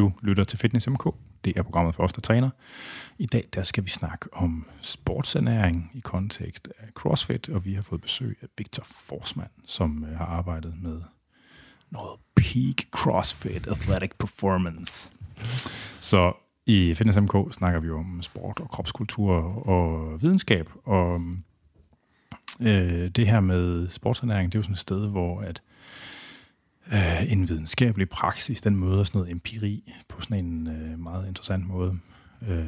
Du lytter til Fitness MK. Det er programmet for os, der træner. I dag der skal vi snakke om sportsernæring i kontekst af CrossFit, og vi har fået besøg af Victor Forsman, som øh, har arbejdet med noget peak CrossFit Athletic Performance. Så i Fitness MK snakker vi om sport og kropskultur og videnskab, og øh, det her med sportsernæring, det er jo sådan et sted, hvor at øh, en videnskabelig praksis, den møder sådan noget empiri på sådan en øh, meget interessant måde. Øh,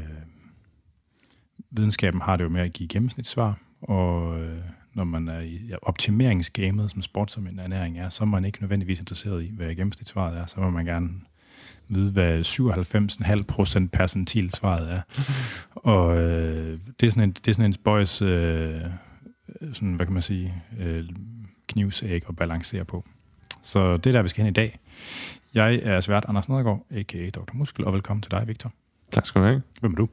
videnskaben har det jo med at give gennemsnitssvar, og øh, når man er i ja, optimeringsgamet, som sport som en ernæring er, så er man ikke nødvendigvis interesseret i, hvad gennemsnitssvaret er. Så må man gerne vide, hvad 97,5% percentilsvaret er. og øh, det, er sådan en, det er sådan en spøjs, øh, øh sådan, hvad kan man sige, øh, knivsæg at balancere på. Så det er der, vi skal hen i dag. Jeg er svært Anders Nedergaard, a.k.a. Dr. Muskel, og velkommen til dig, Victor. Tak skal du have. Hvem er du?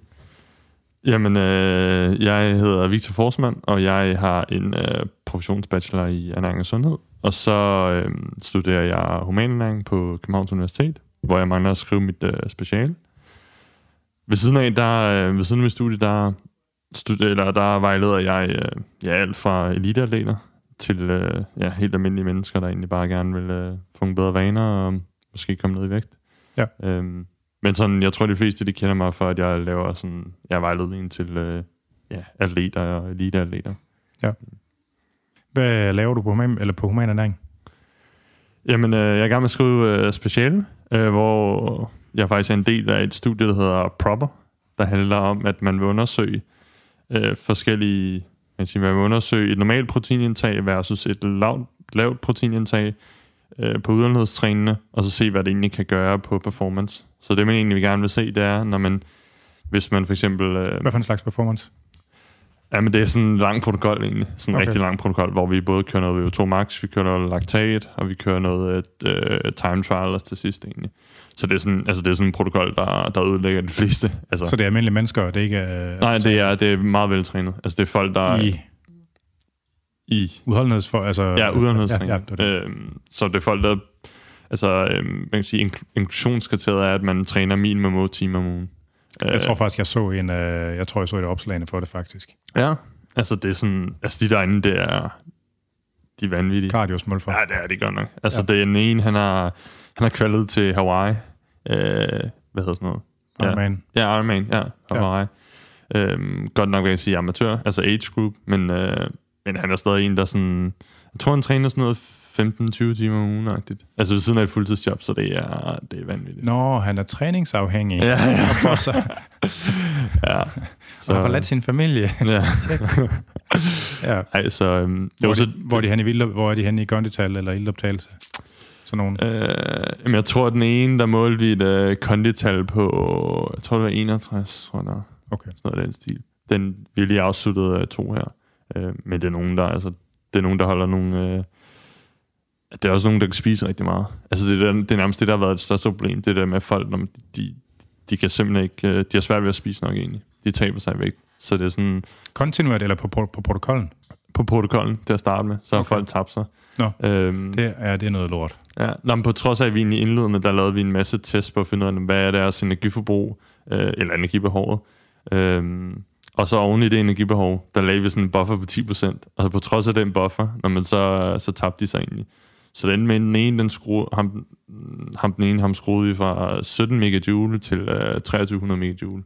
Jamen, øh, jeg hedder Victor Forsman, og jeg har en øh, professionsbachelor i ernæring og sundhed. Og så øh, studerer jeg humanernæring på Københavns Universitet, hvor jeg mangler at skrive mit øh, speciale. Ved siden af, der, øh, ved siden af mit studie, der, studerer, eller der vejleder jeg øh, ja, alt fra eliteatleter til øh, ja, helt almindelige mennesker, der egentlig bare gerne vil øh, få nogle bedre vaner og måske komme ned i vægt. Ja. Øhm, men sådan, jeg tror, de fleste de kender mig for, at jeg laver sådan, jeg vejledning til øh, ja, atleter og eliteatleter. Ja. Hvad laver du på, human, eller på human ernæring? Jamen, øh, jeg er i gang med at skrive øh, speciale, øh, hvor jeg faktisk er en del af et studie, der hedder Proper, der handler om, at man vil undersøge øh, forskellige man siger, man vil undersøge et normalt proteinindtag versus et lavt, lavt proteinindtag øh, på udenlandstrænene, og så se, hvad det egentlig kan gøre på performance. Så det, man egentlig gerne vil se, det er, når man, hvis man for eksempel... Øh, Hvad for en slags performance? Ja, men det er sådan en lang protokol egentlig. Sådan en Okay. rigtig lang protokol, hvor vi både kører noget VO2 max, vi kører noget laktat, og vi kører noget øh, time trial til sidst egentlig. Så det er sådan, altså det er sådan en protokol, der, der ødelægger de fleste. Altså, Så det er almindelige mennesker, og det er ikke øh, nej, det er, det er meget veltrænet. Altså det er folk, der er i i udholdenhedsfor... Altså, Ja, udholdenhedstræning. Ja, ja, det det. Øhm, så det er folk, der... Altså, øhm, man kan sige, ink- inklusionskriteriet er, at man træner minimum 8 timer om ugen. Jeg tror faktisk, jeg så en... Øh, jeg tror, jeg så et opslagene for det, faktisk. Ja, altså det er sådan... Altså de derinde, det er... De er vanvittige. Cardio for. Ja, det er det godt nok. Altså Ja. det er den ene, han har, han har kvalet til Hawaii. Øh, hvad hedder sådan noget? Ja. Man. Ja, Ironman, ja. Hawaii. Ja. Øhm, godt nok vil jeg sige amatør, altså age group, men, øh, men han er stadig en, der sådan... Jeg tror, han træner sådan noget 15-20 timer om ugen -agtigt. Altså ved siden af et fuldtidsjob, så det er, det er vanvittigt. Nå, han er træningsafhængig. Ja, ja. Og så, ja. så har forladt sin familie. ja. ja. Ej, så... Øhm, Hvor, jo, så de, hvor, er de hen i vildt, hvor er de henne i kondital eller ildoptagelse? Sådan nogle. Øh, jamen, jeg tror, at den ene, der målte vi et øh, kondital på, jeg tror, det var 61, tror jeg. Okay. sådan noget af den stil. Den vi lige afsluttet af to her. Øh, men det er nogen, der, altså, det er nogen, der holder nogle... Øh, det er også nogen, der kan spise rigtig meget. Altså, det er, det er nærmest det, der har været et største problem. Det der med folk, når de, de kan simpelthen ikke... Øh, de har svært ved at spise nok egentlig. De taber sig i vægt. Så det er sådan... Kontinuert eller på, på, på protokollen? På protokollen til at starte med, så har Okay. folk tabt sig. Nå, Øhm, det er, det er noget lort. Ja, Nå, men på trods af, at vi egentlig indledende, der lavede vi en masse tests på at finde ud af, hvad er deres energiforbrug, øh, eller energibehovet. Øhm, og så oven i det energibehov, der lagde vi sådan en buffer på 10%. Og så på trods af den buffer, når man så, så tabte de sig egentlig. Så den med den ene, den skruede, ham, ham den ene, ham skruede vi fra 17 megajoule til øh, 2300 megajoule.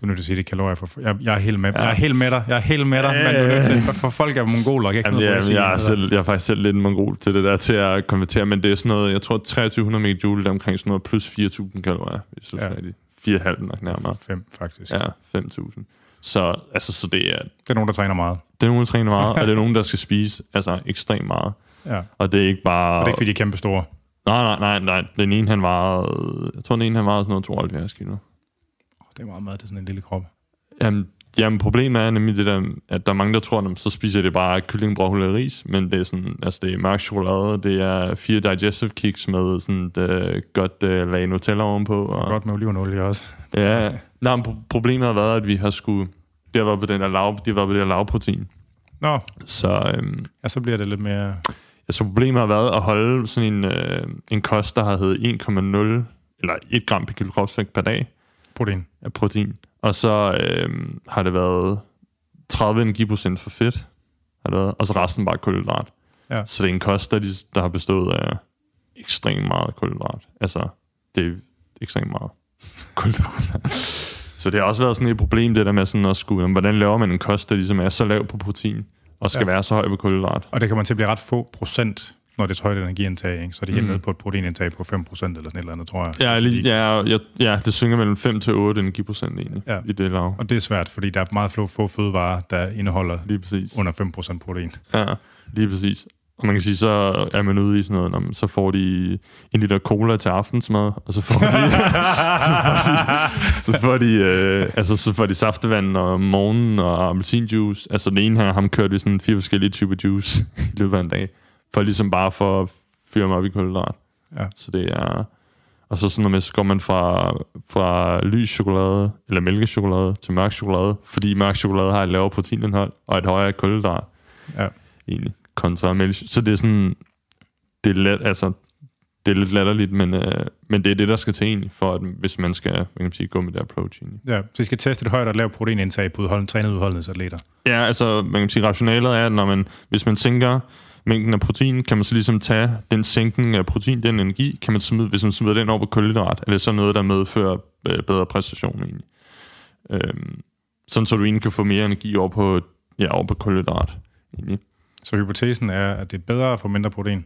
Du er nødt til at sige, det er kalorier for... Jeg, jeg er helt med, Ja. jeg er helt med dig. Jeg er helt med dig, Ja, men du er nødt til... For, folk er mongoler, jeg ikke Jamen, noget ja, sige. jeg, er selv, jeg er faktisk selv lidt en mongol til det der, til at konvertere, men det er sådan noget, jeg tror 2300 megajoule, er omkring sådan noget plus 4000 kalorier, hvis du Ja. er 4,5 nok nærmere. Fem, faktisk. Ja, 5.000. Så, altså, så det er, Det er nogen, der træner meget. det er nogen, der træner meget, og det er nogen, der skal spise altså, ekstremt meget. Ja. Og det er ikke bare... Og det er ikke, fordi de er kæmpe store. Nej, nej, nej, nej. Den ene, han vejede... Jeg tror, den ene, han vejede sådan noget 72 kilo. Det er meget mad til sådan en lille krop. Jamen, jamen, problemet er nemlig det der, at der er mange, der tror, at så spiser det bare kylling, broccoli og ris, men det er sådan, altså det er mørk chokolade, det er fire digestive kicks med sådan et uh, godt uh, lag Nutella ovenpå. Og, Godt med olivenolie også. Ja, nej, men pro- problemet har været, at vi har skulle, det har været på den der lav, det har været på det der lavprotein. Nå, Så, øhm, ja, så bliver det lidt mere... altså problemet har været at holde sådan en, øh, en kost, der har heddet eller 1 gram per kilo kropsvægt per dag Protein. af protein. Og så øh, har det været 30 energiprocent for fedt, har det været, og så resten bare kulhydrat. Ja. Så det er en kost, der, de, der har bestået af ekstremt meget kulhydrat. Altså, det er ekstremt meget kulhydrat. så det har også været sådan et problem, det der med sådan at skulle, hvordan laver man en kost, der ligesom er så lav på protein, og skal Ja. være så høj på kulhydrat. Og det kommer til at blive ret få procent, når det er højt energiindtag. Ikke? Så er de helt Mm. nede på et proteinindtag på 5 procent eller sådan et eller andet, tror jeg. Ja, lige, ja, ja, ja, det synger mellem 5 til 8 energiprocent egentlig, Ja. i det lav. Og det er svært, fordi der er meget få, få fødevarer, der indeholder Lige præcis. under 5 procent protein. Ja, lige præcis. Og man kan sige, så er man ude i sådan noget, man, så får de en liter cola til aftensmad, og så får de, så får de, så får de, øh, altså, så får de saftevand om morgenen og appelsinjuice. Altså den ene her, ham kørte vi sådan fire forskellige typer juice i løbet af en dag, for ligesom bare for at fyre mig op i kulhydrat. Ja. Så det er... Og så sådan noget med, så går man fra, fra lys chokolade, eller mælkechokolade, til mørk chokolade, fordi mørk chokolade har et lavere proteinindhold, og et højere kulhydrat Ja. egentlig, kontra mælk. Så det er sådan, det er let, altså, det er lidt latterligt, men, øh, men det er det, der skal til egentlig, for at, hvis man skal, hvad kan man sige, gå med det approach egentlig. Ja, så I skal teste et højt og lavt proteinindtag på udholden, trænede udholdenhedsatleter. Ja, altså, man kan sige, rationalet er, at når man, hvis man sænker mængden af protein, kan man så ligesom tage den sænkning af protein, den energi, kan man smide, hvis man smider den over på kulhydrat, er det så noget, der medfører øh, bedre præstation egentlig. Øhm, sådan så du egentlig kan få mere energi over på, ja, over på kulhydrat. Egentlig. Så hypotesen er, at det er bedre at få mindre protein.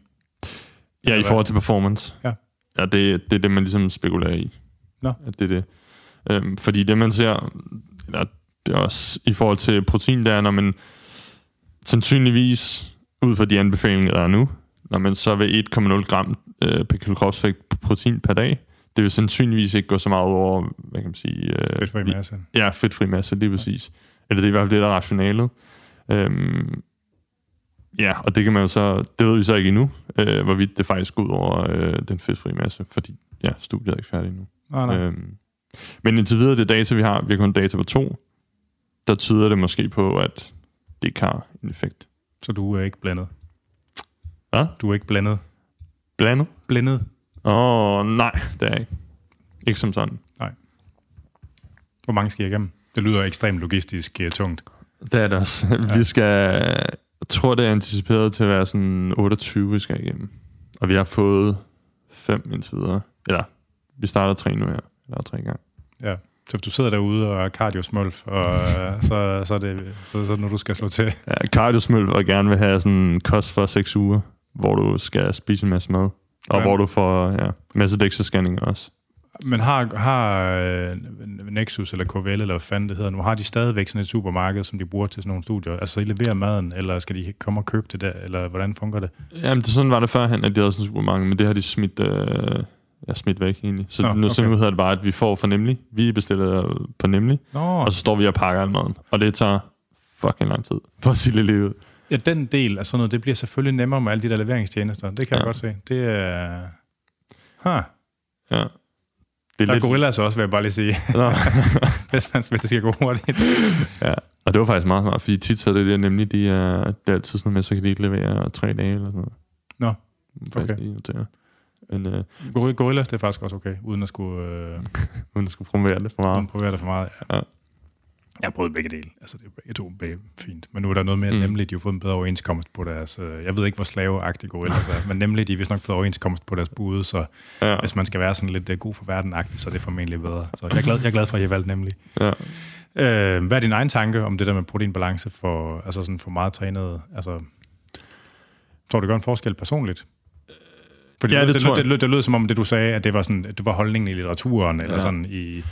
Ja, i forhold til performance. Ja. Ja, det, det er det, man ligesom spekulerer i. Nå. At det er det. Øhm, fordi det, man ser, eller det er også i forhold til protein, det er, når man sandsynligvis, ud fra de anbefalinger, der er nu, når man så vil 1,0 gram øh, per kilo kropsvægt protein per dag, det vil sandsynligvis ikke gå så meget over, hvad kan man sige... Øh, Fedtfri masse. Ja, fedtfri masse, lige præcis. Eller det er i hvert fald det, der er rationalet. Øhm, ja, og det kan man jo så, det ved vi så ikke endnu, øh, hvorvidt det faktisk går ud over øh, den fedtfri masse, fordi ja, studiet er ikke færdigt endnu. Nej, nej. Øhm, men indtil videre, det data, vi har, vi har kun data på to, der tyder det måske på, at det ikke har en effekt. Så du er ikke blandet. Hvad? Du er ikke blandet. Blandet? Blindet. Åh, oh, nej, det er jeg ikke. Ikke som sådan. Hvor mange skal I igennem? Det lyder ekstremt logistisk uh, tungt. Det er det også. Ja. Vi skal, jeg tror, det er anticiperet til at være sådan 28, vi skal igennem. Og vi har fået fem indtil videre. Eller, vi starter tre nu her. Eller tre gange. Ja. Så hvis du sidder derude og er cardiosmølf, og, øh, så, så, er det, så, så er det nu, du skal slå til. Ja, cardiosmøl og gerne vil have sådan en kost for 6 uger, hvor du skal spise en masse mad. Og Ja. hvor du får ja, masse DEXA-scanninger også. Men har, har øh, Nexus eller KVL, eller hvad fanden det hedder nu, har de stadigvæk sådan et supermarked, som de bruger til sådan nogle studier? Altså, I leverer maden, eller skal de komme og købe det der, eller hvordan fungerer det? Jamen, det, sådan var det førhen, at de havde sådan super mange, men det har de smidt, øh, ja, smidt væk egentlig. Så Nå, nu okay. hedder det bare, at vi får for Nemlig. Vi bestiller på Nemlig, Nå, og så står vi og pakker al maden. Og det tager fucking lang tid, for at sige det lige ud. ja, den del af sådan noget, det bliver selvfølgelig nemmere med alle de der leveringstjenester. Det kan ja. jeg godt se. Det er... Huh. Ja. Det Der er er gorillas også, vil jeg bare lige sige, hvis, man, hvis det skal gå hurtigt. ja. Og det var faktisk meget smart, fordi tit så er det der nemlig, de er, det er altid sådan med, så kan de ikke levere tre dage eller sådan noget. Nå, Faktisk okay. notere. Men øh, Gorilla- Gorillas, det er faktisk også okay, uden at skulle øh, uden at skulle promovere det for meget. uden at prøve det for meget. Ja. Ja. Jeg har prøvet begge dele. Altså, det er begge to begge fint. Men nu er der noget mere mm. Mm. nemlig, de har fået en bedre overenskomst på deres... Øh, jeg ved ikke, hvor slaveagtige gorillas er, men nemlig, de har vist nok fået overenskomst på deres bude, så Ja. hvis man skal være sådan lidt uh, god for verden så er det formentlig bedre. Så jeg er glad, jeg er glad for, at I har valgt nemlig. ja. Øh, hvad er din egen tanke om det der med proteinbalance for, altså sådan for meget trænede? Altså, tror du, det gør en forskel personligt? Fordi Ja, det, det det, tror det, det, lød, det lød som om, det du sagde, at det var, sådan, at det var holdningen i litteraturen, eller Ja. sådan i...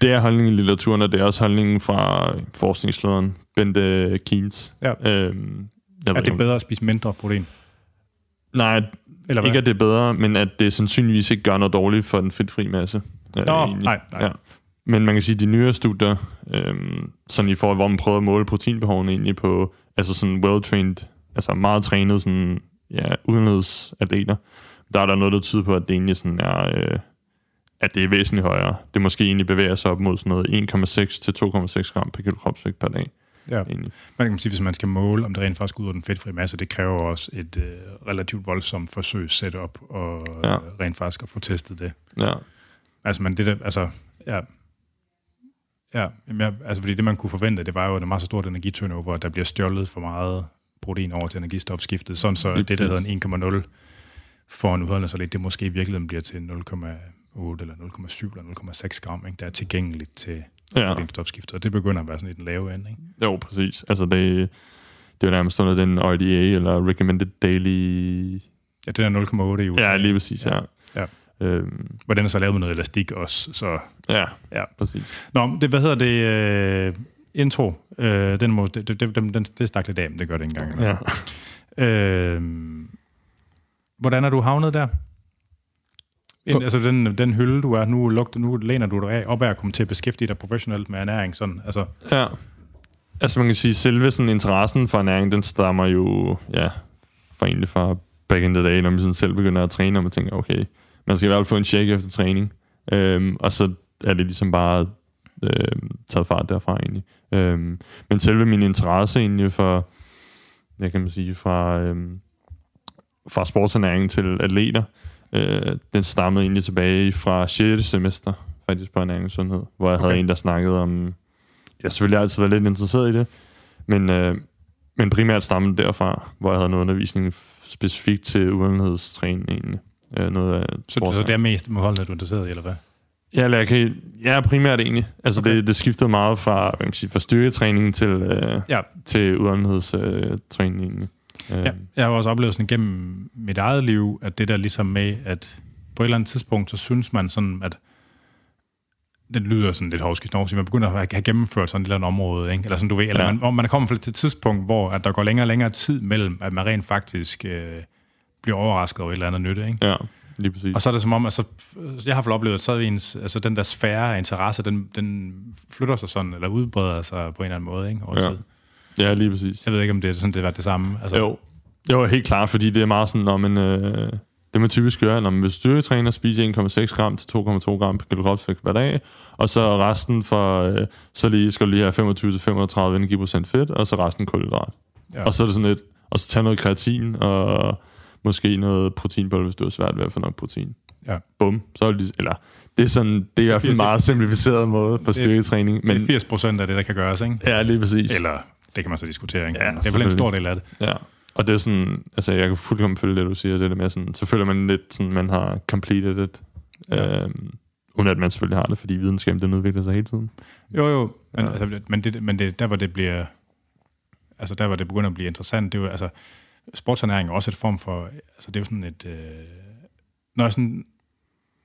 Det er holdningen i litteraturen, og det er også holdningen fra forskningslederen Bente Keynes. Ja. Øhm, Er ved det bedre at spise mindre protein? Nej, Eller hvad? ikke at det er bedre, men at det sandsynligvis ikke gør noget dårligt for den fedtfri masse. øh, Nå, egentlig. nej, nej. Ja. Men man kan sige, at de nyere studier, øhm, sådan i forhold, hvor man prøver at måle proteinbehovene egentlig på, altså sådan well-trained, altså meget trænet sådan, ja, udenrigsatleter, der er der noget, der tyder på, at det egentlig sådan er, øh, at det er væsentligt højere. Det måske egentlig bevæger sig op mod sådan noget 1,6 til 2,6 gram per kilo kropsvægt per dag. Ja. Egentlig. Man kan sige, hvis man skal måle, om det rent faktisk ud af den fedtfri masse, det kræver også et øh, relativt voldsomt forsøg setup og Ja. ja. rent faktisk at få testet det. Ja. Altså, men det der, altså, ja, ja, jeg, altså, fordi det, man kunne forvente, det var jo, at der er meget så stort energiturnover, at der bliver stjålet for meget protein over til energistofskiftet, sådan så det, der hedder en 1,0 for en udholdende salat, det måske i virkeligheden bliver til 0,8 eller 0,7 eller 0,6 gram, ikke, der er tilgængeligt til Ja, proteinstofskiftet, og det begynder at være sådan i den lave ende. Ikke? jo, præcis. Altså, det, det er jo nærmest sådan, at den RDA, eller Recommended Daily... Ja, det er 0,8 i USA. Ja, lige præcis, ja. Ja. Øhm, Hvor den er så lavet med noget elastik også, så... ja, Ja. præcis. Nå, det, hvad hedder det? Øh, intro. Øh, den må, det, det, det, den, den, det stak lidt af, men det gør det ikke engang. Ja. Øh, hvordan er du havnet der? En, Oh. altså den, den hylde, du er, nu, lugt, nu læner du dig af, op af at komme til at beskæftige dig professionelt med ernæring. Sådan, altså, Ja. Altså man kan sige, selve sådan interessen for ernæring, den stammer jo, ja, fra egentlig fra back in the day, når man sådan selv begynder at træne, og man tænker, okay, man skal i hvert fald få en shake efter træning. Øhm, og så er det ligesom bare øhm, taget fart derfra egentlig. Øhm, men selve min interesse egentlig for, hvad kan man sige, fra, øhm, fra sportsernæring til atleter, øh, den stammede egentlig tilbage fra 6. semester, faktisk på ernæring og sundhed, hvor jeg okay. havde en, der snakkede om, jeg har selvfølgelig altid været lidt interesseret i det, men, øh, men primært stammede derfra, hvor jeg havde noget undervisning specifikt til udenlandhedstræning egentlig. Øh, noget af så, så det er mest målene, du er interesseret i, eller hvad? Ja, eller jeg kan, ja, primært egentlig. Altså Okay. det, det skiftede meget fra, hvad man sige, fra styrketræning til, øh, Ja. til udenlandhedstræning egentlig. Øh, Ja, jeg har også oplevet sådan gennem mit eget liv, at det der ligesom med, at på et eller andet tidspunkt, så synes man sådan, at det lyder sådan lidt hovskidt når man begynder at have gennemført sådan et eller andet område, ikke? eller sådan du ved, eller Ja. man, man kommer til et tidspunkt, hvor at der går længere og længere tid mellem, at man rent faktisk øh, bliver overrasket over et eller andet nytte, ikke? Ja, lige præcis. Og så er det som om, altså, jeg har fået oplevet, at så ens, altså, den der sfære af interesse, den, den flytter sig sådan, eller udbreder sig på en eller anden måde, ikke? Over Ja. tid. Ja, lige præcis. Jeg ved ikke, om det er sådan, det var det samme. Altså, Jo, jo, helt klart, fordi det er meget sådan, når man, øh, det man typisk gør, når man vil styrketræner, spiser 1,6 gram til 2,2 gram per kilo kropsvægt hver dag, og så resten for, øh, så lige, skal du lige have 25-35 energiprocent fedt, og så resten kulhydrat. Ja. Og så er det sådan lidt, og så tage noget kreatin, og måske noget proteinpulver, hvis du har svært ved at få nok protein. Ja. Bum. Så er det, eller, det er sådan, det er i hvert fald en meget simplificeret måde for styrketræning. Men, det er 80 procent af det, der kan gøres, ikke? ja, lige præcis. Eller, det kan man så diskutere, ikke? Ja, det er vel en stor del af det. Ja, og det er sådan, altså jeg kan fuldkommen følge det, du siger, det der med sådan, så føler man lidt sådan, man har completed it, Ja. øhm, uden at man selvfølgelig har det, fordi videnskaben den udvikler sig hele tiden. Jo, jo, men, Ja. altså, men, det, men det, der, hvor det bliver, altså der, hvor det begynder at blive interessant, det er jo, altså, sportsernæring er også et form for, altså det er jo sådan et, øh, når jeg sådan,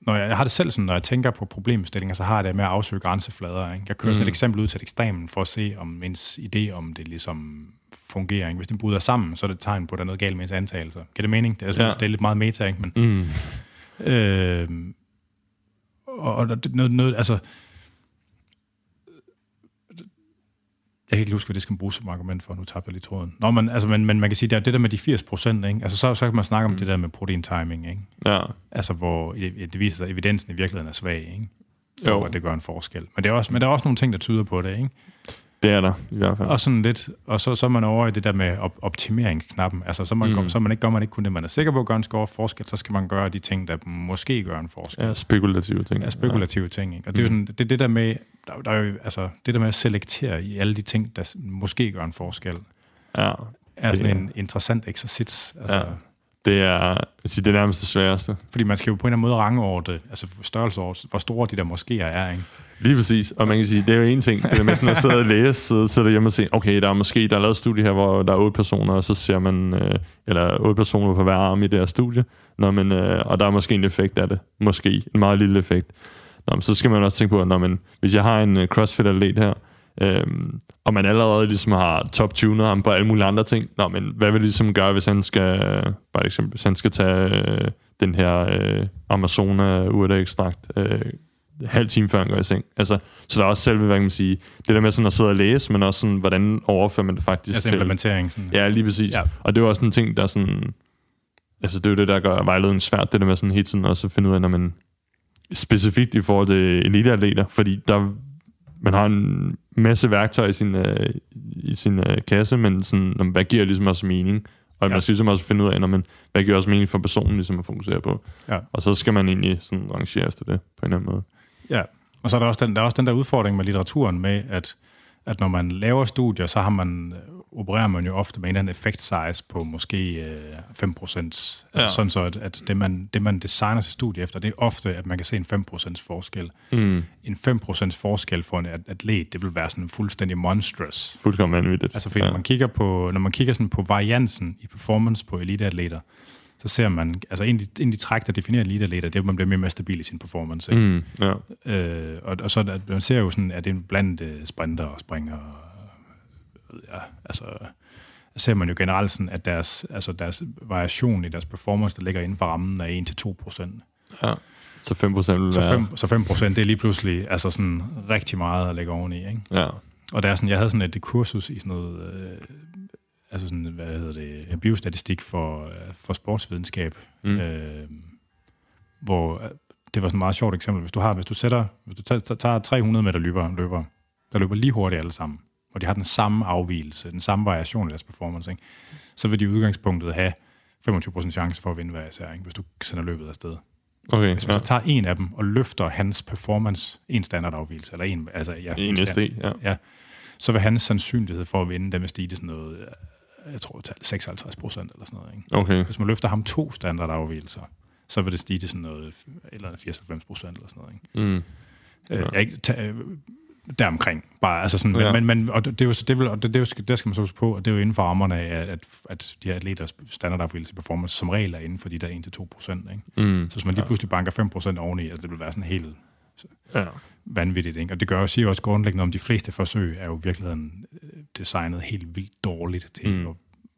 når jeg, jeg har det selv sådan, når jeg tænker på problemstillinger, så har jeg det med at afsøge grænseflader. Ikke? Jeg kører sådan Mm. et eksempel ud til et ekstremen for at se, om ens idé om det ligesom fungerer. Ikke? Hvis den bryder sammen, så er det et tegn på, at der er noget galt med ens antagelser. Giver det mening? Det er, Ja. det er lidt meget meta, ikke? Men, Mm. Øh, og, og noget, noget, altså... Jeg kan ikke huske, hvad det skal bruges som argument for. Nu tabte jeg lige tråden. Nå, men, altså, men, men man kan sige, at det der med de 80 procent? Altså, så, så kan man snakke om Mm. det der med protein timing, ikke? Ja, Altså, hvor det, det viser sig, at evidensen i virkeligheden er svag, ikke? For Jo. at det gør en forskel. Men, det er også, men der er også nogle ting, der tyder på det, ikke? Det er der i hvert fald. Og sådan lidt, og så, så er man over i det der med op- optimeringsknappen. Altså, så, man, Mm. så man ikke, gør man ikke kun det, man er sikker på at gøre en score forskel, så skal man gøre de ting, der måske gør en forskel. Ja, spekulative ting. er spekulative ja. ting. Ikke? Og det er jo Mm. sådan, det, er det der med, der, der er jo, altså, det der med at selektere i alle de ting, der måske gør en forskel, Ja, ja er sådan er- en interessant eksercits. Altså, Ja. ja. det er, sige, det nærmest det sværeste. Fordi man skal jo på en eller anden måde rangordne, altså størrelse over, hvor store de der moskéer er. Ikke? Lige præcis. Og man kan sige, det er jo en ting. Det er med sådan at sidde og læse, sidde, sidde hjemme og se, okay, der er måske, der er lavet et studie her, hvor der er otte personer, og så ser man, øh, eller otte personer på hver arm i det her studie, når men, øh, og der er måske en effekt af det. Måske. En meget lille effekt. Nå, men så skal man også tænke på, at når man, hvis jeg har en øh, CrossFit-atlet her, øhm, og man allerede ligesom har top-tuner ham på alle mulige andre ting, nå, men hvad vil det ligesom gøre, hvis han skal, bare eksempel, hvis han skal tage øh, den her øh, Amazona urteekstrakt øh, halv time før han går i seng. Altså, så der er også selve, hvad kan man sige, det der med sådan at sidde og læse, men også sådan, hvordan overfører man det faktisk Altså til... implementering. Sådan. Ja, lige præcis. Ja. Og det er jo også en ting, der sådan... Altså, det er jo det, der gør vejledningen svært, det der med sådan hele tiden også at finde ud af, når man specifikt i forhold til eliteatleter, fordi der, man har en masse værktøjer i sin, øh, i sin øh, kasse, men sådan, når, hvad giver ligesom også mening? Og Ja. man skal ligesom også finde ud af, når man, hvad giver også mening for personen ligesom at fokusere på. Ja. Og så skal man egentlig sådan rangere efter det på en eller anden måde. Ja, og så er der også den, der, er også den der udfordring med litteraturen med, at, at når man laver studier, så har man, øh, opererer man jo ofte med en eller anden effect size på måske øh, 5 procent. Altså Ja. sådan så, at, at det, man, det, man designer sit studie efter, det er ofte, at man kan se en 5 procents forskel. Mm. En 5 procents forskel for en at- atlet, det vil være sådan fuldstændig monstrous. Fuldkommen vanvittigt. Altså fordi ja. når man kigger på, når man kigger sådan på variansen i performance på eliteatleter, så ser man, altså en af de, en af de træk, der definerer eliteatleter, det er, at man bliver mere og mere stabil i sin performance. Ikke? Mm, ja. Øh, og, og så er der- man ser jo sådan, at det er blandt øh, sprinter og springer. Og, ja, altså, ser man jo generelt sådan, at deres, altså deres variation i deres performance, der ligger inden for rammen af 1-2 procent. ja. Så 5 procent Så være... 5, så 5 procent, det er lige pludselig altså sådan rigtig meget at lægge oveni. Ikke? Ja. Og der er sådan, jeg havde sådan et kursus i sådan noget, øh, altså sådan, hvad hedder det, biostatistik for, øh, for sportsvidenskab, Mm. øh, hvor øh, det var sådan et meget sjovt eksempel. Hvis du har, hvis du sætter, hvis du tager, tager 300 meter løber, løber, der løber lige hurtigt alle sammen, og de har den samme afvielse, den samme variation i deres performance, ikke? så vil de i udgangspunktet have 25% chance for at vinde hver især, ikke? hvis du sender løbet afsted. Okay, Hvis man ja. så tager en af dem og løfter hans performance, en standardafvielse, eller en, altså, ja, En SD, ja. ja, så vil hans sandsynlighed for at vinde, den vil stige til sådan noget, øh, jeg tror, tal 56 procent eller sådan noget. Ikke? Okay. Hvis man løfter ham to standardafvielser, så vil det stige til sådan noget, et eller andet 94 procent eller sådan noget. Ikke? Mm. Ja. Ja. Øh, jeg, ikke- ta, øh, deromkring. Bare, altså sådan, Ja. ja. men, men, og det, det, er jo, så- det, vil, og det, det, er jo, der skal man så huske på, at det er jo inden for rammerne af, at, at, de her atleters standardafvielse performance som regel er inden for de der 1-2 procent. Mm. Så hvis man lige pludselig banker 5 procent oveni, altså det vil være sådan helt Ja. vanvittigt. Ikke? Og det gør jo, siger også grundlæggende om de fleste forsøg er jo i virkeligheden øh, designet helt vildt dårligt til Mm. at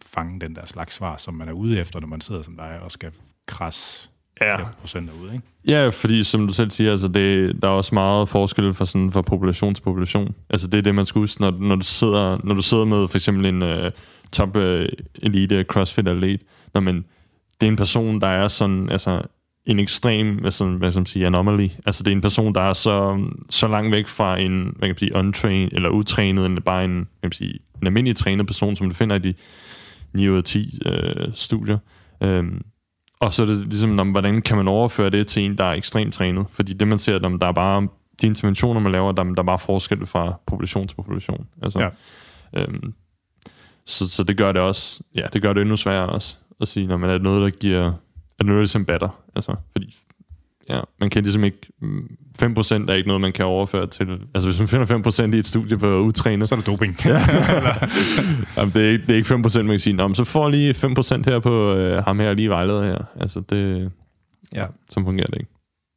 fange den der slags svar, som man er ude efter, når man sidder som dig og skal krasse ja. procenter ud. Ikke? Ja, fordi som du selv siger, altså det, der er også meget forskel fra, sådan, fra population til population. Altså det er det, man skal huske, når, når, du, sidder, når du sidder med for eksempel en uh, top uh, elite crossfit atlet, når man, det er en person, der er sådan, altså en ekstrem, hvad som, hvad som siger, anomaly. Altså det er en person, der er så, så langt væk fra en, hvad kan man sige, untrained, eller utrænet, end bare en, hvad kan man sige, en almindelig trænet person, som du finder i de 9 ud af 10 øh, studier. Øhm, og så er det ligesom, når, hvordan kan man overføre det til en, der er ekstremt trænet? Fordi det, man ser, når der er bare de interventioner, man laver, der, der er bare forskel fra population til population. Altså, Ja. øhm, så, så det gør det også, ja, det gør det endnu sværere også at sige, når man er noget, der giver, er det ligesom batter. Altså, fordi ja, man kan ligesom ikke, mm, 5% er ikke noget, man kan overføre til, altså hvis man finder 5% i et studie på utrænet, Så er det doping. Jamen, det, er ikke, det er ikke 5%, man kan sige. Nå, så får lige 5% her på øh, ham her, lige vejleder her. Altså, det, ja. som fungerer det ikke.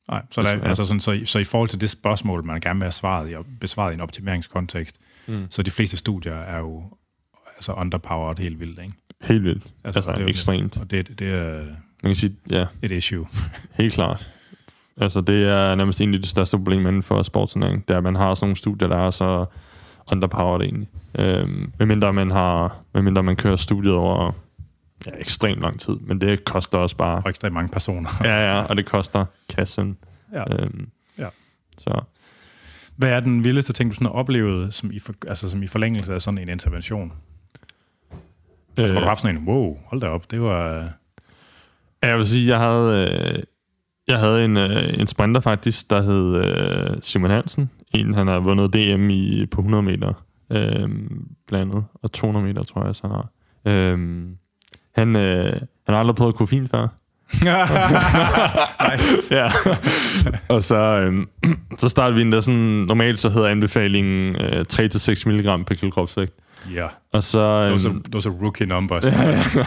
Nej, så, der, Ja. altså sådan, så, i- så i forhold til det spørgsmål, man gerne vil have svaret i, besvaret i en optimeringskontekst, Mm. så de fleste studier er jo altså underpowered helt vildt. Ikke? Helt vildt. Altså, Altså, altså det er jo- ekstremt. Og det, det er Man kan sige, ja, et issue. helt klart. Altså, det er nærmest egentlig det største problem inden for sportsernæring. Det er, at man har sådan nogle studier, der er så underpowered egentlig. Øhm, medmindre man har, medmindre man kører studiet over ja, ekstremt lang tid. Men det koster også bare... Og ekstremt mange personer. Ja, ja, og det koster kassen. Ja. Øhm, Ja. Så Hvad er den vildeste ting, du sådan har oplevet, som i, for, altså, som i forlængelse af sådan en intervention? Altså, har du haft sådan en, wow, hold da op, det var... Jeg vil sige, jeg havde, øh, jeg havde en, øh, en sprinter faktisk, der hed øh, Simon Hansen. En, han har vundet DM i, på 100 meter øh, blandt andet, og 200 meter, tror jeg også, han har. Øh, han, øh, han har aldrig prøvet koffein før. nice. ja. og så, øh, så startede vi en der sådan, normalt så hedder anbefalingen øh, 3-6 mg per kilo kropsvægt. Ja, Og så, those are, those are rookie numbers.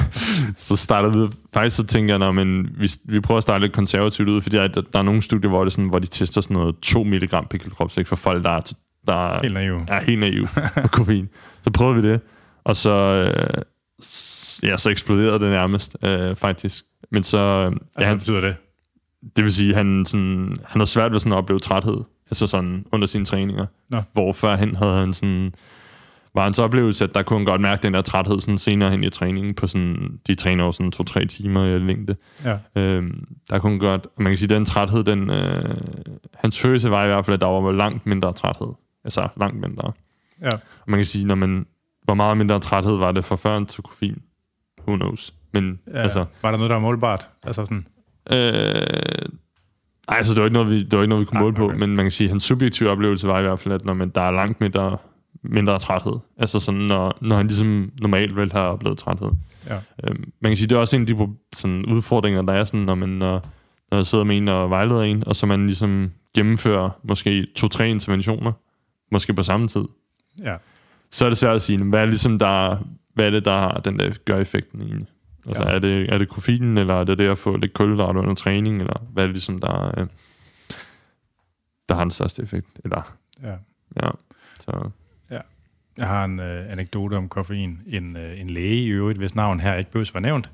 så startede vi, faktisk så tænker jeg, når, men vi, vi prøver at starte lidt konservativt ud, fordi der, der er nogle studier, hvor, det sådan, hvor de tester sådan noget 2 mg per kilo kropsvægt for folk, der er, der er, Helt naiv. er helt naive på koffein. Så prøvede vi det, og så, øh, ja, så eksploderede det nærmest, øh, faktisk. Men så, øh, Altså, ja, hvad han, betyder det? det vil sige, han, sådan, han havde svært ved sådan at opleve træthed, altså sådan under sine træninger. Nå. Hvor førhen havde han sådan, var hans oplevelse, at der kunne han godt mærke den der træthed sådan senere hen i træningen på sådan, de træner jo sådan to-tre timer i længde. Ja. Øhm, der kunne han godt, og man kan sige, den træthed, den, øh, hans følelse var i hvert fald, at der var langt mindre træthed. Altså langt mindre. Ja. Og man kan sige, når man, hvor meget mindre træthed var det fra før til koffein? who knows. Men Ja, altså... Var der noget, der var målbart? Altså sådan, Øh, ej, altså, det var ikke noget, vi, det var ikke noget, vi kunne Ah, måle på, okay. men man kan sige, at hans subjektive oplevelse var i hvert fald, at når man, der er langt mindre, mindre træthed. Altså sådan, når, når han ligesom normalt vel har oplevet træthed. ja. Øhm, man kan sige, det er også en af de sådan, udfordringer, der er sådan, når man når, når jeg sidder med en og vejleder en, og så man ligesom gennemfører måske to-tre interventioner, måske på samme tid. ja. Så er det svært at sige, hvad er, ligesom der, hvad er det, der har den der gør effekten egentlig? Altså, Ja. ja. er, det, er det koffeinen, eller er det det at få lidt kulhydrat under træning, eller hvad er det ligesom, der, øh, der har den største effekt? Eller, ja. ja, så, Jeg har en øh, anekdote om koffein. En, øh, en læge i øvrigt, hvis navn her ikke behøves var nævnt,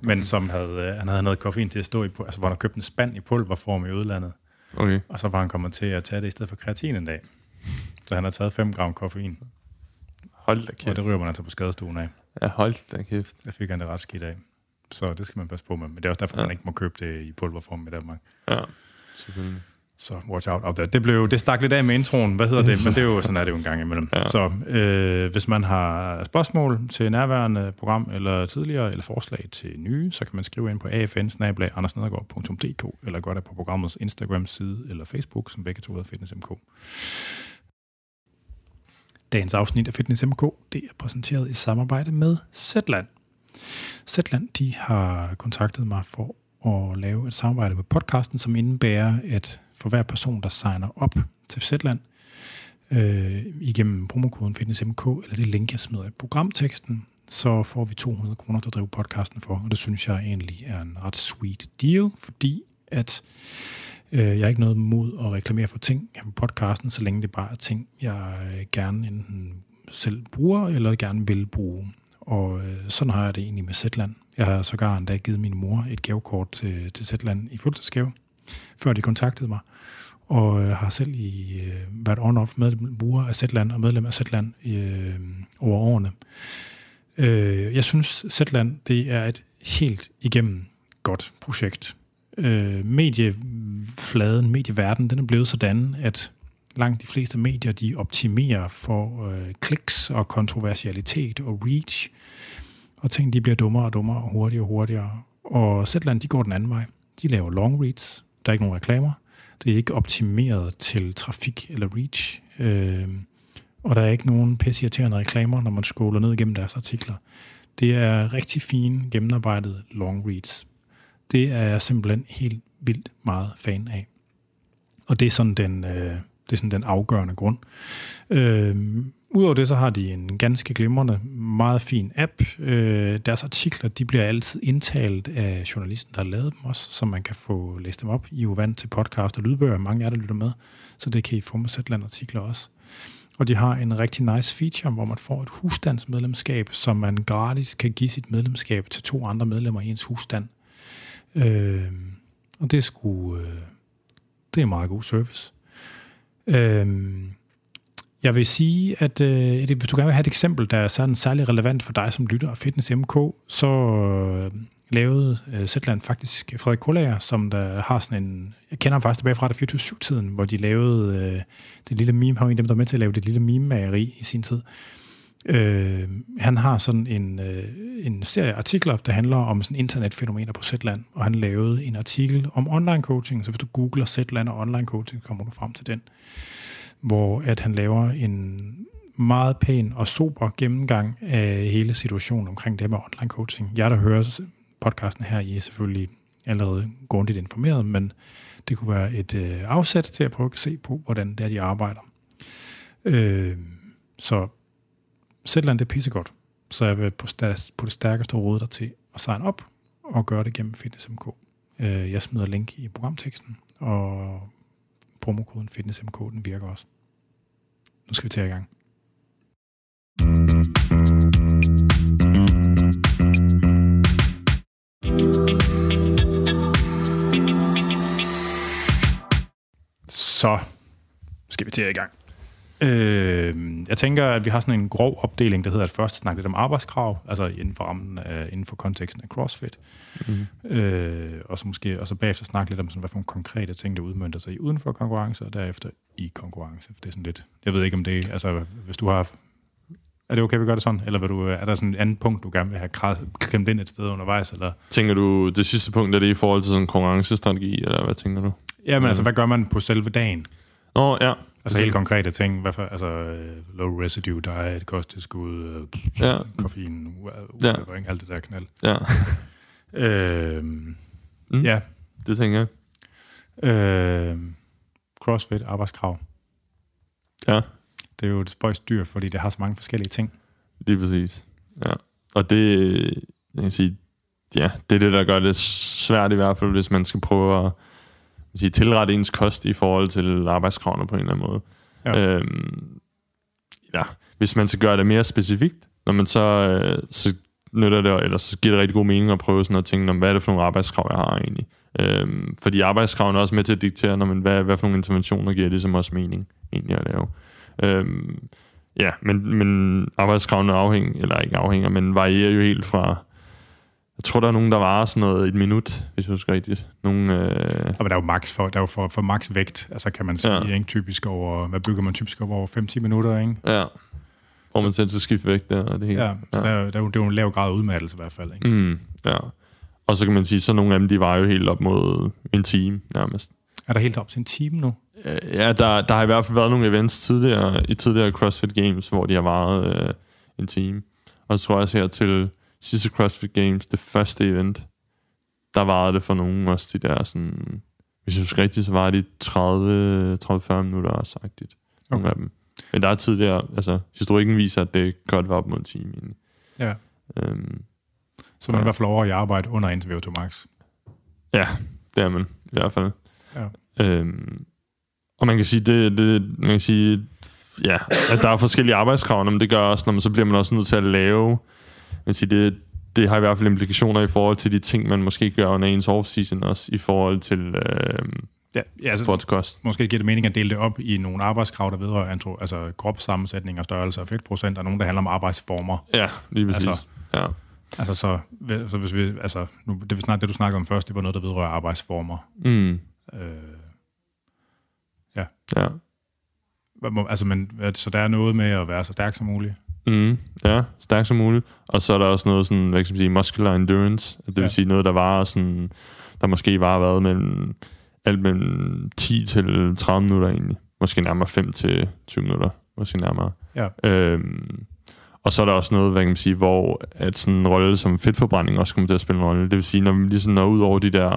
men som havde, øh, han havde noget koffein til at stå i, altså hvor han havde købt en spand i pulverform i udlandet, okay. og så var han kommet til at tage det i stedet for kreatin en dag. Så han har taget 5 gram koffein, Hold da og kæft. det ryger man altså på skadestuen af. Ja, hold da kæft. Der fik han det ret skidt af. Så det skal man passe på med. Men det er også derfor. Ja. man ikke må købe det i pulverform i Danmark. Ja, selvfølgelig. Så watch out out there. Det, blev, det stak lidt af med introen, hvad hedder det? Men det er jo, sådan er det jo en gang imellem. Ja. Så øh, hvis man har spørgsmål til nærværende program, eller tidligere, eller forslag til nye, så kan man skrive ind på afn eller gøre det på programmets Instagram-side eller Facebook, som begge to hedder FitnessMK. Dagens afsnit af Fitness MK, det er præsenteret i samarbejde med Zetland. Zetland, de har kontaktet mig for at lave et samarbejde med podcasten, som indebærer, at for hver person, der signer op til Zetland, øh, igennem promokoden FitnessMK, eller det link, jeg smider i programteksten, så får vi 200 kroner til at drive podcasten for, og det synes jeg egentlig er en ret sweet deal, fordi at øh, jeg har ikke noget mod at reklamere for ting på podcasten, så længe det bare er ting, jeg øh, gerne enten selv bruger, eller gerne vil bruge. Og øh, sådan har jeg det egentlig med Zetland. Jeg har sågar endda givet min mor et gavekort til, til Zetland i fødselsdagsgave, før de kontaktede mig. Og øh, har selv i, øh, været on-off med bruger af Zetland og medlem af Zetland øh, over årene. Øh, jeg synes, Zetland det er et helt igennem godt projekt. Øh, mediefladen, medieverdenen, den er blevet sådan, at langt de fleste medier, de optimerer for øh, kliks og kontroversialitet og reach, og ting, de bliver dummere og dummere og hurtigere og hurtigere. Og Zetland, de går den anden vej. De laver long reads. Der er ikke nogen reklamer. Det er ikke optimeret til trafik eller reach. Øh, og der er ikke nogen pissirriterende reklamer, når man scroller ned igennem deres artikler. Det er rigtig fine, gennemarbejdede long reads. Det er jeg simpelthen helt vildt meget fan af. Og det er sådan den, øh, det er sådan den afgørende grund. Øh, Udover det, så har de en ganske glimrende, meget fin app. Øh, deres artikler, de bliver altid indtalt af journalisten, der har lavet dem også, så man kan få læst dem op. I er jo vant til podcast og lydbøger, mange af jer, der lytter med, så det kan I få med Zetland-artikler også. Og de har en rigtig nice feature, hvor man får et husstandsmedlemskab, som man gratis kan give sit medlemskab til to andre medlemmer i ens husstand. Øh, og det er sgu, øh, det er meget god service. Øh, jeg vil sige, at øh, hvis du gerne vil have et eksempel, der er sådan særlig relevant for dig som lytter af Fitness MK, så øh, lavede øh, Zetland faktisk Frederik Kollager, som der har sådan en... Jeg kender ham faktisk tilbage fra 24-7-tiden, hvor de lavede øh, det lille meme, han var en af dem, der var med til at lave det lille meme-mageri i sin tid. Øh, han har sådan en, øh, en serie artikler, der handler om sådan internetfænomener på Zetland, og han lavede en artikel om online coaching, så hvis du googler Zetland og online coaching, kommer du frem til den hvor at han laver en meget pæn og sober gennemgang af hele situationen omkring det med online coaching. Jeg, der hører podcasten her, I er selvfølgelig allerede grundigt informeret, men det kunne være et øh, afsæt til at prøve at se på, hvordan det er, de arbejder. Øh, så Zetland, det er pissegodt. Så jeg vil på, på det stærkeste råde dig til at signe op og gøre det gennem FitnessMK. Øh, jeg smider link i programteksten, og promokoden FitnessMK, den virker også. Nu skal vi til i gang. Så skal vi til i gang. Øh, jeg tænker, at vi har sådan en grov opdeling, der hedder at først snakke lidt om arbejdskrav, altså inden for, rammen af, inden for konteksten af CrossFit. Mm. Øh, og så måske og så bagefter snakke lidt om, sådan, hvad for nogle konkrete ting, der udmønter sig i uden for konkurrence, og derefter i konkurrence. For det er sådan lidt, jeg ved ikke om det, altså hvis du har Er det okay, vi gør det sådan? Eller vil du, er der sådan et andet punkt, du gerne vil have klemt ind et sted undervejs? Eller? Tænker du, det sidste punkt, er det i forhold til sådan en konkurrencestrategi, eller hvad tænker du? Jamen altså, hvad gør man på selve dagen? Nå, ja. Altså helt konkrete ting. Hvad for, altså øh, low residue diet, kosttilskud, øh, Ja. koffein, Ja. alt det der knald. Ja, Øh, Mm. Ja. det tænker jeg. Øh, CrossFit, arbejdskrav. Ja, Det er jo et spøjst dyr, fordi det har så mange forskellige ting. lige præcis. Ja. Og det, jeg kan sige, ja, det er det, der gør det svært i hvert fald, hvis man skal prøve at sige, tilrette ens kost i forhold til arbejdskravene på en eller anden måde. Ja. Øhm, ja, hvis man skal gøre det mere specifikt, når man så, øh, så nytter det, eller så giver det rigtig god mening at prøve sådan at tænke, om, hvad er det for nogle arbejdskrav, jeg har egentlig. Øhm, fordi arbejdskravene er også med til at diktere, når man, hvad, hvad for nogle interventioner giver det som også mening egentlig at lave. Øhm, ja, men, men arbejdskravene afhænger, eller ikke afhænger, men varierer jo helt fra, jeg tror, der er nogen, der varer sådan noget et minut, hvis jeg husker rigtigt. Nogle, øh, Og der er jo max for, der er jo for, for max vægt, altså kan man sige, Ja. ikke? typisk over, hvad bygger man typisk over 5-10 minutter, ikke? ja, hvor man selv skal skifte vægt der, og det hele. Ja, ja. Der, er, jo- der, er jo, det er jo en lav grad af udmattelse i hvert fald, ikke? Mm, ja. Og så kan man sige, så nogle af dem, de var jo helt op mod en time nærmest. Er der helt op til en time nu? Øh, Ja, der, der har i hvert fald været nogle events tidligere, i tidligere CrossFit Games, hvor de har varet øh, en time. Og så tror jeg også her til sidste CrossFit Games, det første event, der varede det for nogen også de der sådan... Hvis jeg husker rigtigt, så var de 30-40 minutter også sagtigt. Nogle Okay. af dem. Men der er tidligere, altså historikken viser, at det godt var op mod en time egentlig. Ja. Øhm, Så man er i hvert fald over i arbejde under en til VO2 max. Ja, det er man i hvert fald. Ja. Øhm, og man kan sige, det, det, man kan sige, ja, at der er forskellige arbejdskrav, men det gør også, når man så bliver man også nødt til at lave, man kan sige, det, det har i hvert fald implikationer i forhold til de ting, man måske gør under ens off-season også, i forhold til, øhm, Ja, ja altså, forhold til kost. måske giver det mening at dele det op i nogle arbejdskrav, der vedrører antro, altså kropssammensætning og størrelse og fedtprocent, og nogle, der handler om arbejdsformer. Ja, lige præcis. Altså- Altså, ja. Altså så, så hvis vi, altså, nu, det, vi snak, det du snakkede om først, det var noget, der vedrører arbejdsformer. Mm, Øh, ja. må- altså, men, så der er noget med at være så stærk som muligt. Mm, ja, stærk som muligt. Og så er der også noget sådan, hvad kan man sige, muscular endurance. Det vil Ja. sige noget, der var sådan, der måske har været mellem, alt mellem 10 til 30 minutter egentlig. Måske nærmere 5 til 20 minutter. Måske nærmere. Ja. Øhm, og så er der også noget, hvad kan man sige, hvor at sådan en rolle som fedtforbrænding også kommer til at spille en rolle. Det vil sige, når man ligesom når ud over de der,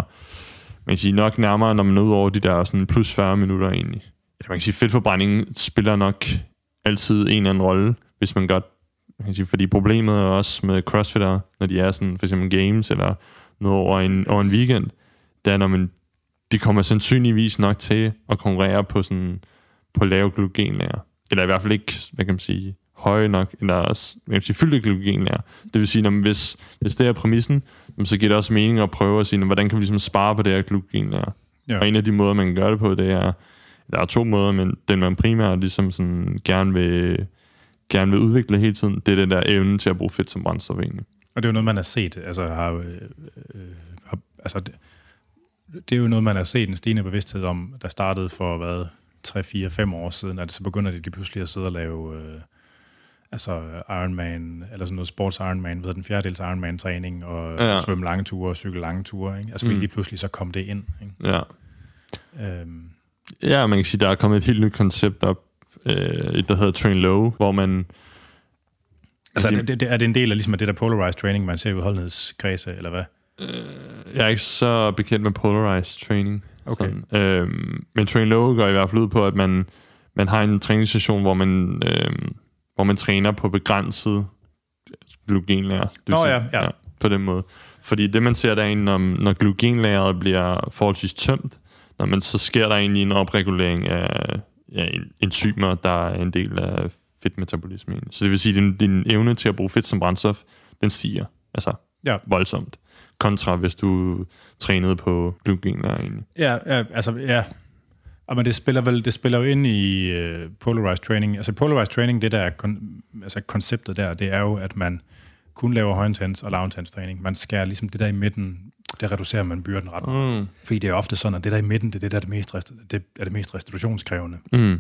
man kan sige nok nærmere, når man når ud over de der sådan plus 40 minutter egentlig. Man kan sige, fedtforbrænding spiller nok altid en eller anden rolle, hvis man godt, kan sige, fordi problemet er også med crossfitter, når de er sådan, for eksempel games, eller noget over en, over en weekend, det er, når man, de kommer sandsynligvis nok til at konkurrere på sådan, på lave glykogenlager. Eller i hvert fald ikke, hvad kan man sige, høje nok, eller hvad kan man sige, fyldte glykogenlager. Det vil sige, når man, hvis, hvis det er præmissen, så giver det også mening at prøve at sige, "Nå, hvordan kan vi ligesom spare på det her glykogenlager? Ja. Og en af de måder, man kan gøre det på, det er, der er to måder, men den man primært ligesom sådan gerne vil, gerne vil udvikle hele tiden, det er den der evne til at bruge fedt som brændstof egentlig. Og det er jo noget, man har set. Altså, har, øh, øh, har, altså det, det er jo noget, man har set en stigende bevidsthed om, der startede for, hvad, 3, 4, 5 år siden, at så begynder de lige pludselig at sidde og lave øh, altså Ironman, eller sådan noget sports Ironman, ved den fjerdedels Ironman træning, og Ja. svømme lange ture og cykle lange ture. Ikke? Altså, Mm. mm. lige pludselig så kom det ind. Ikke? Ja. Øhm, ja, man kan sige, der er kommet et helt nyt koncept op, øh, et, der hedder Train Low, hvor man... altså, det, det, er det en del af ligesom af det der polarized training, man ser i udholdenhedskredse, eller hvad? Jeg er ikke så bekendt med polarized training. Okay. Sådan. Øhm, men Train Low går i hvert fald ud på, at man, man har en træningssession, hvor man, øhm, hvor man træner på begrænset glykogenlager. Nå sige- ja, ja. På den måde. Fordi det, man ser der egentlig, når, når glykogenlageret bliver forholdsvis tømt, når man, så sker der egentlig en opregulering af ja, en- enzymer, der er en del af fedtmetabolismen. Så det vil sige, at din, din evne til at bruge fedt som brændstof, den stiger. Altså Ja. voldsomt. Kontra hvis du trænede på glykogenlager egentlig. Ja, ja altså, ja. Og men det spiller vel, det spiller jo ind i uh, polarized training. Altså polarized training, det der er kon, altså konceptet der, det er jo, at man kun laver højintens og lavintens træning. Man skærer ligesom det der i midten, det reducerer man byrden ret. meget. Mm. Fordi det er ofte sådan, at det der i midten, det er det, der er det mest, rest- det er det mest restitutionskrævende. Mm.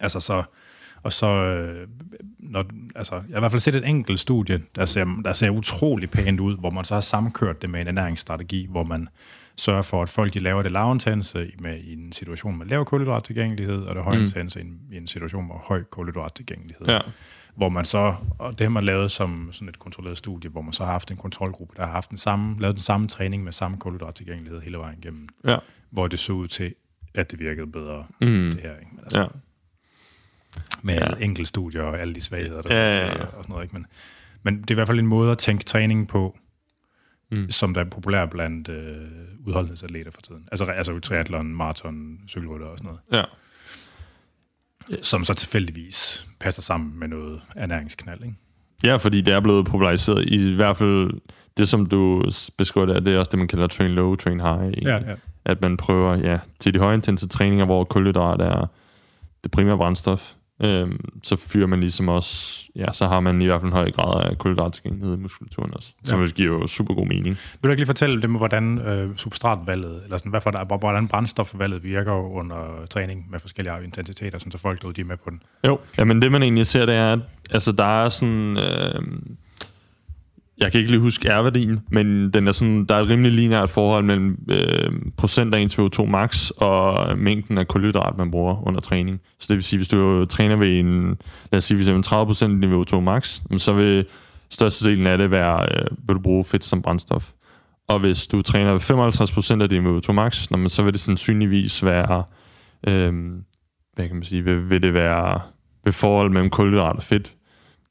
Altså så, Og så, øh, når, altså, jeg har i hvert fald set et enkelt studie, der ser, der ser utrolig pænt ud, hvor man så har sammenkørt det med en ernæringsstrategi, hvor man sørger for, at folk de laver det lavintense med, i en situation med lav kulhydrattilgængelighed, og det højintense mm. i en situation med høj kulhydrattilgængelighed. Ja. Hvor man så, og det har man lavet som sådan et kontrolleret studie, hvor man så har haft en kontrolgruppe, der har haft den samme, lavet den samme træning med samme kulhydrattilgængelighed hele vejen igennem, Ja. hvor det så ud til, at det virkede bedre, Mm. det her. Ikke? Men altså, Ja. med Ja. ja. enkeltstudier og alle de svagheder, der Ja, ja, ja. og sådan noget. Ikke? Men, men det er i hvert fald en måde at tænke træning på, Mm. mm. som der er populær blandt øh, udholdenhedsatleter for tiden. Altså, altså triathlon, maraton, cykelrytter og sådan noget. Ja. Som så tilfældigvis passer sammen med noget ernæringsknald, ikke? Ja, fordi det er blevet populariseret. I hvert fald det, som du beskriver der, det er også det, man kalder train low, train high. egentlig. Ja, ja. At man prøver ja, til de højintense træninger, hvor kulhydrat er det primære brændstof, øhm, så fyrer man ligesom også, ja, så har man i hvert fald en høj grad af kulhydrattilgængelighed i muskulaturen også, som Ja. ja. giver jo super god mening. Vil du ikke lige fortælle dem, hvordan øh, substratvalget, eller sådan, hvad for der, hvordan brændstofvalget virker under træning med forskellige intensiteter, sådan, så folk derude, de er med på den? Jo, jamen det man egentlig ser, det er, at altså, der er sådan... Øh, jeg kan ikke lige huske R-værdien, men den er sådan, der er et rimelig lineært forhold mellem øh, procent af ens VO2 max og mængden af kulhydrat, man bruger under træning. Så det vil sige, hvis du træner ved en, lad os sige, hvis en 30% af din VO2 max, så vil størstedelen af det være, øh, vil du bruge fedt som brændstof. Og hvis du træner ved 55% af din VO2 max, så vil det sandsynligvis være, øh, hvad kan man sige, vil, vil det være ved forhold mellem kulhydrat og fedt.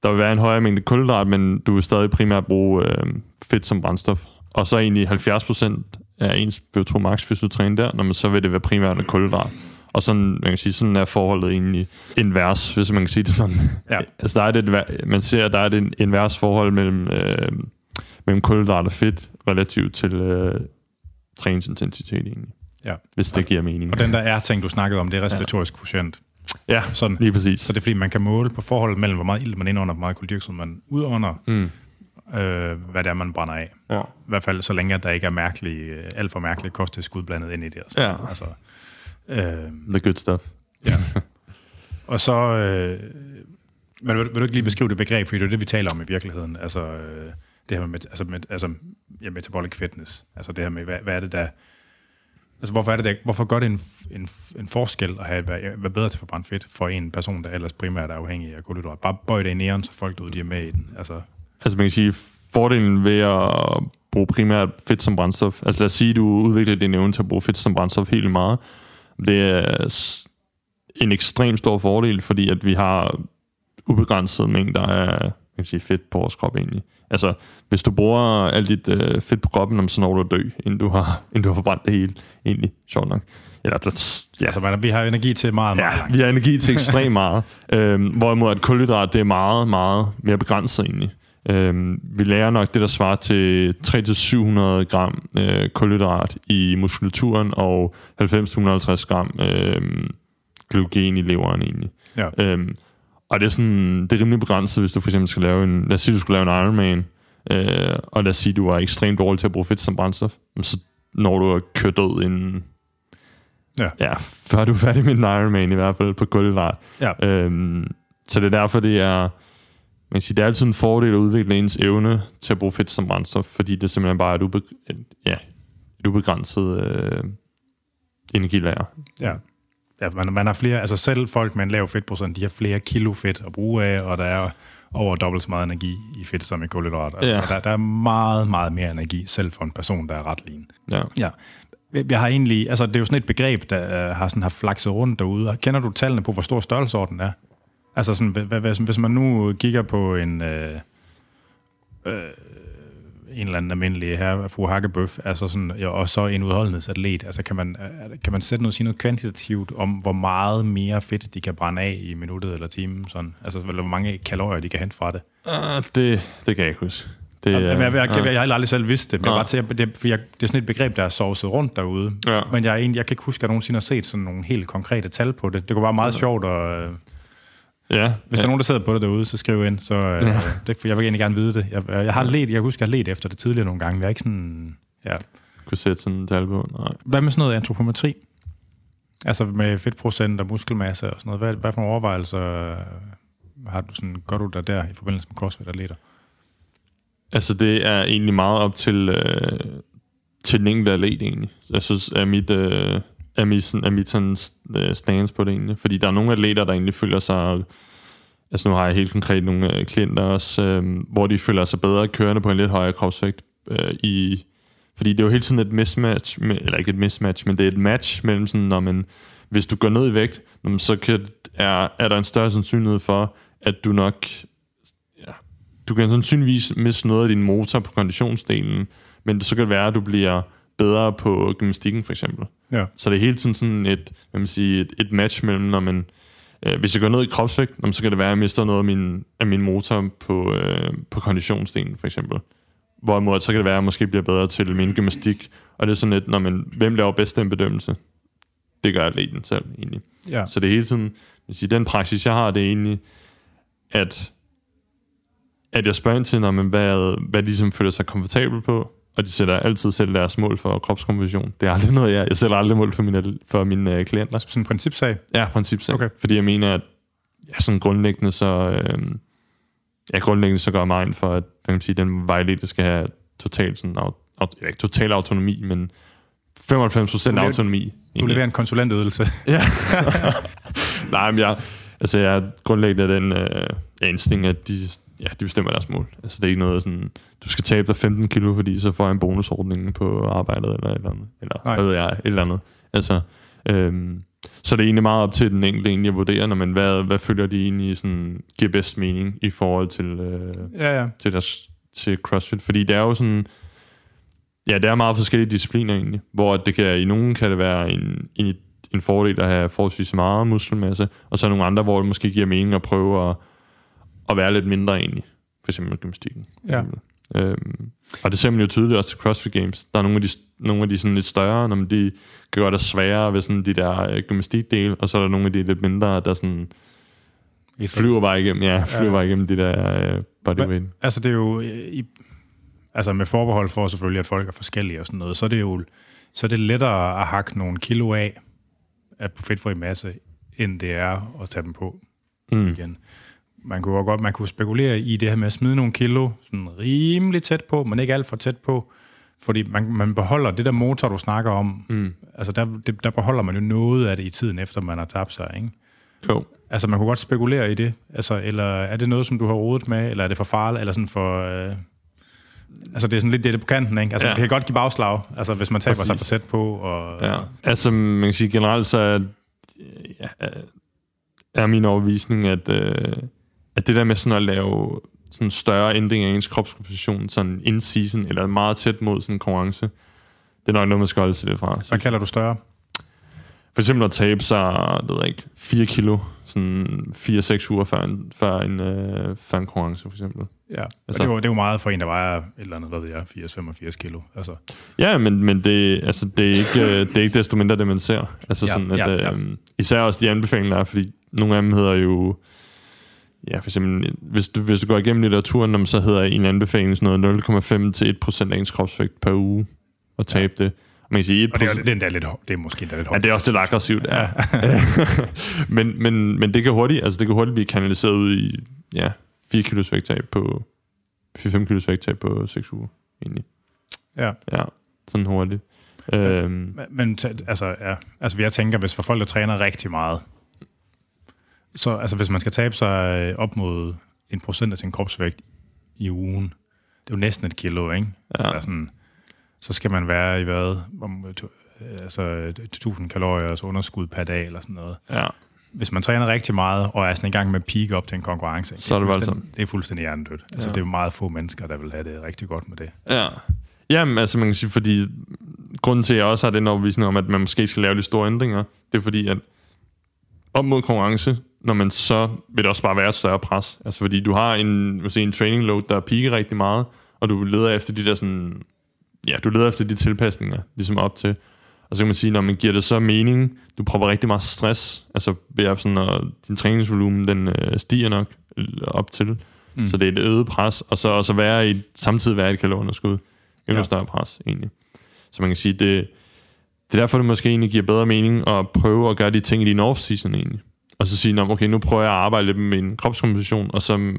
Der vil være en højere mængde kulhydrat, men du vil stadig primært bruge øh, fedt som brændstof. Og så egentlig 70% af ens VO2 max, hvis du træner der, når man, så vil det være primært med kulhydrat. Og sådan, man kan sige, sådan er forholdet egentlig invers, hvis man kan sige det sådan. Ja. altså der er det, et- man ser, at der er en invers forhold mellem, øh, mellem kulhydrat og fedt relativt til øh, træningsintensitet egentlig. Ja. Hvis det giver mening. Og den der er ting, du snakkede om, det er respiratorisk quotient. Ja, Sådan. lige præcis. Så det er fordi, man kan måle på forholdet mellem, hvor meget ild man indånder, hvor meget koldioxid man udånder, Mm. øh, hvad det er, man brænder af. Ja. I hvert fald så længe, at der ikke er mærkelige, øh, alt for mærkelige kosttilskud blandet ind i det. Altså. Ja. Altså, øh, The good stuff. ja. og så... Øh, men vil, vil du ikke lige beskrive det begreb, for det er det, vi taler om i virkeligheden. Altså, øh, det her med, altså, med altså, ja, metabolic fitness. Altså det her med, hvad, hvad er det, der... Altså, hvorfor, er det der, hvorfor gør det en, en, en forskel at have, være, være bedre til forbrændt fedt for en person, der ellers primært er afhængig af kulhydrat? Bare bøj det i næren, så folk derude, de er med i den. Altså, Altså man kan sige, fordelen ved at bruge primært fedt som brændstof, altså lad os sige, du udvikler din evne til at bruge fedt som brændstof helt meget, det er en ekstrem stor fordel, fordi at vi har ubegrænset mængder af man kan sige, fedt på vores krop egentlig. Altså, hvis du bruger alt dit øh, fedt på kroppen, så når du at dø, inden du har, inden du har forbrændt det hele, egentlig, sjovt nok. Eller, der, ja, altså man, vi har energi til meget, meget Ja, langt. vi har energi til ekstremt meget. Øhm, hvorimod at kulhydrat, det er meget, meget mere begrænset egentlig. Øhm, vi lærer nok det, der svarer til 300-700 gram øh, kulhydrat i muskulaturen og 90-150 gram øh, glykogen i leveren egentlig. Ja. Øhm, og det er, sådan, det er rimelig begrænset, hvis du for eksempel skal lave en, lad os sige, du skulle lave en Ironman, øh, og lad os sige, du er ekstremt dårlig til at bruge fedt som brændstof, så når du er kørt død inden, Ja. ja, før du er færdig med en Ironman i hvert fald på kulhydrat. Ja. Øhm, så det er derfor, det er, man kan sige, det er altid en fordel at udvikle ens evne til at bruge fedt som brændstof, fordi det simpelthen bare er et, ube, et, ja, et ubegrænset øh, energilager. Ja. Ja, man, man har flere, altså selv folk med en lav fedtprocent, de har flere kilo fedt at bruge af, og der er over dobbelt så meget energi i fedt som i kulhydrat. Altså, Ja. der, der er meget, meget mere energi, selv for en person, der er ret lean. Ja. Ja. Jeg har egentlig, altså det er jo sådan et begreb, der uh, har sådan har flakset rundt derude. Kender du tallene på, hvor stor størrelsesorden er? Altså sådan, hvad, hvad, hvis man nu kigger på en, øh, øh, en eller anden almindelig her, fru Hakkebøf, altså sådan, ja, og så en udholdenhedsatlet, altså kan man, øh, kan man sætte noget, sige noget kvantitativt om, hvor meget mere fedt de kan brænde af i minuttet eller timen, sådan? Altså, hvor mange kalorier de kan hente fra det? Uh, det, det kan jeg ikke huske. Det, Jamen, jeg, jeg, jeg, ja. jeg, jeg har aldrig selv vidst det, men jeg Nej. bare til, det, for jeg, det er sådan et begreb, der er sovset rundt derude. Ja. Men jeg, er egentlig, jeg kan ikke huske, at jeg nogensinde har set sådan nogle helt konkrete tal på det. Det kunne være meget sjovt, og øh, ja, hvis der er nogen, der sidder på det derude, så skriv ind. Så, øh, Ja. det, jeg vil egentlig gerne vide det. Jeg, jeg har let, jeg husker, jeg har let efter det tidligere nogle gange. Jeg er ikke sådan... Ja. kunne sætte sådan en tal på. Nej. Hvad med sådan noget antropometri? Altså med fedtprocent og muskelmasse og sådan noget. Hvad, hvad for nogle overvejelser har du sådan, gør du der der i forbindelse med CrossFit-atleter? Altså, det er egentlig meget op til, øh, til den enkelte atlet, egentlig. Jeg synes, er mit, øh, er mit, sådan, er mit sådan, øh, stance på det, egentlig. Fordi der er nogle atleter, der egentlig føler sig... Altså, nu har jeg helt konkret nogle øh, klienter også, øh, hvor de føler sig bedre kørende på en lidt højere kropsvægt. Øh, i, fordi det er jo hele tiden et mismatch, med, eller ikke et mismatch, men det er et match mellem sådan, når man, hvis du går ned i vægt, så kan, er, er der en større sandsynlighed for, at du nok du kan sandsynligvis miste noget af din motor på konditionsdelen, men så kan det være, at du bliver bedre på gymnastikken for eksempel. Ja. Så det er hele tiden sådan et, hvad man siger, et, et match mellem, når man, øh, hvis jeg går ned i kropsvægt, så kan det være, at jeg mister noget af min, af min motor på, øh, på konditionsdelen for eksempel. Hvorimod så kan det være, at jeg måske bliver bedre til min gymnastik. Og det er sådan et, når man, hvem laver bedst den bedømmelse? Det gør atleten selv egentlig. Ja. Så det er hele tiden, vil sige, den praksis, jeg har, det er egentlig, at at jeg spørger ind til, når man, hvad, hvad de ligesom føler sig komfortabel på, og de sætter altid selv deres mål for kropskomposition. Det er aldrig noget, jeg, jeg sætter aldrig mål for mine, for mine uh, klienter. Sådan en principsag? Ja, principsag. Okay. Fordi jeg mener, at ja, sådan grundlæggende, så, øh, ja, grundlæggende så gør mig ind for, at kan man sige, den vejledte skal have total, sådan, aut, aut, ikke total autonomi, men 95% autonomi. Du leverer en konsulentydelse. ja. Nej, men jeg, altså jeg er grundlæggende den øh, instinkt, at de, ja, de bestemmer deres mål. Altså det er ikke noget sådan, du skal tabe dig 15 kilo, fordi så får jeg en bonusordning på arbejdet, eller et eller andet. Eller Nej. hvad ved jeg, et eller andet. Altså, øhm, så det er egentlig meget op til den enkelte egentlig at vurdere, når man, hvad, hvad følger de egentlig sådan, giver bedst mening i forhold til, øh, Ja, ja. til, deres, til CrossFit. Fordi det er jo sådan, ja, det er meget forskellige discipliner egentlig, hvor det kan, i nogen kan det være en, en, en fordel at have forholdsvis meget muskelmasse, og så er nogle andre, hvor det måske giver mening at prøve at, at være lidt mindre egentlig. For eksempel med gymnastikken. Ja. Øhm, og det ser man jo tydeligt også til CrossFit Games. Der er nogle af de, nogle af de sådan lidt større, når man de kan gøre det sværere ved sådan de der øh, gymnastikdele, og så er der nogle af de lidt mindre, der sådan flyver bare igennem, ja, flyver Ja. bare igennem de der øh, bodyweight. Altså det er jo øh, i, altså med forbehold for selvfølgelig, at folk er forskellige og sådan noget, så er det jo så er det lettere at hakke nogle kilo af, af på fedtfri masse, end det er at tage dem på Mm. igen. Man kunne godt man kunne spekulere i det her med at smide nogle kilo sådan rimelig tæt på, men ikke alt for tæt på, fordi man, man beholder det der motor, du snakker om, Mm. altså der, det, der beholder man jo noget af det i tiden efter, man har tabt sig, ikke? Jo. Altså, man kunne godt spekulere i det. Altså, eller er det noget, som du har rodet med, eller er det for farligt, eller sådan for... Øh... Altså, det er sådan lidt det det på kanten, ikke? Altså, Ja. det kan godt give bagslag, altså, hvis man taber sig for Præcis. tæt på, og... Ja. Altså, man kan sige generelt, så er, ja, er min overbevisning, at, øh, at det der med sådan at lave sådan større ændringer i ens kropskomposition, sådan in season, eller meget tæt mod sådan en konkurrence, det er nok noget, man skal holde sig lidt fra. Hvad kalder du større? For eksempel at tabe sig, det ved jeg ikke, 4 kilo, sådan 4-6 uger før en, før en, øh, før en konkurrence, for eksempel. Ja, altså, Altså- det, er jo, det er jo meget for en, der vejer et eller andet, hvad ved jeg, 80-85 kilo. Altså, Ja, men, men det, altså, det, er ikke, øh, det er ikke desto mindre det, man ser. Altså Ja, sådan, at, ja, ja. Øh, især også de anbefalinger, der er, fordi nogle af dem hedder jo... Ja, for eksempel, hvis du, hvis du går igennem litteraturen, så hedder en anbefaling sådan noget 0,5 til 1% af ens kropsvægt per uge at tabe det. Og man kan sige 1%, og det er, jo- det er, endda lidt, det er måske endda lidt Ja, hårdt. det er også lidt aggressivt, ja. men, men, men det kan hurtigt, altså det kan hurtigt blive kanaliseret ud i ja, 4 kilos vægttab på 4-5 kilos vægttab på 6 uger, egentlig. Ja. Ja, sådan hurtigt. Øhm, Men, men ta- altså, ja, altså, jeg tænker, hvis for folk, der træner rigtig meget, så altså, hvis man skal tabe sig øh, op mod en procent af sin kropsvægt i ugen, det er jo næsten et kilo, ikke? Ja. Eller sådan, så skal man være i hvad? Om, øh, øh, altså 1000 kalorier altså underskud per dag eller sådan noget. ja, Hvis man træner rigtig meget og er sådan i gang med at peak op til en konkurrence, Så er det voldsomt. Det er fuldstændig hjernedødt. Altså, Ja. det er jo meget få mennesker, der vil have det rigtig godt med det. ja. Jamen, altså man kan sige, fordi grunden til, at jeg også har den overbevisning om, at man måske skal lave de store ændringer, det er fordi, at op mod konkurrence, når man så vil det også bare være et større pres. Altså fordi du har en, måske en training load, der piker rigtig meget, og du leder efter de der sådan, ja, du leder efter de tilpasninger, ligesom op til. Og så kan man sige, når man giver det så mening, du prøver rigtig meget stress, altså ved at sådan, at din træningsvolumen, den øh, stiger nok øh, op til. Mm. Så det er et øget pres, og så også være i, samtidig være i et kalorunderskud. Endnu ja. større pres, egentlig. Så man kan sige, det, det er derfor, det måske egentlig giver bedre mening at prøve at gøre de ting i din off-season egentlig. Og så sige, okay, nu prøver jeg at arbejde lidt med min kropskomposition, og så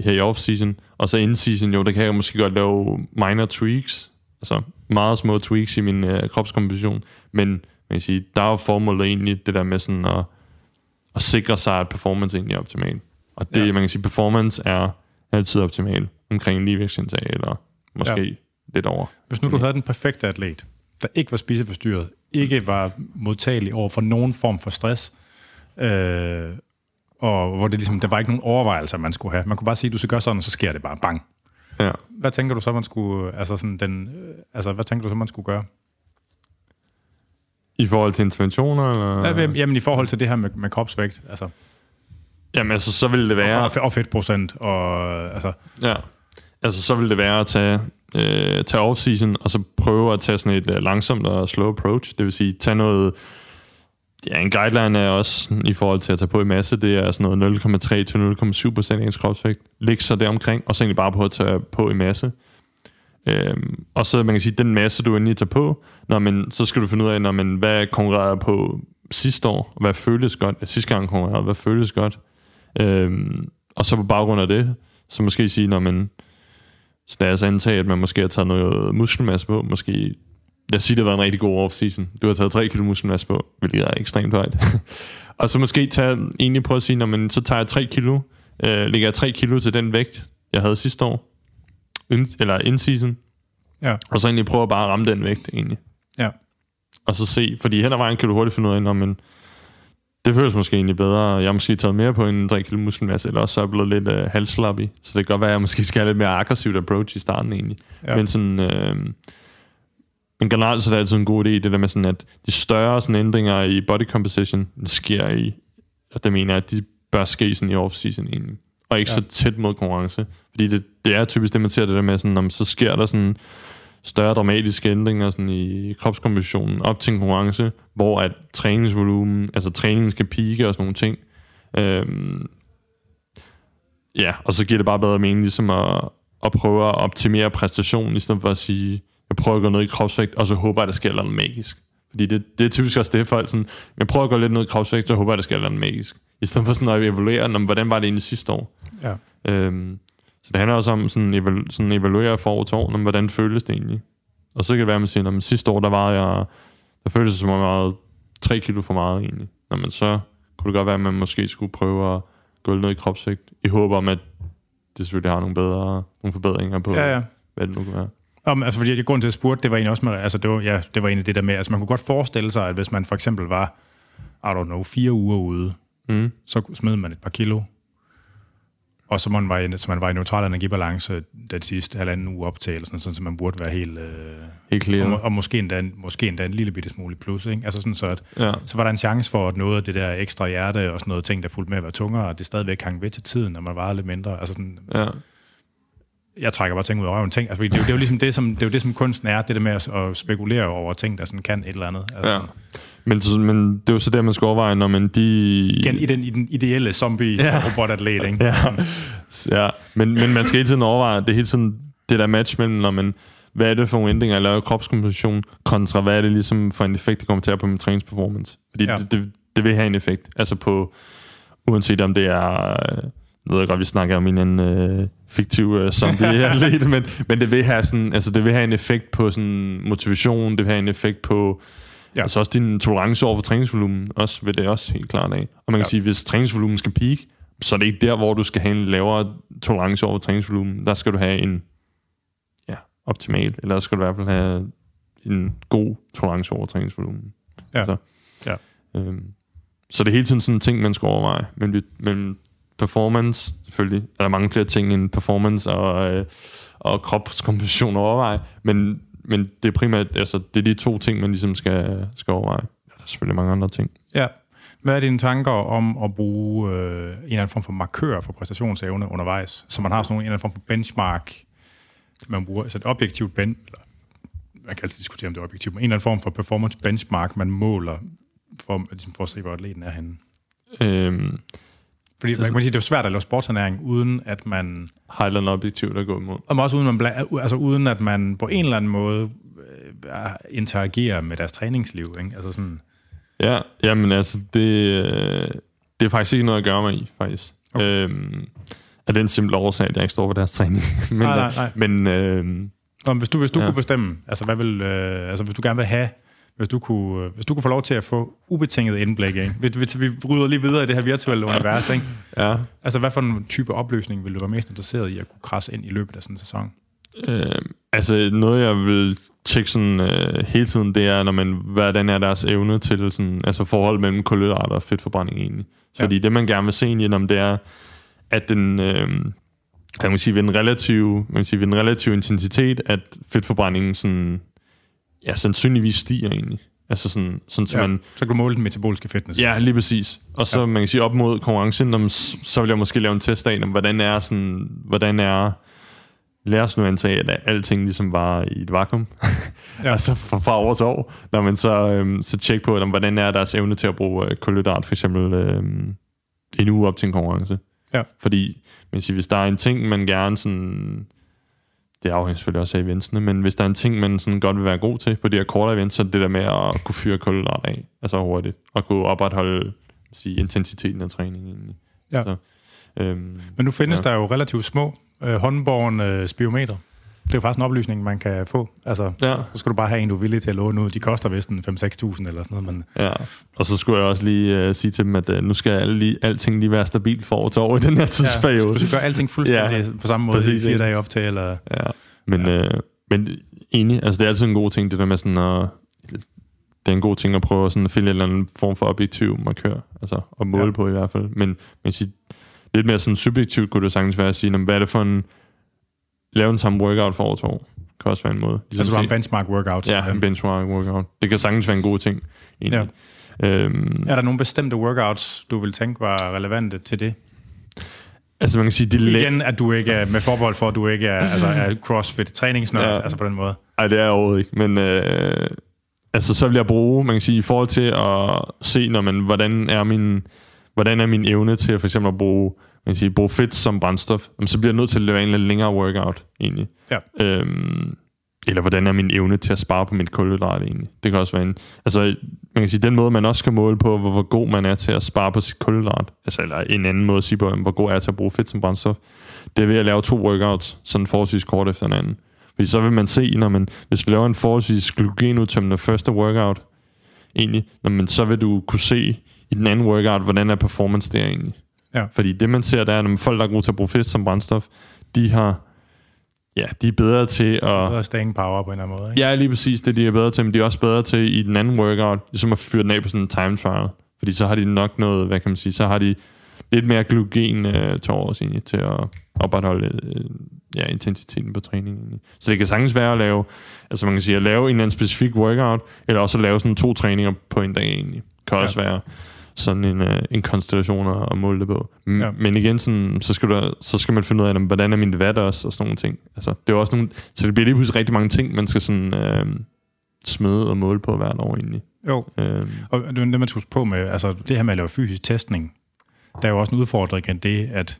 her i off-season, og så in-season, jo, der kan jeg måske godt lave minor tweaks, altså meget små tweaks i min øh, kropskomposition, men man kan sige, der er formålet egentlig det der med sådan at, at sikre sig, at performance egentlig er optimal. Og det, ja. man kan sige, performance er altid optimal omkring ligevægtsindtag, eller måske ja. lidt over. Hvis nu du havde den perfekte atlet, der ikke var spiseforstyrret, ikke var modtagelig over for nogen form for stress, øh, og hvor det ligesom, der var ikke nogen overvejelser, man skulle have. Man kunne bare sige, du skal gøre sådan, og så sker det bare bang. Ja. Hvad tænker du så, man skulle, altså sådan den, øh, altså hvad tænker du så, man skulle gøre? I forhold til interventioner? Eller? Ja, jamen i forhold til det her med, med kropsvægt, altså. Jamen altså, så ville det være... Og, og fedtprocent, og altså... Ja, altså så ville det være at tage, øh, tage off-season, og så prøve at tage sådan et uh, langsomt og slow approach. Det vil sige, tage noget Ja, en guideline er også, i forhold til at tage på i masse, det er sådan noget 0,3 til 0,7 procent af ens kropsvægt. Læg sig deromkring, og så egentlig bare på at tage på i masse. Øhm, og så man kan sige, den masse, du endelig tager på, når man, så skal du finde ud af, når man, hvad konkurrerede på sidste år, hvad føles godt, sidste gang konkurrerede, hvad føles godt. Øhm, og så på baggrund af det, så måske sige, når man, så lad os antage, at man måske har taget noget muskelmasse på, måske jeg siger, det var en rigtig god off-season. Du har taget 3 kilo muskelmasse på, hvilket er ekstremt højt. og så måske tage, egentlig prøve at sige, når man så tager jeg 3 kilo, øh, lægger jeg 3 kilo til den vægt, jeg havde sidste år, in, eller in-season, ja. og så egentlig prøve at bare ramme den vægt, egentlig. Ja. Og så se, fordi hen ad vejen kan du hurtigt finde ud af, når man, det føles måske egentlig bedre. Jeg har måske taget mere på en 3 kilo muskelmasse, eller også så er jeg blevet lidt øh, halslappy. Så det kan godt være, at jeg måske skal have lidt mere aggressivt approach i starten egentlig. Ja. Men sådan... Øh, men generelt så er det altid en god idé, det der med sådan, at de større sådan, ændringer i body composition sker i, og det mener jeg, at de bør ske sådan i off-season egentlig. Og ikke ja. så tæt mod konkurrence. Fordi det, det er typisk det, man ser det der med, sådan, om så sker der sådan større dramatiske ændringer sådan i kropskompositionen op til en konkurrence, hvor at træningsvolumen, altså træningen skal pike og sådan nogle ting. Øhm, ja, og så giver det bare bedre mening ligesom at, at prøve at optimere præstationen, i stedet for at sige, jeg prøver at gå ned i kropsvægt, og så håber jeg, at der sker noget magisk. Fordi det, det er typisk også det, folk sådan, jeg prøver at gå lidt ned i kropsvægt, så håber jeg, at der sker noget magisk. I stedet for sådan at evaluere, hvordan var det egentlig sidste år. Ja. Øhm, så det handler også om sådan, evalu- sådan evaluere for år til år, når, hvordan føles det egentlig. Og så kan det være, at man siger, at sidste år, der var jeg, der føltes som om jeg var 3 kilo for meget egentlig. Når man så kunne det godt være, at man måske skulle prøve at gå ned i kropsvægt, i håb om, at det selvfølgelig har nogle bedre nogle forbedringer på, ja, ja. hvad det nu kan være. Om, altså, fordi grunden til at spurgte, det var egentlig også med, altså, det var, ja, det var egentlig det der med, altså man kunne godt forestille sig, at hvis man for eksempel var, I don't know, fire uger ude, mm. så smed man et par kilo, og så man var i, så man var i neutral energibalance den sidste halvanden uge op til, eller sådan, sådan, så man burde være helt... Øh, helt clear. Og, og måske, endda, måske endda en lille bitte smule plus, ikke? Altså sådan så, at, ja. så var der en chance for, at noget af det der ekstra hjerte og sådan noget ting, der fulgte med at være tungere, og det stadigvæk hang ved til tiden, når man var lidt mindre. Altså sådan, ja jeg trækker bare ting ud af røven. Ting, altså, det, er jo, det, er jo ligesom det, som, det er jo det, som kunsten er, det der med at, at spekulere over ting, der sådan kan et eller andet. Altså, ja. Men, men det er jo så det, man skal overveje, når man de... Igen, i den, i den ideelle zombie-robotatlet, ikke? ja. ja. Men, men man skal hele tiden overveje, det er hele tiden det der match mellem, når man, hvad er det for nogle ændringer, jeg laver kropskomposition, kontra hvad er det ligesom for en effekt, det kommer til at på min træningsperformance. Fordi ja. det, det, det, vil have en effekt. Altså på, uanset om det er jeg ved godt, vi snakker om en anden øh, fiktiv øh, zombie-atlet, men, men det vil have sådan, altså det vil have en effekt på sådan motivation, det vil have en effekt på ja. altså også din tolerance over for træningsvolumen, også vil det også helt klart af. Og man kan ja. sige, hvis træningsvolumen skal peak, så er det ikke der, hvor du skal have en lavere tolerance over træningsvolumen. Der skal du have en ja, optimal, eller skal du i hvert fald have en god tolerance over træningsvolumen. Ja. Så, ja. Øhm, så det er hele tiden sådan en ting, man skal overveje. Men, men performance, selvfølgelig er der mange flere ting end performance og, øh, og kropskomposition at overveje, men, men det er primært, altså det er de to ting, man ligesom skal, skal overveje. Ja, der er selvfølgelig mange andre ting. Ja. Hvad er dine tanker om at bruge øh, en eller anden form for markør for præstationsevne undervejs? Så man har sådan en eller anden form for benchmark, man bruger, altså et objektivt ben, eller man kan altid diskutere, om det er objektivt, men en eller anden form for performance benchmark, man måler for, ligesom for at se, hvor atleten er henne. Øhm, fordi altså, man kan sige, det er svært at lave sportsernæring, uden at man... Har et eller andet objektivt at gå imod. Og også uden, man, altså, uden at man på en eller anden måde øh, interagerer med deres træningsliv. Ikke? Altså sådan, Ja, jamen altså, det, øh, det er faktisk ikke noget at gøre mig i, faktisk. Okay. Øhm, af den simple årsag, at jeg ikke står på deres træning. men, Nej, nej, nej. men øh, Nå, men hvis du, hvis du ja. kunne bestemme, altså hvad vil, øh, altså hvis du gerne vil have, hvis du, kunne, hvis du kunne få lov til at få ubetinget indblik, ikke? Vi, vi, vi rydder lige videre i det her virtuelle univers, ikke? ja, Altså hvad for en type opløsning vil du være mest interesseret i at kunne krasse ind i løbet af sådan en sæson? øh, altså noget, jeg vil tjekke sådan, øh, hele tiden, det er, når man, hvordan er deres evne til sådan, altså forhold mellem kulhydrater og fedtforbrænding egentlig. Ja. Fordi det, man gerne vil se egentlig, om det er, at den, øh, jeg kan sige, ved en relativ, man kan sige, ved en relativ intensitet, at fedtforbrændingen sådan, ja, sandsynligvis stiger egentlig. Altså sådan, sådan så Ja, man, så kan du måle den metaboliske fitness. Ja, lige præcis. Og så ja. man kan sige op mod konkurrencen, så vil jeg måske lave en test af, om, hvordan er sådan, hvordan er, lad os nu antage, at alting ligesom var i et vakuum, ja. Og så fra, fra år til år, når man så, øhm, så tjekke på, om, hvordan er deres evne til at bruge øh, kulhydrat, for eksempel øhm, en uge op til en konkurrence. Ja. Fordi, man kan sige, hvis der er en ting, man gerne sådan, det afhænger selvfølgelig også af eventsene, men hvis der er en ting, man sådan godt vil være god til på de her korte events, så er det der med at kunne fyre kulhydrat af, altså hurtigt, og kunne opretholde sige, intensiteten af træningen egentlig. Ja. Så, øhm, Men nu findes Ja. der jo relativt små øh, håndborgne øh, spiometer. Det er jo faktisk en oplysning, man kan få. Altså, ja, så skal du bare have en, du er villig til at låne ud. De koster vist en 5-6.000 eller sådan noget, men ja. Og så skulle jeg også lige øh, sige til dem, at øh, nu skal alle lige, alting lige være stabilt for år til år i den her tidsperiode. du skal gøre alting fuldstændig Ja, ja, på samme måde præcis, præcis, fire dage op til. Eller, Ja, men, ja. Øh, men enig, altså det er altid en god ting, det der med sådan at, det er en god ting at prøve sådan at finde en eller anden form for objektiv markør, altså at måle ja. Ja. på i hvert fald. Men man sige, lidt mere sådan subjektivt kunne det sagtens være at sige, "Nå, hvad er det for en, lave en samme workout for år til år, kan også være en måde. Ligesom altså bare en benchmark workout. Ja, en benchmark workout. Det kan sagtens være en god ting, egentlig. Ja. Øhm, Er der nogle bestemte workouts, du vil tænke var relevante til det? Altså man kan sige, de la- Igen, at du ikke er med forbehold for, at du ikke er, altså, er crossfit træningsnørd, Ja. altså på den måde. Ej, det er jeg overhovedet ikke. Men øh, altså, så vil jeg bruge, man kan sige, i forhold til at se, når man, hvordan er min, hvordan er min evne til for eksempel at bruge, man kan sige, bruge fedt som brændstof, så bliver jeg nødt til at lave en lidt længere workout, egentlig. Ja. Øhm, eller hvordan er min evne til at spare på mit kulhydrat egentlig. Det kan også være en... Altså, man kan sige, den måde, man også kan måle på, hvor, hvor god man er til at spare på sit kulhydrat, altså, eller en anden måde at sige på, hvor god jeg er til at bruge fedt som brændstof, det er ved at lave to workouts, sådan forholdsvis kort efter hinanden. Fordi så vil man se, når man, hvis du laver en forholdsvis glykogenudtømmende første workout, egentlig, når man, så vil du kunne se i den anden workout, hvordan er performance der egentlig. Ja. Fordi det man ser, der er, når folk, der er gode til at bruge fedt som brændstof, de har, ja, de er bedre til at, Bedre staying power på en eller anden måde. Ikke? Ja, lige præcis det, de er bedre til, men de er også bedre til i den anden workout, ligesom at fyre den af på sådan en time trial. Fordi så har de nok noget, hvad kan man sige, så har de lidt mere glykogen øh, til års egentlig, til at opretholde øh, ja, intensiteten på træningen. Egentlig. Så det kan sagtens være at lave, altså man kan sige, at lave en eller anden specifik workout, eller også at lave sådan to træninger på en dag egentlig. Kan Ja. også være sådan en, øh, en konstellation at, måle det på. M- Ja. Men igen, sådan, så, skal du, så skal man finde ud af, jamen, hvordan er min watt også, og sådan nogle ting. Altså, det er også nogle, så det bliver lige pludselig rigtig mange ting, man skal sådan, øh, smede og måle på hvert år egentlig. Jo, Øh, og det er det, man skal huske på med, altså det her med at lave fysisk testning, der er jo også en udfordring af det, at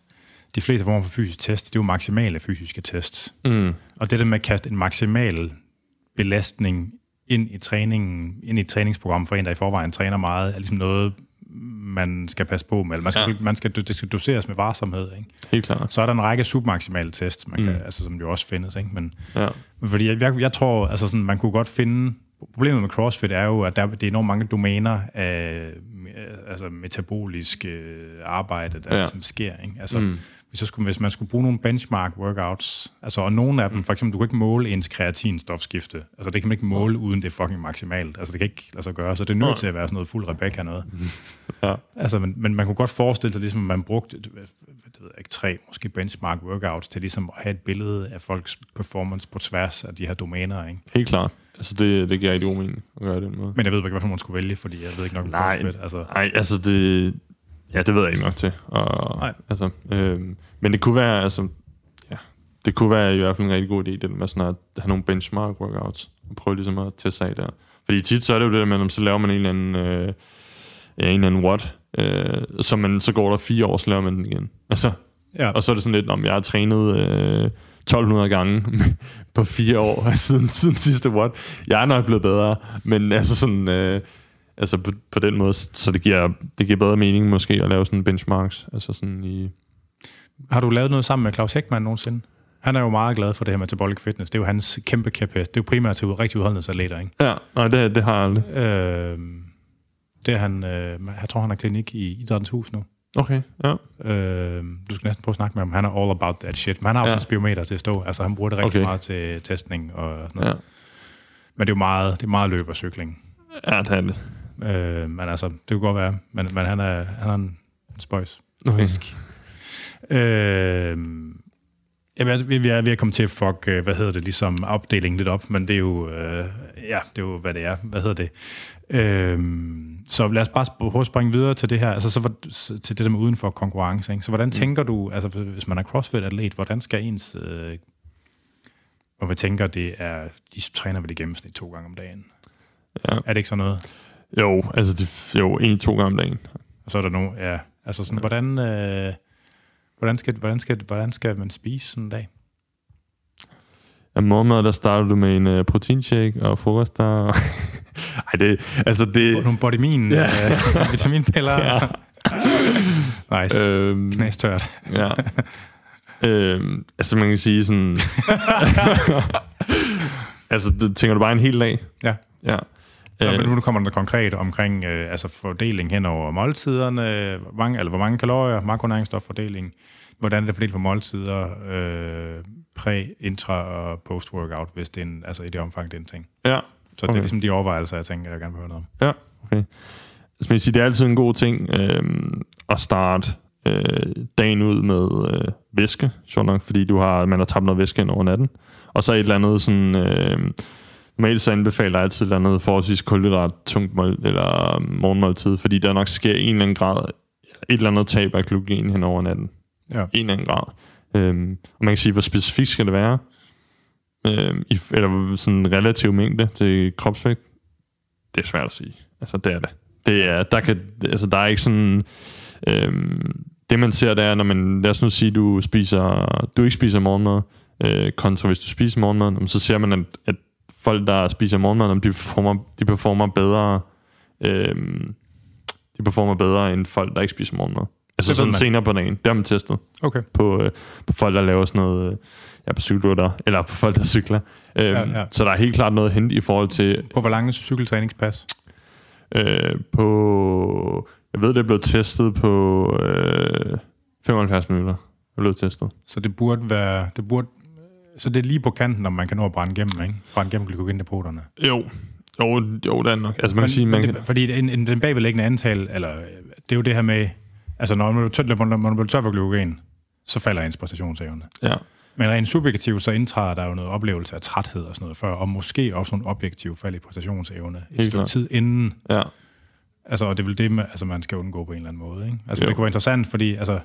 de fleste former for fysisk test, det er jo maksimale fysiske test. mm, Og det der med at kaste en maksimal belastning ind i træningen, ind i et træningsprogram for en, der i forvejen træner meget, er ligesom noget, man skal passe på med. Eller man skal, Ja. man skal, det skal doseres med varsomhed. Ikke? helt klart. Så er der en række submaksimale tests, man kan, Mm. altså, som jo også findes. Ikke? Men, Ja. fordi jeg, jeg, jeg tror, altså sådan, man kunne godt finde... Problemet med CrossFit er jo, at der, det er enormt mange domæner af altså metabolisk øh, arbejde, der Ja. ja. ligesom sker. Ikke? Altså, Mm. Hvis, skulle, hvis man skulle bruge nogle benchmark workouts, altså, og nogle af dem, for eksempel, du kan ikke måle ens kreatinstofskifte. Altså, det kan man ikke måle, uden det er fucking maksimalt. Altså, det kan ikke lade sig gøre, så det er nødt til at være sådan noget fuld Rebecca noget. Ja. Altså, men, men man kunne godt forestille sig, ligesom man brugte det ved ikke, tre, måske benchmark workouts, til ligesom at have et billede af folks performance på tværs af de her domæner, ikke? Helt klart. Altså, det, det giver rigtig god mening at gøre det måde. Men jeg ved ikke, hvad man skulle vælge, fordi jeg ved ikke nok om Nej. CrossFit. Altså, Nej, altså det... Ja, det ved jeg ikke nok til. Og, Nej. Altså, øhm, men det kunne være, altså... Ja, det kunne være i hvert fald en rigtig god idé, det med sådan at have nogle benchmark workouts, og prøve ligesom at teste sig der. Fordi tit så er det jo det at så laver man en eller anden, øh, ja, en eller anden watt, øh, så, man, så går der fire år, så laver man den igen. Altså, ja. og så er det sådan lidt, om jeg har trænet øh, 1200 gange på fire år siden, siden sidste what. Jeg er nok blevet bedre, men altså sådan... Øh, altså på, på den måde, så det giver, det giver bedre mening måske at lave sådan benchmarks, altså sådan i... Har du lavet noget sammen med Claus Heckmann nogensinde? Han er jo meget glad for det her metabolic fitness. Det er jo hans kæmpe kæphest. Det er jo primært til rigtig udholdenhedsatleter, ikke? Ja, nej, det, det har jeg aldrig. Øh, det er han, øh, jeg tror, han har klinik i Idrættens Hus nu. Okay, ja. Øh, du skal næsten prøve at snakke med ham. Han er all about that shit. Men han har også ja. en spiometer til at stå. Altså, han bruger det rigtig okay. meget til testning og sådan noget. Ja. Men det er jo meget, det er meget løb og cykling. Ja, det er det. Øh, men altså, det kunne godt være. Men, men han, er, han er en spøjs. Okay. Øh, Jamen, vi, vi, er, vi er kommet til at fuck, øh, hvad hedder det, ligesom opdelingen lidt op, men det er jo, øh, ja, det er jo, hvad det er. Hvad hedder det? Øhm, så lad os bare springe videre til det her, altså så til det der med uden for konkurrence. Ikke? Så hvordan mm. tænker du, altså hvis man er CrossFit-atlet, hvordan skal ens, øh, hvor man tænker, det er, de træner vel i gennemsnit to gange om dagen. Ja. Er det ikke sådan noget? Jo, altså de, jo, en-to gange om dagen. Og så er der nogle, ja, altså sådan, ja. hvordan... Øh, Hvordan skal, hvordan skal, hvordan skal man spise sådan en dag? Ja, morgenmad, der starter du med en uh, proteinshake og frokost der. Ej, det, altså det... Nogle bodymin, ja. uh, vitaminpiller. ja. nice. Øhm, Knæstørt. ja. Øhm, altså man kan sige sådan... altså, det, tænker du bare en hel dag? Ja. Ja. Nå, men nu kommer der konkret omkring øh, altså fordeling hen over måltiderne, hvor mange, eller hvor mange kalorier, makronæringsstoffordeling, hvordan er det fordelt på måltider, øh, præ, intra og post-workout, hvis det er en, altså i det omfang, det er en ting. Ja. Så det er ligesom de overvejelser, jeg tænker, jeg gerne vil høre noget om. Ja, okay. Så jeg sige, det er altid en god ting øh, at starte øh, dagen ud med øh, væske, sjovt nok, fordi du har, man har tabt noget væske ind over natten. Og så et eller andet sådan... Øh, Normalt så anbefaler jeg altid et eller andet forholdsvis kulhydrat tungt mål, eller morgenmåltid, fordi der nok sker en eller anden grad, et eller andet tab af glukogen hen over natten. Ja. En eller anden grad. Øhm, og man kan sige, hvor specifikt skal det være? Øhm, i, eller sådan en relativ mængde til kropsvægt? Det er svært at sige. Altså, det er det. det er, der, kan, altså, der er ikke sådan... Øhm, det man ser, det er, når man, lad os nu sige, du spiser, du ikke spiser morgenmad, øh, kontra hvis du spiser morgenmad, så ser man, at, at folk, der spiser morgenmad, de performer, de performer bedre, øhm, de performer bedre end folk, der ikke spiser morgenmad. Altså sådan senere på dagen. Det har man testet. Okay. På, øh, på folk, der laver sådan noget, øh, ja, på cykelrytter, eller på folk, der cykler. Øhm, ja, ja. Så der er helt klart noget at hente i forhold til... På hvor lange cykeltræningspas? Øh, på... Jeg ved, det er blevet testet på øh, 75 minutter. Det er blevet testet. Så det burde være... Det burde så det er lige på kanten, om man kan nå at brænde gennem, ikke? Brænde gennem glykogendepoterne. Jo, jo, jo, det er nok. Altså, man men, kan sige, man det, Fordi en, en, den bagvedliggende antal, eller det er jo det her med, altså når man, tør, når man bliver tør for glykogen, så falder ens præstationsevne. Ja. Men rent subjektivt, så indtræder der jo noget oplevelse af træthed og sådan noget før, og måske også nogle objektive fald i præstationsevne et stykke tid inden. Ja. Altså, og det er vel det, man, altså, man skal undgå på en eller anden måde. Ikke? Altså, jo. det kunne være interessant, fordi altså,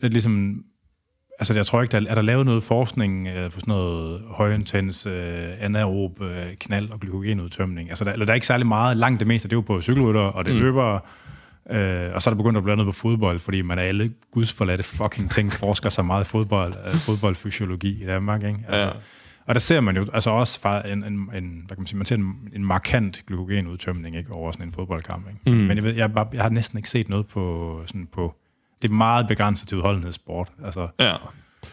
det er ligesom, Altså, jeg tror ikke, der er der lavet noget forskning øh, på sådan noget højintens øh, anaerob øh, knald- og glykogenudtømning. Altså, der, eller der er ikke særlig meget. Langt det meste, det er jo på cykelrytter, og det mm. løber. Øh, og så er der begyndt at blive noget på fodbold, fordi man er alle gudsforladte fucking ting, forsker så meget i fodbold, øh, fodboldfysiologi i Danmark, ikke? Altså, ja. Og der ser man jo altså også en, en, en, hvad kan man sige, man ser en, en markant glykogenudtømning ikke, over sådan en fodboldkamp. Ikke? Mm. Men jeg, ved, jeg, jeg, jeg har næsten ikke set noget på, sådan på det er meget begrænset til udholdenhedssport. Altså. Ja.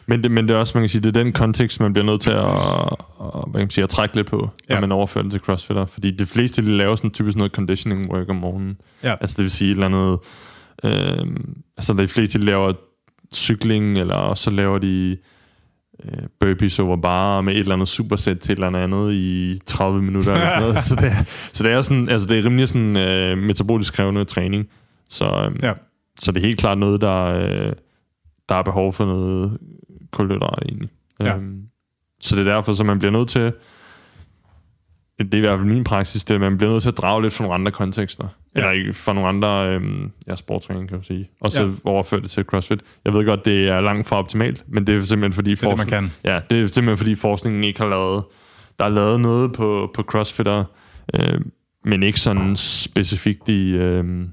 Men det, men det er også, man kan sige, det er den kontekst, man bliver nødt til at, at, hvad kan man sige, at trække lidt på, ja. når man overfører det til crossfitter. Fordi de fleste, de laver sådan typisk noget conditioning work om morgenen. Ja. Altså det vil sige et eller andet... Øh, altså de fleste, de laver cykling, eller så laver de øh, burpees over bare med et eller andet supersæt til et eller andet i 30 minutter eller sådan noget. så, det, så det er sådan, altså det er rimelig sådan øh, metabolisk krævende træning. Så, øh, ja. Så det er helt klart noget, der, øh, der er behov for noget kulhydrat egentlig. Ja. Øhm, så det er derfor, så man bliver nødt til, det er i hvert fald min praksis, det er, at man bliver nødt til at drage lidt fra nogle andre kontekster. Ja. Eller ikke fra nogle andre øhm, ja, sportstræning, kan man sige. Og så ja. overføre det til CrossFit. Jeg ved godt, det er langt fra optimalt, men det er simpelthen fordi... Det er forskning, det, man kan. Ja, det er simpelthen fordi forskningen ikke har lavet... Der er lavet noget på, på CrossFitter, øh, men ikke sådan specifikt i... Øh,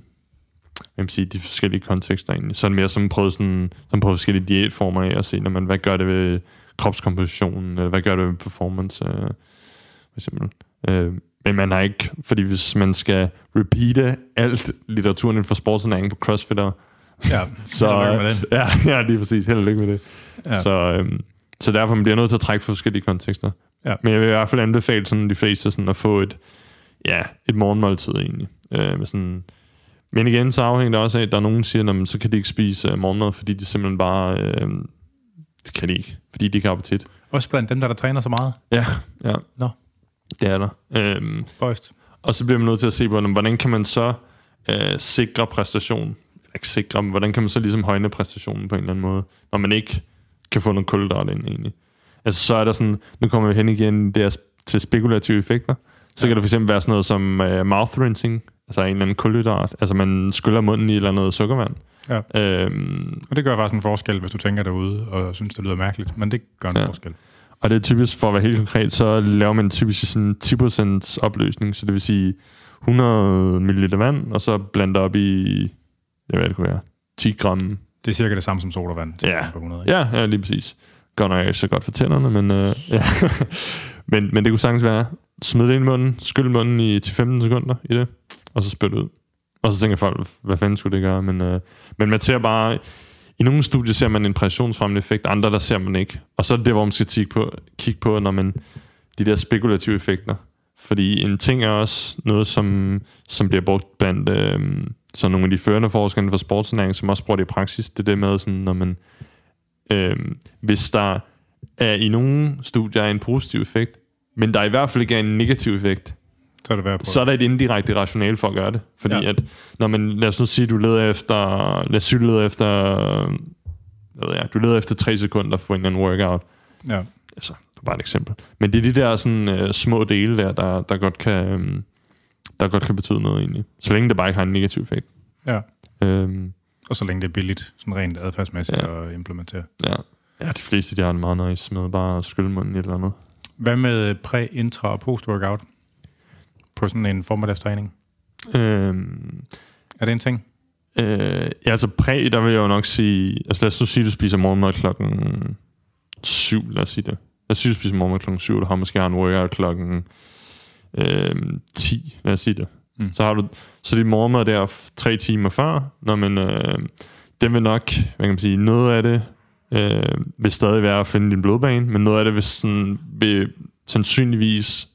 man sige, de forskellige kontekster egentlig. Sådan mere som prøve, sådan, som prøve forskellige diætformer af at se, når man, hvad gør det ved kropskompositionen, eller hvad gør det med performance, øh, for eksempel. Øh, men man har ikke, fordi hvis man skal repeate alt litteraturen inden for sportsernæring på CrossFitter, Ja, så, held og med den. ja, ja, lige præcis. Held og lykke med det. Ja. Så, øhm, så derfor man bliver nødt til at trække for forskellige kontekster. Ja. Men jeg vil i hvert fald anbefale sådan de fleste sådan at få et, ja, et morgenmåltid egentlig. Øh, med sådan, men igen, så afhænger det også af, at der er nogen, der siger, at så kan de ikke spise uh, morgenmad, fordi de simpelthen bare... Øh, det kan de ikke, fordi de ikke har appetit. Også blandt dem, der, der træner så meget. Ja, ja. Nå. Det er der. Øhm, Bøjst. og så bliver man nødt til at se på, hvordan kan man så øh, sikre præstation? Eller Ikke sikre, men hvordan kan man så ligesom højne præstationen på en eller anden måde, når man ikke kan få noget kulhydrat ind egentlig. Altså så er der sådan, nu kommer vi hen igen der til spekulative effekter. Så kan det fx være sådan noget som øh, mouth rinsing, altså en eller anden kulhydrat. Altså man skyller munden i et eller andet sukkervand. Ja. Øhm, Og det gør faktisk en forskel, hvis du tænker derude og synes, det lyder mærkeligt. Men det gør en Ja. forskel. Og det er typisk, for at være helt konkret, så laver man typisk sådan 10% opløsning, så det vil sige 100 ml vand, og så blander op i, jeg ved det kunne være, 10 gram. Det er cirka det samme som sodavand. til Ja. på 100, ikke? Ja, ja, lige præcis. Godt nok ikke så godt for tænderne, men, øh, ja. men, men det kunne sagtens være, smid det ind i munden, skyld munden i 10-15 sekunder i det, og så spytte ud. Og så tænker folk, hvad fanden skulle det gøre? Men, øh, men man ser bare, i nogle studier ser man en præstationsfremmende effekt, andre der ser man ikke. Og så er det der, hvor man skal kigge på, kigge på når man, de der spekulative effekter. Fordi en ting er også noget, som, som bliver brugt blandt øh, så nogle af de førende forskere for sportsnæring, som også bruger det i praksis. Det er det med, sådan, når man, øh, hvis der er i nogle studier en positiv effekt, men der i hvert fald ikke er en negativ effekt, så er det værd på. så er der et indirekte rationale for at gøre det. Fordi Ja. at, når man, lad os nu sige, du leder efter, lad os sige, du leder efter, hvad ved jeg, du leder efter tre sekunder for en workout. Ja. Altså, det er bare et eksempel. Men det er de der sådan, uh, små dele der, der, der, godt kan, um, der godt kan betyde noget egentlig. Så længe det bare ikke har en negativ effekt. ja. Um, Og så længe det er billigt, sådan rent adfærdsmæssigt ja. at implementere. ja. ja, de fleste de har en meget nice med bare at skylle munden i et eller andet. Hvad med præ, intra og post-workout? På sådan en formiddagstræning? Um, Er det en ting? Øh, ja, altså præ, der vil jeg jo nok sige... Altså lad os nu sige, at du spiser morgenmad klokken 7, lad os sige det. Lad os sige, at du spiser morgenmad klokken 7, og du har måske har en workout klokken øh, 10, lad os sige det. Mm. Så har du så dit morgenmad der tre timer før, når man, øh, den vil nok, hvad kan man sige, noget af det øh, vil stadig være at finde din blodbane, men noget af det vil, sådan, vil sandsynligvis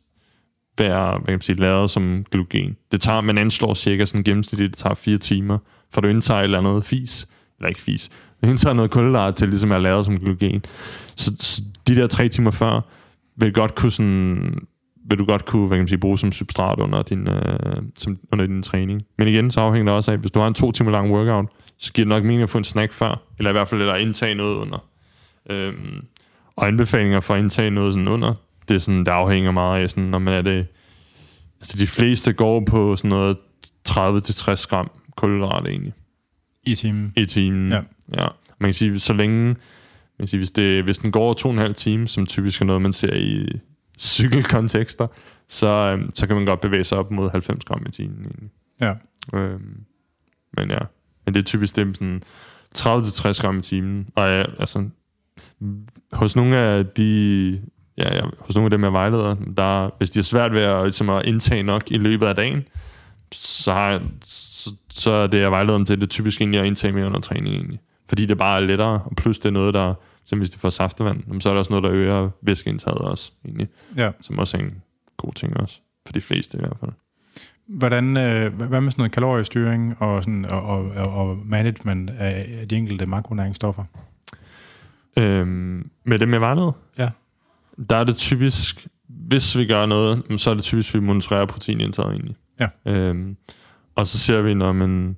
være hvad kan man sige, lavet som glykogen. Det tager, man anslår cirka sådan gennemsnitligt, det tager fire timer, for du indtager et eller andet fis, eller ikke fis, du indtager noget kulhydrat til ligesom at lavet som glykogen. Så, så de der tre timer før, vil godt kunne sådan, vil du godt kunne hvad kan man sige, bruge som substrat under din, øh, som, under din træning. Men igen, så afhænger det også af, hvis du har en to timer lang workout, så giver det nok mening at få en snack før, eller i hvert fald at indtage noget under. Øhm, og anbefalinger for at indtage noget sådan under, det, er sådan, det afhænger meget af, sådan, når man er det... Altså de fleste går på sådan noget 30-60 gram kulhydrat egentlig I timen? i timen. Ja. ja. Man kan sige, så længe... Man kan sige, hvis, det, hvis den går over to og en halv time, som typisk er noget, man ser i cykelkontekster, så, øhm, så kan man godt bevæge sig op mod 90 gram i timen. Egentlig. Ja. Øhm, men ja, men det er typisk dem sådan 30-60 gram i timen. Og ja, altså, hos nogle af de, ja, ja, hos nogle af dem, jeg vejleder, der, hvis de har svært ved at, ligesom at indtage nok i løbet af dagen, så, har, jeg- så, så er det, jeg vejleder dem til, det er typisk egentlig at indtage mere under træning egentlig. Fordi det bare er lettere, og plus det er noget, der, som hvis de får saftevand, så er der også noget, der øger væskeindtaget også, egentlig, ja. som også er en god ting også, for de fleste i hvert fald. Hvordan, øh, hvad med sådan noget kaloriestyring og, sådan, og, og, og, management af de enkelte makronæringsstoffer? Øhm, med det med vejleder? Ja. Der er det typisk, hvis vi gør noget, så er det typisk, at vi monitorerer proteinindtaget egentlig. Ja. Øhm, og så ser vi, når man,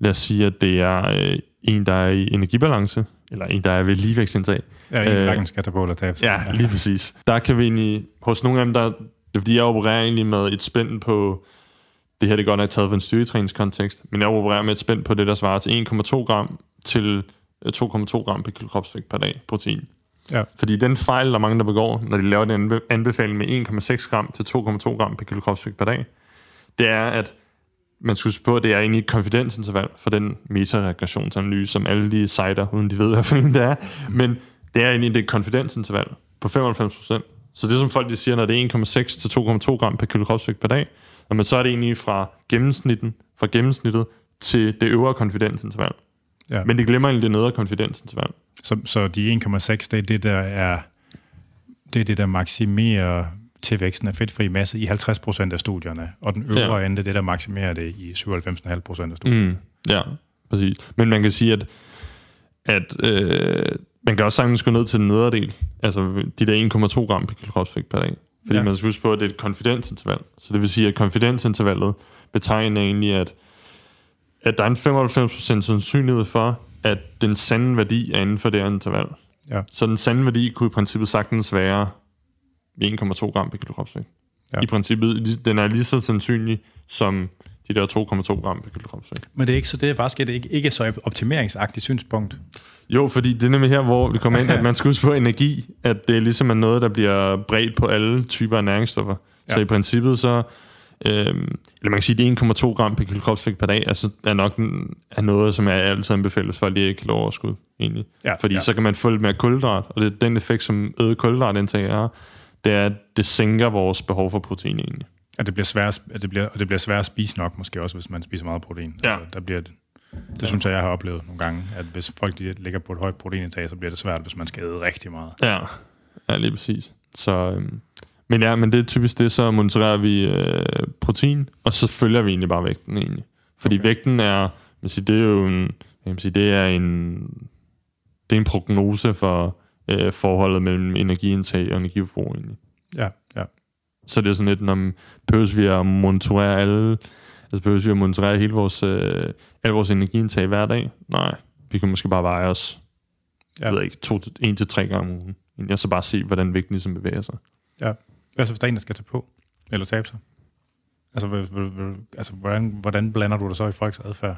lad os sige, at det er øh, en, der er i energibalance, eller en, der er ved ligevægtsindtag. Ja, en Øh, øh, skal på eller tabe. Ja, lige præcis. Der kan vi egentlig, hos nogle af dem, der, det er fordi, jeg opererer egentlig med et spænd på, det her det godt nok taget for en styrketræningskontekst, men jeg opererer med et spænd på det, der svarer til 1,2 gram til øh, 2,2 gram per kropsvægt per dag protein. Ja. Fordi den fejl, der er mange, der begår, når de laver den anbe- anbefaling med 1,6 gram til 2,2 gram per kilo kropsvægt per dag, det er, at man skal huske på, at det er egentlig et konfidensinterval for den metaregressionsanalyse, som alle de sejter, uden de ved, hvad for en det er. Men det er egentlig det konfidensinterval på 95 procent. Så det som folk de siger, når det er 1,6 til 2,2 gram per kilo kropsvægt per dag, men så er det egentlig fra gennemsnitten, fra gennemsnittet til det øvre konfidensinterval. Ja. Men det glemmer egentlig det nedre konfidensinterval. Så, så de 1,6, det er det, der er det, er det der maksimerer tilvæksten af fedtfri masse i 50% af studierne, og den øvre ja. ende, det er der maksimerer det i 97,5% af studierne. Mm, ja, præcis. Men man kan sige, at, at øh, man kan også sagtens gå ned til den nedre del, altså de der 1,2 gram per kropsvægt per dag. Fordi ja. man skal huske på, at det er et konfidensinterval. Så det vil sige, at konfidensintervallet betegner egentlig, at, at der er en 95% sandsynlighed for, at den sande værdi er inden for det her interval. Ja. Så den sande værdi kunne i princippet sagtens være 1,2 gram per kilo kropsvægt. Ja. I princippet, den er lige så sandsynlig som de der 2,2 gram per kilo kropsvægt. Men det er ikke så det er faktisk et ikke, ikke så optimeringsagtigt synspunkt. Jo, fordi det er nemlig her, hvor vi kommer ind, at man skal huske på energi, at det ligesom er noget, der bliver bredt på alle typer af næringsstoffer. Ja. Så i princippet så, øh, eller man kan sige, at 1,2 gram per kilo kropsvægt per dag, altså er nok er noget, som er altid anbefales for lige ikke overskud, egentlig. Ja, fordi ja. så kan man få lidt mere kulhydrat, og det er den effekt, som øget kulhydratindtag er, det er, at det sænker vores behov for protein egentlig. At det bliver svært, at det bliver, og det bliver svært at spise nok, måske også, hvis man spiser meget protein. Ja. Altså, der bliver, det ja. synes jeg, jeg har oplevet nogle gange, at hvis folk de ligger på et højt proteinindtag, så bliver det svært, hvis man skal æde rigtig meget. Ja, ja lige præcis. Så, øhm, men ja, men det er typisk det, så monitorerer vi øh, protein, og så følger vi egentlig bare vægten egentlig. Fordi okay. vægten er, man siger, det er jo en, jeg sige, det er en, det er en prognose for øh, forholdet mellem energiindtag og energiforbrug egentlig. Ja, ja. Så det er sådan lidt, når behøves vi at monitorere alle, altså behøves vi at monitorere hele vores, øh, alle vores energiindtag hver dag? Nej, vi kan måske bare veje os, ja. jeg ved ikke, to, en til tre gange om ugen, og så bare se, hvordan vægten ligesom bevæger sig. Ja. Hvad så, hvis der er en, der skal tage på, eller tabe sig? Altså, altså hvordan, hvordan blander du det så i folks adfærd?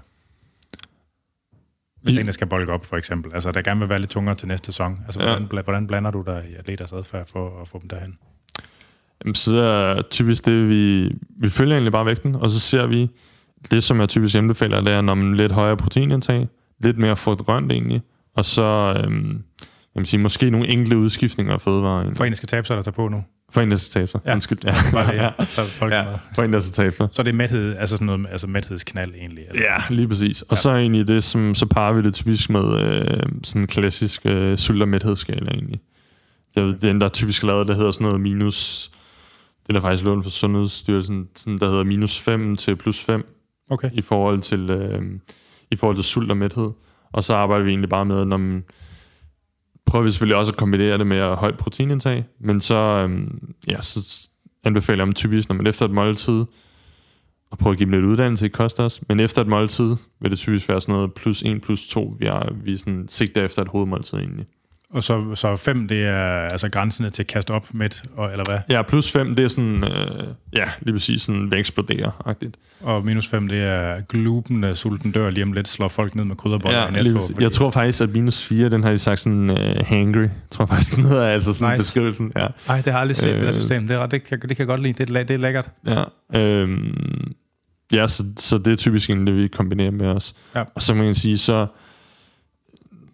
Hvis en, der skal bolde op, for eksempel. Altså, der gerne vil være lidt tungere til næste sæson. Altså, ja. hvordan, hvordan blander du dig i atleters adfærd for at få dem derhen? Jamen, så er typisk det, vi, vi følger egentlig bare vægten, og så ser vi, det som jeg typisk anbefaler, det er, når man lidt højere proteinindtag, lidt mere frugt grønt egentlig, og så øhm, jeg vil sige, måske nogle enkelte udskiftninger af fødevarer. For en, der skal tabe sig eller tage på nu? For en, der skal tabe sig. Ja. Undskyld. Ja. ja. ja. folk ja. For en, der skal tabe sig. Så det er mæthed, altså sådan noget, altså mæthedsknald egentlig? Eller? Ja, lige præcis. Og ja. så egentlig det, som, så parer vi det typisk med øh, sådan en klassisk øh, sult- og mæthedsskala egentlig. Det er den, der er typisk lavet, der hedder sådan noget minus, den er faktisk lånt for Sundhedsstyrelsen, sådan, der hedder minus 5 til plus 5. Okay. I forhold til, øh, i forhold til sult og mæthed. Og så arbejder vi egentlig bare med, når man, prøver vi selvfølgelig også at kombinere det med højt proteinindtag, men så, øhm, ja, så anbefaler jeg dem typisk, når man efter et måltid, og prøve at give dem lidt uddannelse i kost også, men efter et måltid vil det typisk være sådan noget plus 1 plus 2, vi, er, vi sådan sigter efter et hovedmåltid egentlig. Og så, så 5, det er altså grænserne til at kaste op med, og, eller hvad? Ja, plus 5, det er sådan, øh, ja, lige præcis sådan, det eksploderer-agtigt. Og minus 5, det er gluben, der sulten dør lige om lidt, slår folk ned med krydderboller ja, netto. Fordi... Jeg tror faktisk, at minus 4, den har de sagt sådan uh, hangry. Jeg tror faktisk, den hedder altså sådan nice. beskrivelsen. Ja. Nej, det har jeg aldrig set, øh, det der øh. system. Det, er, det, kan, det kan jeg godt lide. Det er, det er lækkert. Ja, øhm, ja så, så det er typisk en, det vi kombinerer med os. Ja. Og så man kan sige, så,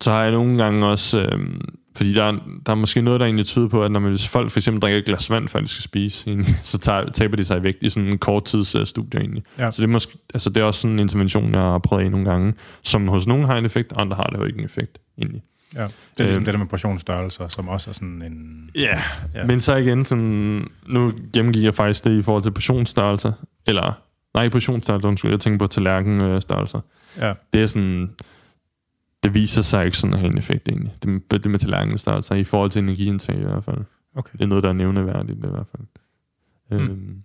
så har jeg nogle gange også... Øhm, fordi der er, der er måske noget, der egentlig tyder på, at når man, hvis folk for eksempel drikker et glas vand, før de skal spise, egentlig, så tager, taber de sig i vægt i sådan en kort tidsstudie egentlig. Ja. Så det er, måske, altså det er også sådan en intervention, jeg har prøvet i nogle gange, som hos nogen har en effekt, andre har det jo ikke en effekt egentlig. Ja, det er ligesom øh, det der med portionsstørrelser, som også er sådan en... Ja, ja. men så igen, sådan, nu gennemgik jeg faktisk det i forhold til portionsstørrelser, eller, nej, portionsstørrelser, undskyld, jeg tænker på tallerkenstørrelser. Ja. Det er sådan, det viser sig ikke sådan at have en effekt egentlig. Det, det med tallerkenstørrelser i forhold til energiindtag i hvert fald. Okay. Det er noget, der er nævneværdigt i hvert fald. Mm. Øhm,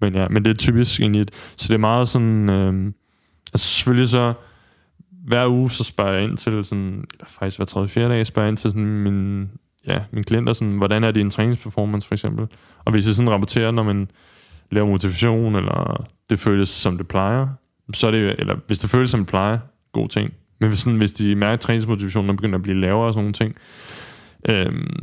men ja, men det er typisk egentlig, så det er meget sådan, øhm, altså selvfølgelig så, hver uge så spørger jeg ind til sådan, eller faktisk hver tredje fjerde dag, spørger jeg ind til sådan min, ja, mine klienter, sådan, hvordan er din træningsperformance for eksempel. Og hvis jeg sådan rapporterer, når man laver motivation, eller det føles som det plejer, så er det eller hvis det føles som det plejer, god ting. Men hvis, sådan, hvis de mærker, at træningsmotivationen begynder at blive lavere og sådan nogle ting, øhm,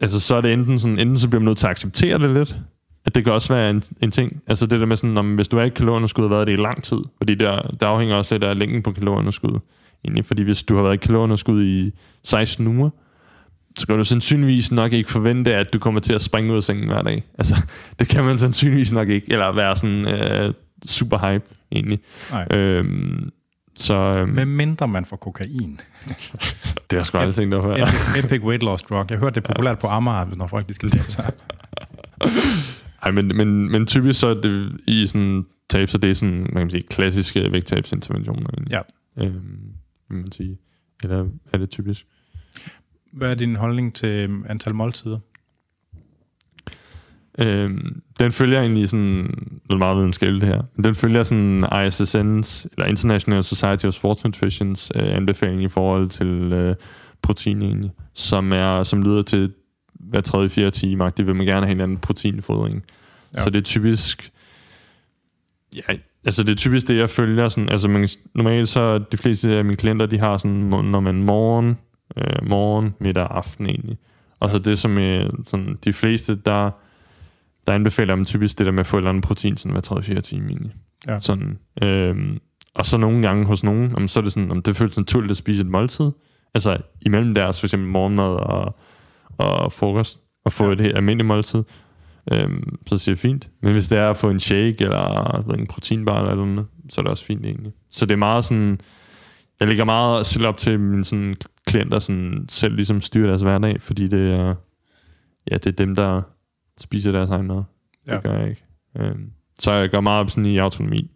altså så er det enten sådan, enten så bliver man nødt til at acceptere det lidt, at det kan også være en, en ting. Altså det der med sådan, om, hvis du er ikke kalorieunderskud, har været det i lang tid, fordi der, der afhænger også lidt af længden på kalorieunderskud. Egentlig, fordi hvis du har været i kalorieunderskud i 16 uger, så kan du sandsynligvis nok ikke forvente, at du kommer til at springe ud af sengen hver dag. Altså, det kan man sandsynligvis nok ikke. Eller være sådan øh, super hype, egentlig. Nej. Øhm, så øhm, Med mindre man får kokain. det har sgu aldrig tænkt over. Epic, epic weight loss drug. Jeg hørte det populært på Amager, når folk de skal tabe sig. Ej, men, men, men typisk så er det i sådan tab, så det er sådan, man kan sige, klassiske vægttabsinterventioner. Ja. Øhm, vil man sige. Eller er det typisk? Hvad er din holdning til antal måltider? Øhm, den følger egentlig sådan, det er meget videnskabeligt det her, men den følger sådan ISSN's, eller International Society of Sports Nutritions øh, anbefaling i forhold til øh, protein egentlig, som, er, som lyder til hver tredje, fjerde time, det vil man gerne have en anden proteinfodring. Ja. Så det er typisk, ja, altså det er typisk det, jeg følger, sådan, altså man, normalt så de fleste af mine klienter, de har sådan, når man morgen, øh, morgen, middag aften egentlig. Og så det som øh, sådan, de fleste, der der anbefaler man typisk det der med at få et eller andet protein sådan hver 3-4 time egentlig. Ja. Sådan, øhm, og så nogle gange hos nogen, jamen, så er det sådan, om det føles naturligt at spise et måltid. Altså imellem deres for eksempel morgenmad og, og frokost, og få Ja. et helt almindeligt måltid. Øhm, så siger jeg fint. Men hvis det er at få en shake eller en proteinbar eller noget, så er det også fint egentlig. Så det er meget sådan, jeg lægger meget selv op til mine sådan, klienter sådan, selv ligesom styre deres hverdag, fordi det er, ja, det er dem, der spiser deres egen mad. Ja. Det gør jeg ikke. Øhm, så jeg gør meget op sådan i autonomi.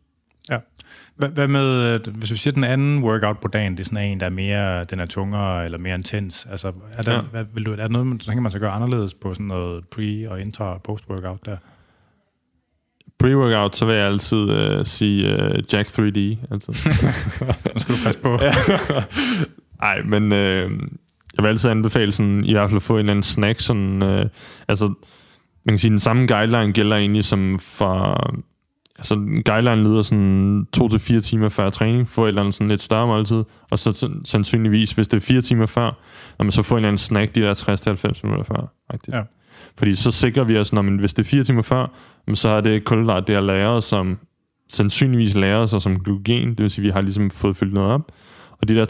Hvad, hvad med, øh, hvis du siger den anden workout på dagen, det er sådan en, der er mere, den er tungere eller mere intens. Altså, er der, ja. Ja. hvad, vil du, er der noget, man tænker, man skal gøre anderledes på sådan noget pre- og intra- og post-workout der? Pre-workout, så vil jeg altid øh, sige øh, Jack 3D. Altså. Nu skal du passe på. Nej, men øh, jeg vil altid anbefale sådan, i hvert fald at få en eller anden snack. Sådan, øh, altså, man kan sige, den samme guideline gælder egentlig som for... Altså, guideline lyder sådan 2-4 timer før træning, få et eller andet sådan lidt større måltid, og så san- sandsynligvis, hvis det er 4 timer før, når man så får en eller anden snack de der 60-90 minutter før. Rigtigt. Ja. Fordi så sikrer vi os, når man, hvis det er 4 timer før, så er det kulhydrat, det er lagret som sandsynligvis lagret sig som glykogen, det vil sige, at vi har ligesom fået fyldt noget op, og de der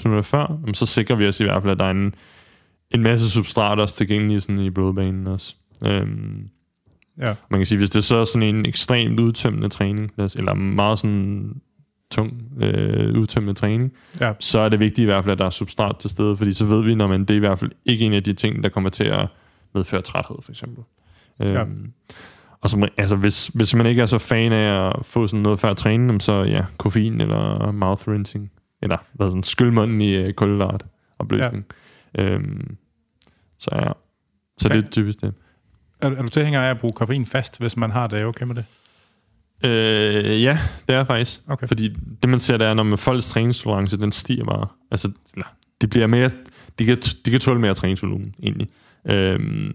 60-90 minutter før, så sikrer vi os i hvert fald, at der er en, en masse substrat også tilgængelige sådan i blodbanen også. Øhm, Ja. man kan sige, hvis det er så sådan en ekstremt udtømmende træning, eller meget sådan tung øh, udtømmende træning, Ja. så er det vigtigt i hvert fald, at der er substrat til stede, fordi så ved vi, når man, det er i hvert fald ikke en af de ting, der kommer til at medføre træthed, for eksempel. Ja. Øhm, og som, altså, hvis, hvis man ikke er så fan af at få sådan noget før træning, jamen så ja, koffein eller mouth rinsing, eller hvad sådan, skyld munden i øh, kulhydrat opløsning. Ja. Øhm, så ja, så Ja. det er typisk det. Er, er du tilhænger af at bruge koffein fast, hvis man har det? Er okay med det? Øh, ja, det er faktisk. Okay. Fordi det man ser, det er, når man folks træningstolerance, den stiger bare. Altså, de bliver mere, de kan, de kan tåle mere træningsvolumen, egentlig. Øhm,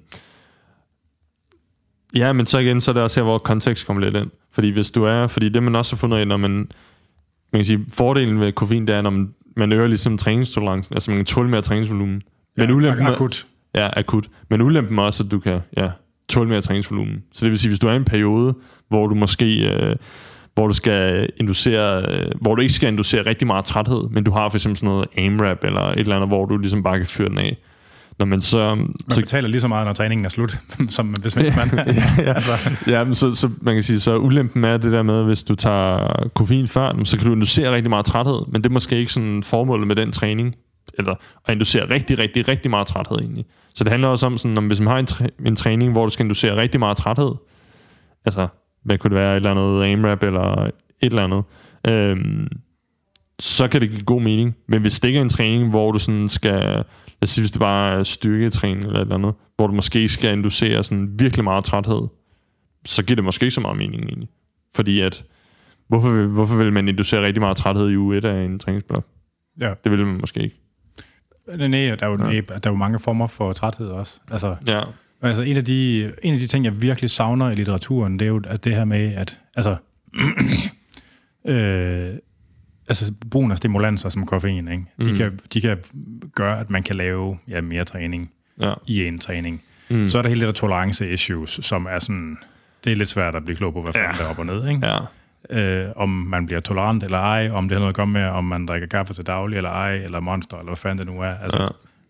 ja, men så igen, så er det også her, hvor kontekst kommer lidt ind. Fordi hvis du er, fordi det man også har fundet af, når man, man kan sige, fordelen ved koffein, det er, når man, man øger ligesom træningstolerancen, altså man kan tåle mere træningsvolumen. Men ulempen ak- akut. Ja, akut. Men ulempen er også, at du kan ja, tåle mere træningsvolumen. Så det vil sige, hvis du er i en periode, hvor du måske... Øh, hvor du skal inducere, øh, hvor du ikke skal inducere rigtig meget træthed, men du har for eksempel sådan noget AMRAP eller et eller andet, hvor du ligesom bare kan fyre den af. Når man så... Man så betaler lige så meget, når træningen er slut, som hvis man... ja, ja. altså, ja, men så, så man kan sige, så ulempen er det der med, hvis du tager koffein før, så kan du inducere rigtig meget træthed, men det er måske ikke sådan formålet med den træning, eller at inducere rigtig, rigtig, rigtig meget træthed egentlig. Så det handler også om, sådan, om hvis man har en, træ, en træning, hvor du skal inducere rigtig meget træthed, altså, hvad kunne det være, et eller andet AMRAP eller et eller andet, øhm, så kan det give god mening. Men hvis det ikke er en træning, hvor du sådan skal, lad os sige, hvis det bare er styrketræning eller et eller andet, hvor du måske skal inducere sådan virkelig meget træthed, så giver det måske ikke så meget mening egentlig. Fordi at, hvorfor vil, hvorfor vil man inducere rigtig meget træthed i uge 1 af en træningsblok? ja. Det vil man måske ikke. Nej, der er, jo, Ja. der er jo mange former for træthed også. Altså, Ja. Men altså, en af, de, en af de ting, jeg virkelig savner i litteraturen, det er jo at det her med, at altså, øh, altså brugen af stimulanser som koffein, ikke? De, Mm. kan, de kan gøre, at man kan lave ja, mere træning Ja. i en træning. Mm. Så er der hele det der tolerance-issues, som er sådan, det er lidt svært at blive klog på, hvad fanden Ja. der er op og ned, ikke? Ja. Øh, om man bliver tolerant eller ej, om det har noget at gøre med, om man drikker kaffe til daglig eller ej, eller monster, eller hvad fanden det nu er. Altså, Ja.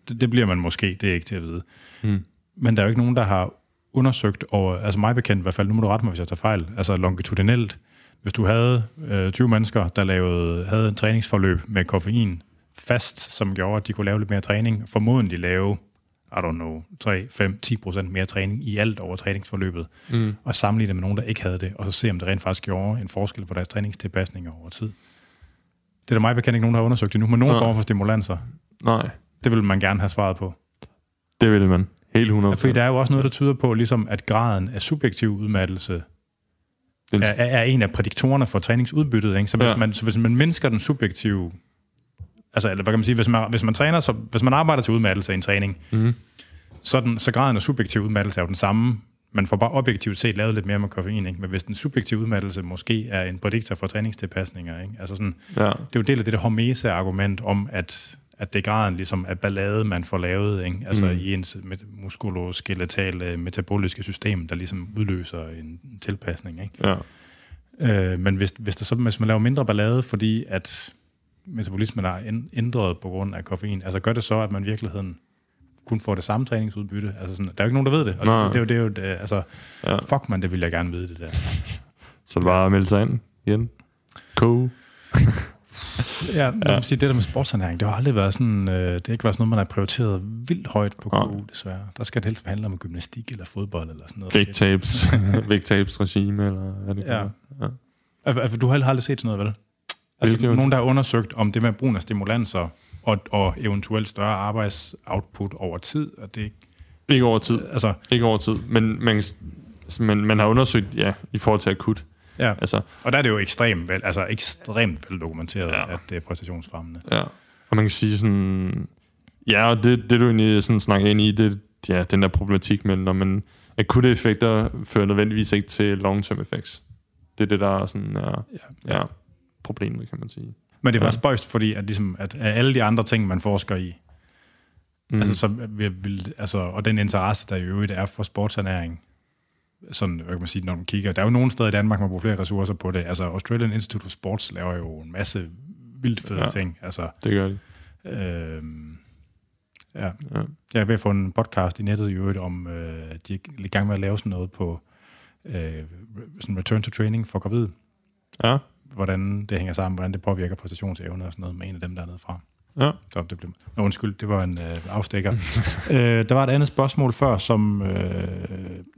Det, det bliver man måske, det er ikke til at vide. Mm. Men der er jo ikke nogen, der har undersøgt, og altså mig bekendt i hvert fald, nu må du rette mig, hvis jeg tager fejl, altså longitudinelt, hvis du havde øh, 20 mennesker, der lavede, havde en træningsforløb med koffein fast, som gjorde, at de kunne lave lidt mere træning, formodentlig lave, I don't know, 3, 5, 10 procent mere træning i alt over træningsforløbet, Mm. og sammenligne det med nogen, der ikke havde det, og så se, om det rent faktisk gjorde en forskel på deres træningstilpasninger over tid. Det er der mig bekendt ikke nogen, der har undersøgt endnu, men nogen Nej. form for stimulanser, Nej, det vil man gerne have svaret på. det vil man. Helt 100%. Ja, fordi der er jo også noget, der tyder på, ligesom at graden af subjektiv udmattelse Den, er, er, en af prædiktorerne for træningsudbyttet. Ikke? Så, hvis Ja. man, så hvis man mindsker den subjektive... Altså, eller hvad kan man sige? Hvis man, hvis man, træner, så, hvis man arbejder til udmattelse i en træning, mm. så, den, så graden af subjektiv udmattelse er jo den samme. Man får bare objektivt set lavet lidt mere med koffein. Ikke? Men hvis den subjektive udmattelse måske er en prædiktor for træningstilpasninger, ikke? Altså sådan, Ja. det er jo del af det der hormese-argument om, at, at det er graden ligesom af ballade, man får lavet, ikke? altså Mm. i ens muskuloskeletale metaboliske system, der ligesom udløser en tilpasning. Ikke? ja. Øh, men hvis, hvis, der så, hvis man laver mindre ballade, fordi at metabolismen er ænd- ændret på grund af koffein, altså gør det så, at man i virkeligheden kun får det samme træningsudbytte? Altså sådan, der er jo ikke nogen, der ved det. Og Nej. det, det, er jo, det er jo, det, altså, Ja. fuck man, det vil jeg gerne vide, det der. Så bare melde sig ind igen. Cool. Ja, man ja. Sige, det der med sportsernæring, det har aldrig været sådan, øh, det har ikke været sådan noget, man har prioriteret vildt højt på. KU, desværre. Der skal det helst handle om gymnastik eller fodbold eller sådan noget. Vægttabs, vægttabsregime, eller hvad det Ja. kan ja. Altså, du har heller aldrig set sådan noget, vel? Altså, Hvilket? nogen, der har undersøgt om det med brugen af stimulanser og, og eventuelt større arbejdsoutput over tid, og det Ikke over tid. altså, Ikke over tid. Men man, man, man har undersøgt, ja, i forhold til akut. ja. Altså, Og der er det jo ekstremt vel, altså ekstremt vel dokumenteret, Ja. at det er præstationsfremmende. ja. Og man kan sige sådan... Ja, og det, det du egentlig sådan snakker ind i, det ja, den der problematik med, når man akutte effekter fører nødvendigvis ikke til long-term effects. Det er det, der er sådan, ja, Ja. ja, problemet, kan man sige. Men det var Ja. spøjst, fordi at, ligesom, at alle de andre ting, man forsker i, Mm. Altså, så vil, vil, altså, og den interesse, der i øvrigt er for sportsernæring, sådan, hvad kan man sige, når man kigger, der er jo nogle steder i Danmark, man bruger flere ressourcer på det. Altså, Australian Institute of Sports laver jo en masse vildt fede Ja. ting. Altså, det gør de. øhm, ja. Ja. Jeg er ved at få en podcast i nettet i øvrigt om, øh, de er i gang med at lave sådan noget på øh, sådan return to training for gravide. Ja, Hvordan det hænger sammen, hvordan det påvirker præstationsevne og sådan noget med en af dem dernede fra. ja. Så det blev... Nå, undskyld, det var en øh, afstikker. øh, der var et andet spørgsmål før, som... Øh...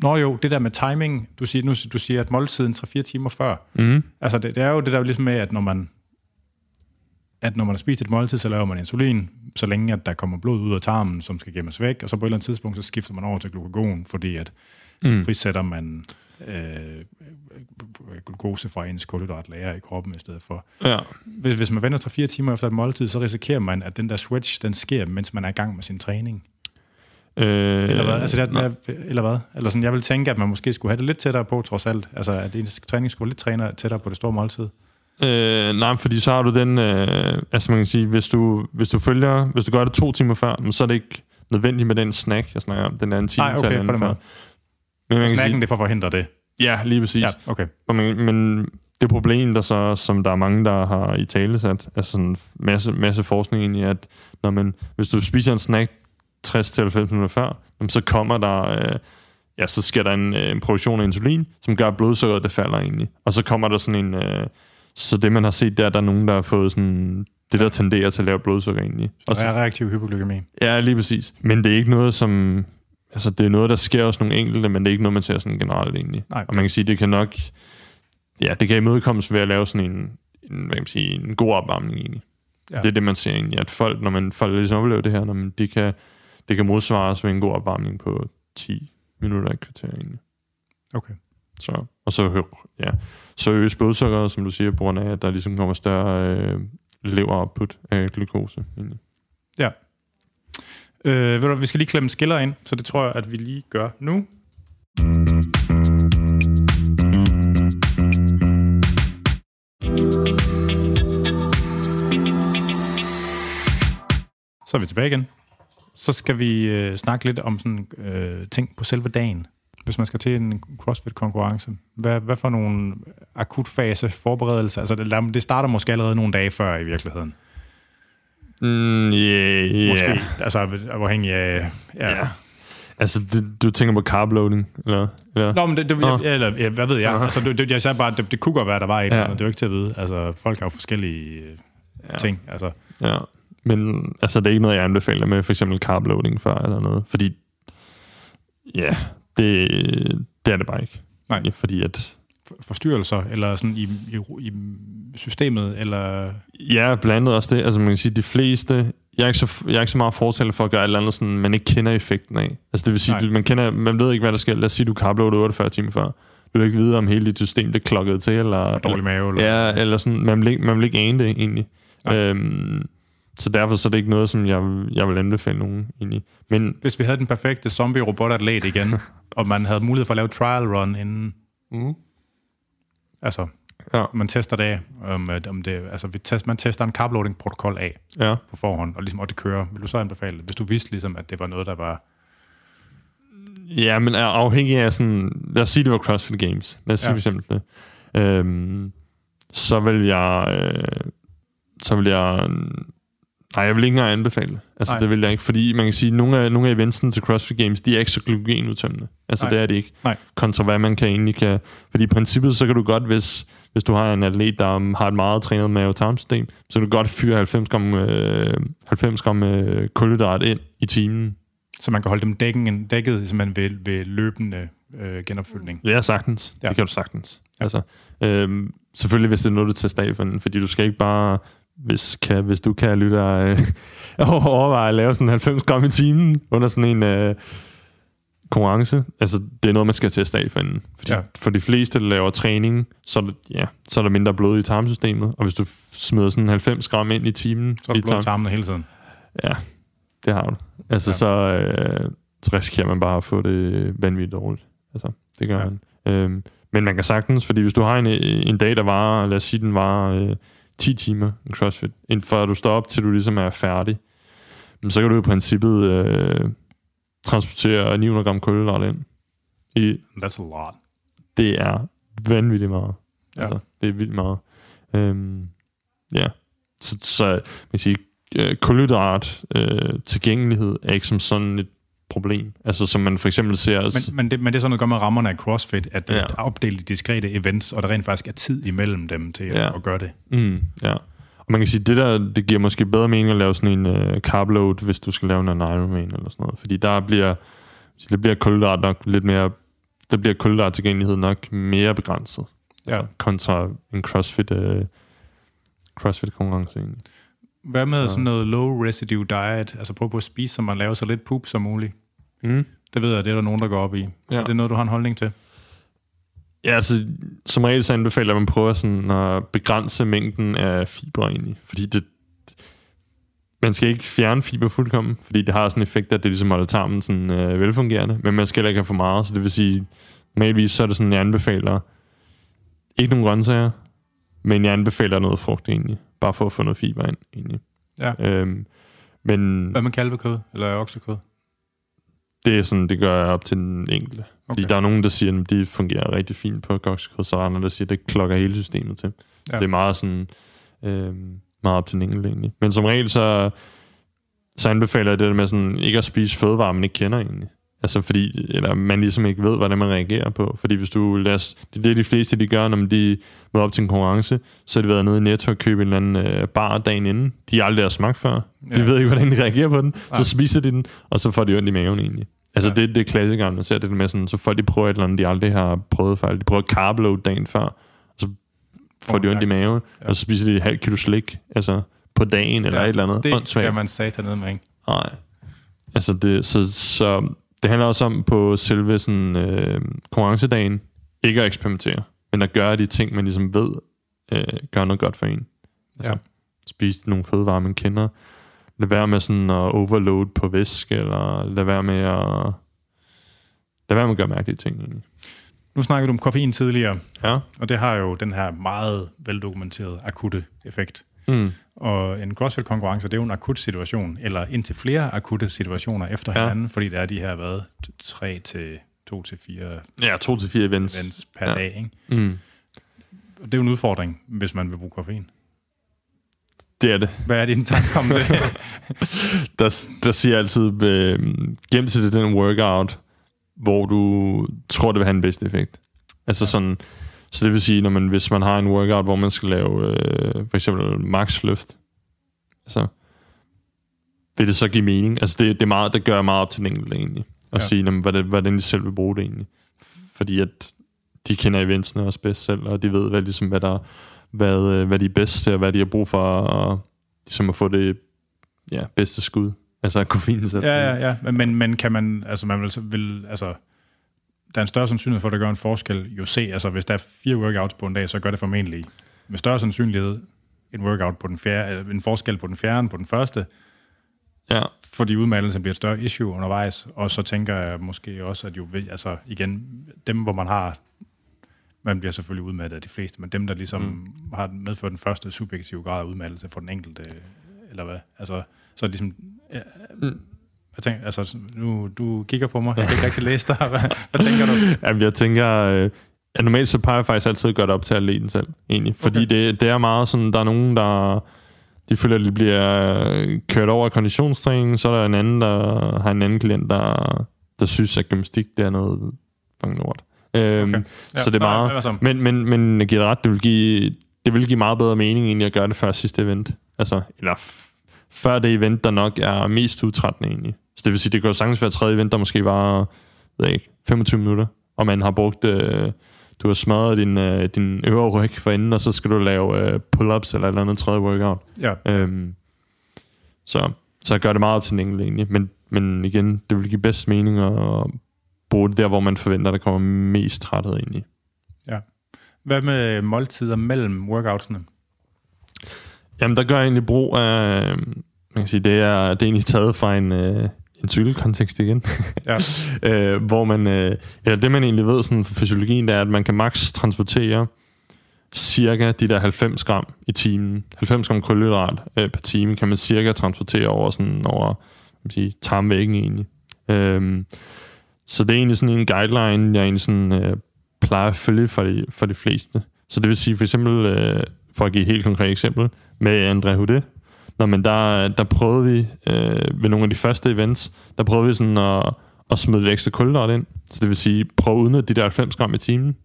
Nå jo, det der med timing. Du siger, nu, du siger, at måltiden 3-4 timer før. Mm. Altså, det, det er jo det der ligesom med, at når man at når man har spist et måltid, så laver man insulin, så længe at der kommer blod ud af tarmen, som skal gemmes væk, og så på et eller andet tidspunkt, så skifter man over til glukagon, fordi at så Mm. frisætter man øh, glukose fra ens kulhydratlager i kroppen i stedet for. Ja, Hvis, hvis man venter 3-4 timer efter et måltid, så risikerer man, at den der switch, den sker, mens man er i gang med sin træning. øh, Eller hvad? Altså, det nej. er, eller hvad? Eller sådan, jeg vil tænke, at man måske skulle have det lidt tættere på, trods alt. Altså, at ens træning skulle lidt træner tættere på det store måltid. Øh, nej, fordi så har du den, øh, altså man kan sige, hvis du, hvis du følger, hvis du gør det to timer før, så er det ikke nødvendigt med den snack, jeg snakker om, den er en time til okay, en på den før. Men man kan sige, det for at forhindre det. ja, lige præcis. Ja, okay. Men, men det problem, der så, som der er mange, der har i tale sat, er sådan en masse, masse forskning egentlig, at når man, hvis du spiser en snack 60-90 minutter før, så kommer der, øh, ja, så sker der en, øh, en produktion af insulin, som gør, at blodsukkeret det falder egentlig. Og så kommer der sådan en, øh, så det man har set, der er, der er nogen, der har fået sådan, det der tenderer til at lave blodsukker egentlig. Og så er reaktiv hypoglykemi. Ja, lige præcis. Men det er ikke noget, som... Altså, det er noget, der sker hos nogle enkelte, men det er ikke noget, man ser sådan generelt egentlig. Nej. Og man kan sige, det kan nok... Ja, det kan imødekommes ved at lave sådan en, en, hvad kan man sige, en god opvarmning egentlig. Ja. Ja. Det er det, man ser egentlig, at folk, når man folk ligesom oplever det her, når man, de kan, det kan modsvares ved en god opvarmning på 10 minutter i kvarter egentlig. Okay. Så, og så, ja, så øges blodsukkeret, som du siger, på grund af, at der ligesom kommer større øh, lever-output af glukose. Egentlig. Øh, ved du, vi skal lige klemme skiller ind, så det tror jeg, at vi lige gør nu. Så er vi tilbage igen. Så skal vi øh, snakke lidt om sådan øh, ting på selve dagen. Hvis man skal til en CrossFit-konkurrence. Hvad, hvad for nogle akutfase forberedelser? Altså, det, det starter måske allerede nogle dage før i virkeligheden. Mm, yeah, yeah. Måske. Altså, afhængig af... Ja. Ja. Altså, det, du tænker på carbloading, eller? eller? Nå, men det, det, jeg, eller, ja, hvad ved jeg? Aha. Altså, det, det, jeg sagde bare, det, det kunne godt være, der var et eller Ja. andet. Det er jo ikke til at vide. Altså, folk har jo forskellige øh, Ja. ting. Altså, Ja, men altså, det er ikke noget, jeg anbefaler med for eksempel carbloading før eller noget, fordi ja, det, det er det bare ikke. Nej. Ja, fordi at, forstyrrelser, eller sådan i, i, i systemet, eller... ja, blandt andet også det, altså man kan sige, de fleste, jeg er ikke så, jeg er ikke så meget fortaler for at gøre et eller andet, sådan, man ikke kender effekten af. Altså det vil sige, Nej. du, man, kender, man ved ikke, hvad der sker. Lad os sige, du carbloader 48 timer før. Du vil ikke vide, om hele dit system det klokkede til, eller... Dårlig mave, eller... Ja, eller sådan, man vil ikke, man vil ikke ane det egentlig. Nej. Øhm, så derfor så er det ikke noget, som jeg, jeg vil anbefale nogen egentlig. Men Hvis vi havde den perfekte zombie-robot-atlet igen, og man havde mulighed for at lave trial run inden... mm. Altså, Ja. man tester det af, om, at- om det, altså vi test, man tester en carbloading-protokol af ja, på forhånd, og, ligesom, og det kører. Vil du så anbefale det, hvis du vidste ligesom, at det var noget, der var... ja, men er afhængig af sådan... Lad os sige, det var CrossFit Games. Lad os sige Ja. for eksempel det. Øhm, så vil jeg... Øh, så vil jeg... Nej, jeg vil ikke engang anbefale det. Altså, Nej. det vil jeg ikke. Fordi man kan sige, at nogle af, nogle af eventsen til CrossFit Games, de er ikke så glykogenudtømmende. Altså, Nej. det er det ikke. Nej. Kontra hvad man kan egentlig kan... Fordi i princippet, så kan du godt, hvis, hvis du har en atlet, der har et meget trænet mave-tarmsystem, så kan du godt fyre 90 gram, øh, 90 gram øh, kulhydrat ind i timen. Så man kan holde dem dækken, dækket simpelthen ved, ved løbende øh, genopfyldning. Ja, sagtens. Ja. Det kan du sagtens. Ja. Altså, øhm, selvfølgelig, hvis det er noget, du tager af for fordi du skal ikke bare, hvis, kan, hvis du kan lytte øh, overveje at lave sådan 90 gram i timen under sådan en øh, konkurrence. Altså, det er noget, man skal teste af for. Fordi Ja. for de fleste, der laver træning, så er, der, ja, så er der mindre blod i tarmsystemet, og hvis du smider sådan 90 gram ind i timen, Så er du blod i tarm- tarmene hele tiden. Ja, det har du. Altså, Ja. så, øh, så risikerer man bare at få det vanvittigt dårligt. Altså, det gør ja. man. Øhm, men man kan sagtens, fordi hvis du har en, en dag, der varer, lad os sige, den varer øh, 10 timer i CrossFit, inden at du står op til du ligesom er færdig, men så kan du i princippet øh, transportere 900 gram kulhydrat ind. I, That's a lot. det er vanvittigt meget. Ja. Altså, det er vildt meget. Øhm, ja. Så, så man kan sige, øh, kulhydrat øh, tilgængelighed er ikke som sådan et problem. Altså som man for eksempel ser... Men, men, det, men det er sådan noget, der gør med rammerne af CrossFit, at det Ja. er opdelt i diskrete events, og der rent faktisk er tid imellem dem til ja. Ja. at gøre det. Mm, ja. Og man kan sige, det der, det giver måske bedre mening at lave sådan en uh, carb load, hvis du skal lave en Ironman eller sådan noget. Fordi der bliver, det bliver kulhydrat nok lidt mere, der bliver kulhydrat tilgængelighed nok mere begrænset. Ja. Altså, kontra en CrossFit, uh, CrossFit konkurrence egentlig. Hvad med Så- sådan noget low residue diet? Altså prøv på at spise, så man laver så lidt poop som muligt. Mm. Det ved jeg, det er der nogen, der går op i. Ja. Er det noget, du har en holdning til? Ja, altså, som regel så anbefaler man prøver sådan at begrænse mængden af fiber egentlig, fordi det, man skal ikke fjerne fiber fuldkommen, fordi det har sådan en effekt, at det ligesom holder tarmen sådan, øh, velfungerende, men man skal heller ikke have for meget, så det vil sige, normalvis så er det sådan, jeg anbefaler ikke nogen grøntsager, men jeg anbefaler noget frugt egentlig, bare for at få noget fiber ind egentlig. Ja. Øhm, men Hvad med kalvekød eller oksekød? det er sådan, det gør jeg op til den enkelte. Fordi Okay. der er nogen, der siger, at de fungerer rigtig fint på kokskød, så er der andre, der siger, at det klokker hele systemet til. Ja. Så det er meget sådan, øh, meget op til den enkelte egentlig. Men som regel, så, så anbefaler jeg det med sådan, ikke at spise fødevarer, man ikke kender egentlig. Altså fordi, eller man ligesom ikke ved, hvordan man reagerer på. Fordi hvis du, lad os, det er det, de fleste de gør, når de møder op til en konkurrence, så har de været nede i Netto og købe en eller anden øh, bar dagen inden. De har aldrig har smagt før. De Ja. ved ikke, hvordan de reagerer på den. Nej. Så spiser de den, og så får de ondt i maven egentlig. Altså Ja. ja. det, det er klassikeren, man ser det med sådan, så får de prøver et eller andet, de aldrig har prøvet før. De prøver carb dagen før, og så får de ondt i maven, Ja. ja. og så spiser de et halvt kilo slik, altså på dagen eller Ja, et eller andet. Det Åndssvagt. skal man satan ned med, ikke? Nej. Altså det, så, så det handler også om på selve sådan, øh, konkurrencedagen, ikke at eksperimentere, men at gøre de ting, man ligesom ved, øh, gør noget godt for en. Altså, Ja. Spise nogle fødevarer, man kender. Lad være med sådan at overload på væske, eller lad være med at... Lad være med at gøre mærkelige ting, egentlig. Nu snakkede du om koffein tidligere, Ja. og det har jo den her meget veldokumenterede akutte effekt. Mm. Og en CrossFit-konkurrence, det er jo en akut situation, eller indtil flere akutte situationer efter Ja. hinanden, fordi der er de her, hvad, tre til to til fire Ja, to til fire events. events per Ja. dag, ikke? Mm. Og det er jo en udfordring, hvis man vil bruge koffein. Det er det. Hvad er din tanke om det? der, der siger jeg altid, øh, gem til det den workout, hvor du tror, det vil have den bedste effekt. Altså ja. sådan, så det vil sige, når man, hvis man har en workout, hvor man skal lave øh, for eksempel max løft, altså, vil det så give mening? Altså det, det, er meget, det gør meget op til den enkelte egentlig. At ja. sige, jamen, hvordan, hvordan de selv vil bruge det egentlig. Fordi at de kender eventsene også bedst selv, og de ved, hvad, ligesom, hvad, der, hvad, øh, hvad de er bedst til, og hvad de har brug for at, ligesom at få det ja, bedste skud. Altså koffein selv. Ja, ja, ja. Men, men, men kan man, altså man vil, vil altså, der er en større sandsynlighed for, at det gør en forskel. Jo se, altså hvis der er fire workouts på en dag, så gør det formentlig med større sandsynlighed en workout på den fjerde, en forskel på den fjerde på den første. Ja. Fordi udmattelsen bliver et større issue undervejs. Og så tænker jeg måske også, at jo, altså igen, dem, hvor man har man bliver selvfølgelig udmattet af de fleste, men dem, der ligesom mm. har medført den første subjektive grad af udmattelse for den enkelte, eller hvad, altså, så er det ligesom, ja, mm. Jeg tænker, altså, nu, du kigger på mig, jeg kan ikke rigtig læse dig. Hvad, hvad tænker du? Jamen, jeg tænker, øh, at normalt så peger jeg faktisk altid at gøre det op til atleten selv, egentlig. Fordi okay. det, det er meget sådan, der er nogen, der de føler, at de bliver kørt over af konditionstræning, så er der en anden, der har en anden klient, der, der synes, at gymnastik det er noget fucking lort. Øhm, okay. ja, så det er meget... Nej, men, men, men jeg giver ret, det vil, give, det vil give meget bedre mening, end at gøre det før sidste event. Altså, eller før det event, der nok er mest udtrættende egentlig. Så det vil sige, det kan jo sagtens være tredje event, der måske var ved ikke, 25 minutter, og man har brugt... Øh, du har smadret din, øh, din øvre ryg for inden, og så skal du lave øh, pull-ups eller et eller andet tredje workout. Ja. Øhm, så, så gør det meget op til den enkelte egentlig. Men, men igen, det vil give bedst mening at bruge det der, hvor man forventer, at der kommer mest træthed ind i. Ja. Hvad med måltider mellem workoutsene? Jamen, der gør jeg egentlig brug af... Man kan sige, det er, det er egentlig taget fra en, øh, en cykelkontekst igen. ja. øh, hvor man... Øh, eller det, man egentlig ved sådan for fysiologien, det er, at man kan maks transportere cirka de der 90 gram i timen. 90 gram kulhydrat øh, per time kan man cirka transportere over sådan over man sige, tarmvæggen egentlig. Øh, så det er egentlig sådan en guideline, jeg egentlig sådan, øh, plejer at følge for de, for de fleste. Så det vil sige for eksempel, øh, for at give et helt konkret eksempel, med André Hude, Nå, men der, der prøvede vi øh, ved nogle af de første events, der prøvede vi sådan at, at smide lidt ekstra kulhydrat ind. Så det vil sige, prøve at udnytte de der 90 gram i timen.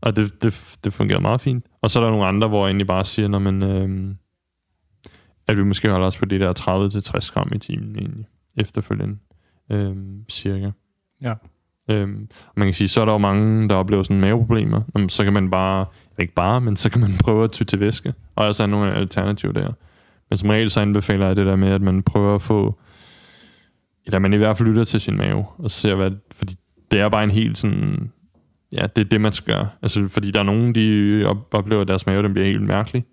Og det, det, det fungerede meget fint. Og så er der nogle andre, hvor jeg egentlig bare siger, når man, øh, at vi måske holder os på de der 30-60 gram i timen egentlig, efterfølgende, øh, cirka. Ja. Øhm, man kan sige, så er der jo mange, der oplever sådan maveproblemer. Jamen, så kan man bare, ikke bare, men så kan man prøve at ty til væske. Og altså er nogle alternativer der. Men som regel så anbefaler jeg det der med, at man prøver at få, eller man i hvert fald lytter til sin mave, og ser hvad, fordi det er bare en helt sådan, ja, det er det, man skal gøre. Altså, fordi der er nogen, de oplever, at deres mave den bliver helt mærkelig,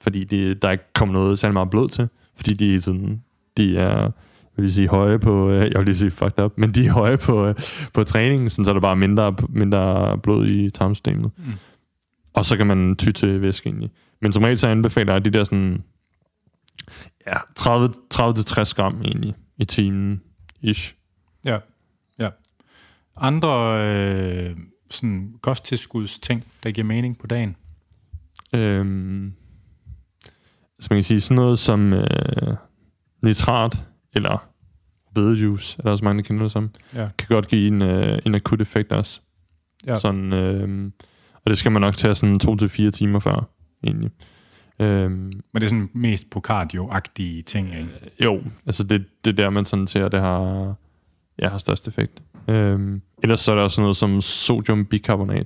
fordi de, der ikke kommer noget særlig meget blod til, fordi de, sådan, de er, vil jeg sige, høje på, øh, jeg vil lige sige fucked up, men de er høje på, øh, på træningen, sådan, så er der bare mindre, mindre blod i tarmsystemet. Mm. Og så kan man ty til væske egentlig. Men som regel så anbefaler jeg de der sådan ja, 30-60 gram egentlig i timen, ish. Ja, ja. Andre øh, sådan kosttilskudsting, der giver mening på dagen? Øhm, så man kan sige sådan noget som øh, nitrat, eller bedejuice, eller også mange kender det som, ja. kan godt give en, øh, en akut effekt også. Ja. Sådan, øh, og det skal man nok tage sådan to til fire timer før, egentlig. Øhm, Men det er sådan mest på cardio-agtige ting, ikke? Øh, jo, altså det, det er der, man sådan ser, det har, ja, har størst effekt. Øhm, ellers så er der også noget som sodium bicarbonat. Jeg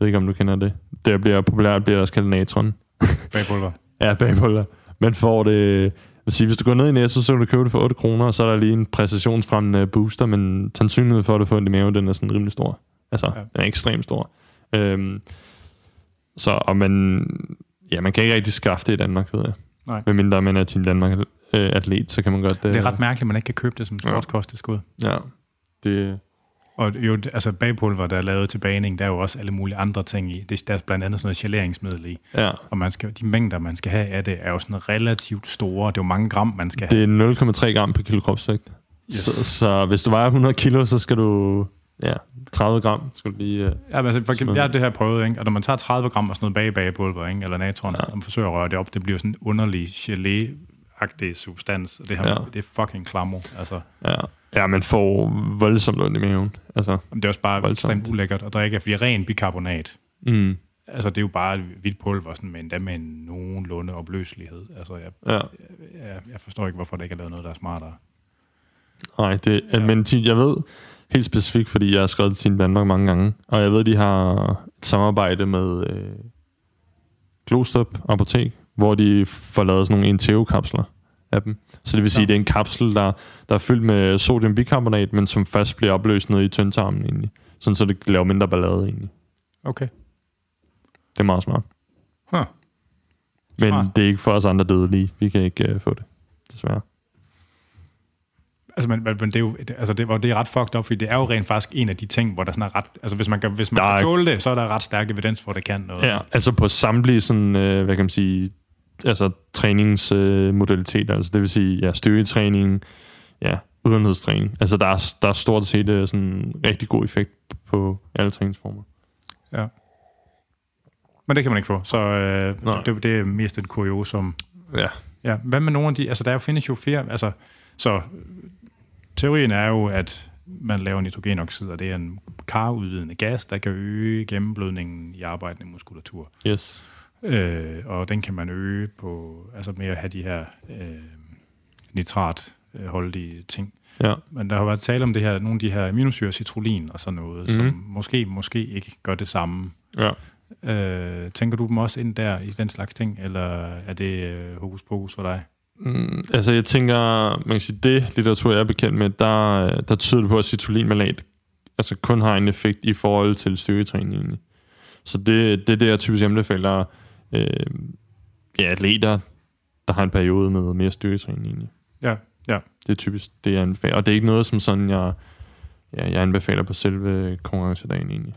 ved ikke, om du kender det. Det bliver populært, bliver også kaldt natron. Bagpulver. ja, bagpulver. Man får det... Jeg sige, hvis du går ned i Netto, så kan du købe det for 8 kroner, og så er der lige en præstationsfremmende booster, men sandsynligheden for, at du får det i maven, den er sådan rimelig stor. Altså, ja. den er ekstremt stor. Øhm, så, og man, Ja, man kan ikke rigtig skaffe det i Danmark, ved jeg. Nej. Hvem mindre man er Team Danmark øh, atlet, så kan man godt... Det er ret mærkeligt, at man ikke kan købe det som sportskosttilskud. Ja, det... Og jo, altså bagpulver, der er lavet til baning, der er jo også alle mulige andre ting i. Det, der er blandt andet sådan noget geleringsmiddel i. Ja. Og man skal, de mængder, man skal have af det, er jo sådan relativt store. Det er jo mange gram, man skal have. Det er 0,3 gram per kilo kropsvægt. Yes. Så, så hvis du vejer 100 kilo, så skal du ja, 30 gram skulle lige... Uh, ja, men altså, for eksempel, jeg har det her prøvet, ikke? og når man tager 30 gram af sådan noget bag bagepulver, ikke? eller natron, ja. og man forsøger at røre det op, det bliver sådan en underlig gelé-agtig substans, og det, her, ja. det er fucking klammer. Altså. Ja. ja, man får voldsomt ondt i maven. Altså, det er også bare voldsomt. ekstremt ulækkert at drikke, fordi ren bikarbonat, mm. altså det er jo bare hvidt pulver, sådan, men endda med en nogenlunde opløselighed. Altså, jeg, ja. jeg, jeg forstår ikke, hvorfor der ikke er lavet noget, der er smartere. Nej, det, ja. men jeg ved helt specifikt, fordi jeg har skrevet til Team Danmark mange gange, og jeg ved, de har et samarbejde med øh, Glostrup Apotek, hvor de får lavet sådan nogle Inteo-kapsler af dem. Så det vil sige, ja. det er en kapsel, der, der er fyldt med sodiumbikarbonat, men som først bliver opløst ned i tyndtarmen egentlig. Sådan så det laver mindre ballade egentlig. Okay. Det er meget smart. Huh. Men smart. det er ikke for os andre dødelige. Vi kan ikke uh, få det, desværre. Altså, men, men det er jo altså, det, det er ret fucked up, fordi det er jo rent faktisk en af de ting, hvor der sådan er ret... Altså, hvis man kan, hvis man der kan tåle det, så er der ret stærk evidens for, at det kan noget. Ja, altså på samtlige sådan, øh, hvad kan man sige, altså træningsmodaliteter, øh, altså det vil sige, ja, styrketræning, ja, udenhedstræning. Altså der er, der er stort set øh, sådan rigtig god effekt på alle træningsformer. Ja. Men det kan man ikke få, så øh, det, det er mest et kuriosum. Ja. Ja, hvad med nogle af de... Altså, der findes jo flere... Altså, så teorien er jo, at man laver nitrogenoxid, og det er en karudvidende gas, der kan øge gennemblødningen i arbejdende muskulatur. Yes. Øh, og den kan man øge på, altså med at have de her øh, nitratholdige ting. Ja. Men der har været tale om det her, nogle af de her aminosyre, citrulin og sådan noget, mm-hmm. som måske, måske ikke gør det samme. Ja. Øh, tænker du dem også ind der i den slags ting, eller er det øh, hokus pokus for dig? Mm, altså jeg tænker, man kan sige, det litteratur, jeg er bekendt med, der, der tyder det på, at citrullinmalat altså kun har en effekt i forhold til styrketræning egentlig. Så det, det er det, jeg typisk anbefaler øh, ja, atleter, der har en periode med mere styrketræning egentlig. Ja, ja. Det er typisk det, jeg anbefaler. Og det er ikke noget, som sådan, jeg, ja, jeg anbefaler på selve konkurrencedagen egentlig.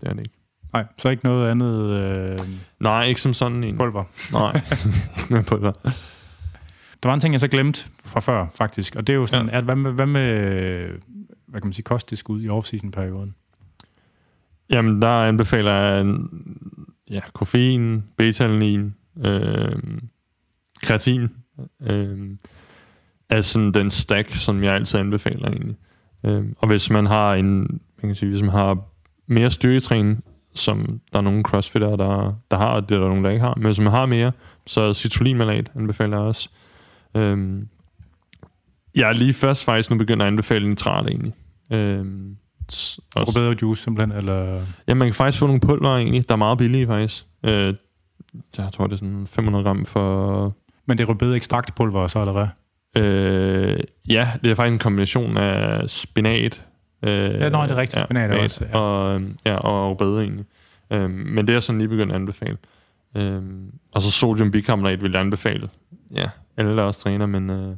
Det er det ikke. Nej, så ikke noget andet... Øh... Nej, ikke som sådan en. Pulver. Nej, ikke pulver. Der var en ting, jeg så glemte fra før, faktisk, og det er jo sådan, ja. at hvad med, hvad med hvad kan man sige, kosttilskud i off-season-perioden? Jamen, der anbefaler jeg ja, koffein, beta-alanin, øh, kreatin, øh, er sådan den stack, som jeg altid anbefaler egentlig. Øh, og hvis man har en, man kan sige, hvis man har mere styrketræning, som der er nogle crossfitter, der, der har, og det er der nogen, der ikke har. Men hvis man har mere, så citrullinmalat anbefaler jeg også. Øhm, jeg er lige først faktisk nu begyndt at anbefale nitrat egentlig. Øhm, også. bedre juice simpelthen, eller? Ja, man kan faktisk få nogle pulver egentlig, der er meget billige faktisk. Øh, jeg tror, det er sådan 500 gram for... Men det er rødbede ekstraktpulver så, eller hvad? Øh, ja, det er faktisk en kombination af spinat, Øh, ja, nej, det er rigtigt. Ja, spinat er også. Ja. Og, ja, og bedre egentlig. Øh, men det er sådan lige begyndt at anbefale. Øh, og så sodium bikarbonat vil jeg anbefale. Ja, alle der også træner, men... Øh,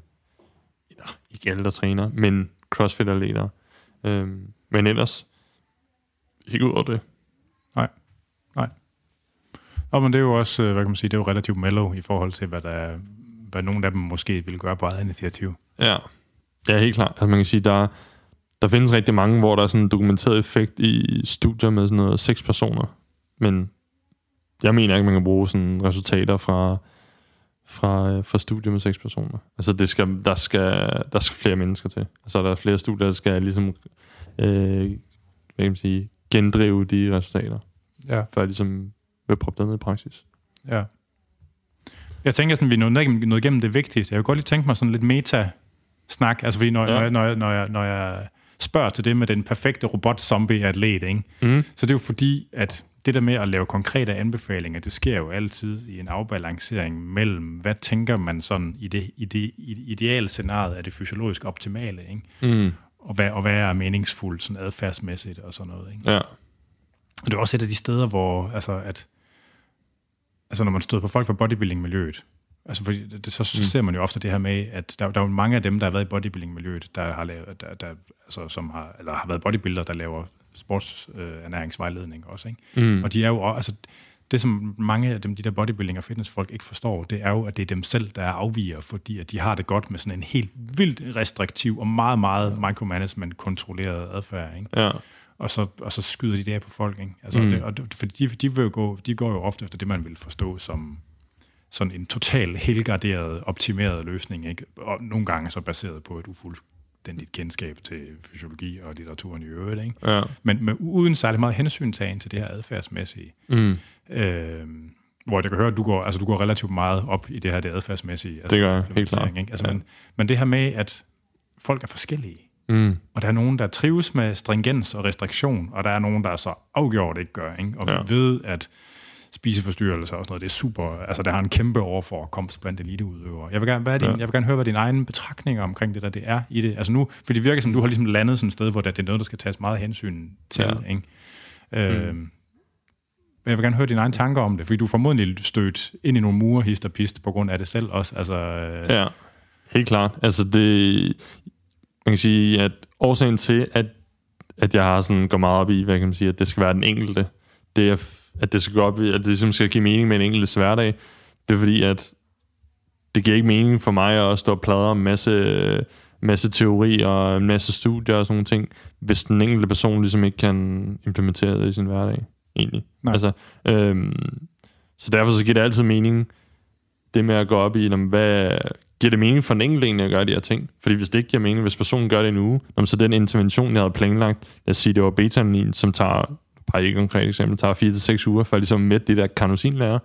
ikke alle der træner, men crossfit-atleter. Øh, men ellers, ikke ud over det. Nej, nej. Og men det er jo også, øh, hvad kan man sige, det er jo relativt mellow i forhold til, hvad, der, hvad nogle af dem måske vil gøre på eget initiativ. Ja, det er helt klart. Altså man kan sige, der der findes rigtig mange, hvor der er sådan en dokumenteret effekt i studier med sådan noget seks personer. Men jeg mener ikke, man kan bruge sådan resultater fra, fra, fra studier med seks personer. Altså, det skal, der, skal, der skal flere mennesker til. Altså, der er flere studier, der skal ligesom, øh, hvad kan man sige, gendrive de resultater. Ja. Før ligesom vil proppe det ned i praksis. Ja. Jeg tænker sådan, vi er nået, nået igennem det vigtigste. Jeg kunne godt lige tænke mig sådan lidt meta-snak. Altså, fordi når, ja. når, jeg, når, jeg, når, jeg, når jeg spørger til det med den perfekte robot-zombie-atlet, ikke? Mm. Så det er jo fordi, at det der med at lave konkrete anbefalinger, det sker jo altid i en afbalancering mellem, hvad tænker man sådan i det, i det ideale scenarie er det fysiologisk optimale, ikke? Mm. Og, hvad, og hvad er meningsfuldt sådan adfærdsmæssigt og sådan noget, ikke? Ja. Og det er også et af de steder, hvor altså, at, altså når man støder på folk fra bodybuilding-miljøet, Altså, fordi det, så, så mm. ser man jo ofte det her med, at der, der er jo mange af dem, der har været i bodybuilding-miljøet, der har lavet, der, der, altså, som har, eller har været bodybuilder, der laver sportsernæringsvejledning øh, også. Ikke? Mm. Og de er jo altså, det, som mange af dem, de der bodybuilding og fitnessfolk ikke forstår, det er jo, at det er dem selv, der er afviger, fordi at de har det godt med sådan en helt vildt restriktiv og meget, meget micromanagement-kontrolleret adfærd. Ikke? Ja. Og, så, og så skyder de det af på folk. Ikke? Altså, mm. det, og det, fordi de, de, vil jo gå, de går jo ofte efter det, man vil forstå som sådan en total helgarderet, optimeret løsning. Ikke? Og nogle gange så baseret på et ufuldstændigt kendskab til fysiologi og litteraturen i øvrigt. Ikke? Ja. Men med, uden særlig meget hensyntagen til det her adfærdsmæssige. Mm. Øh, hvor jeg kan høre, at du går, altså, du går relativt meget op i det her det adfærdsmæssige. Altså, Det gør jeg, helt klart. Ikke? Altså, Ja. men, men det her med, at folk er forskellige. Mm. Og der er nogen, der trives med stringens og restriktion, og der er nogen, der så afgjort ikke gør. Ikke? Og ja. vi ved, at spiseforstyrrelser og sådan noget, det er super, altså der har en kæmpe overforekomst blandt eliteudøvere. Jeg vil gerne, hvad er din, Ja. jeg vil gerne høre, hvad dine egne betragtninger omkring det der det er i det. Altså nu, for det virker som, du har ligesom landet sådan et sted, hvor det er noget, der skal tages meget hensyn til. Ja. Ikke? Øh, men jeg vil gerne høre dine egne tanker om det, fordi du er formodentlig stødt ind i nogle mure, hist og pist, på grund af det selv også. Altså, øh, Ja, helt klart. Altså det, man kan sige, at årsagen til, at, at jeg har sådan, går meget op i, hvad kan man sige, at det skal være den enkelte, det er, at det skal gå op i, at det ligesom skal give mening med en enkeltes hverdag, det er fordi, at det giver ikke mening for mig at stå og pladre om en masse, masse teori og en masse studier og sådan nogle ting, hvis den enkelte person ligesom ikke kan implementere det i sin hverdag, egentlig. Nej. Altså, øhm, så derfor så giver det altid mening, det med at gå op i, jamen, hvad giver det mening for den enkelte egentlig at gøre de her ting? Fordi hvis det ikke giver mening, hvis personen gør det en uge, jamen, så den intervention, jeg havde planlagt, lad os sige, det var beta som tager, bare ikke konkret eksempel, tager 4-6 uger, for ligesom med det der karnosinlærer,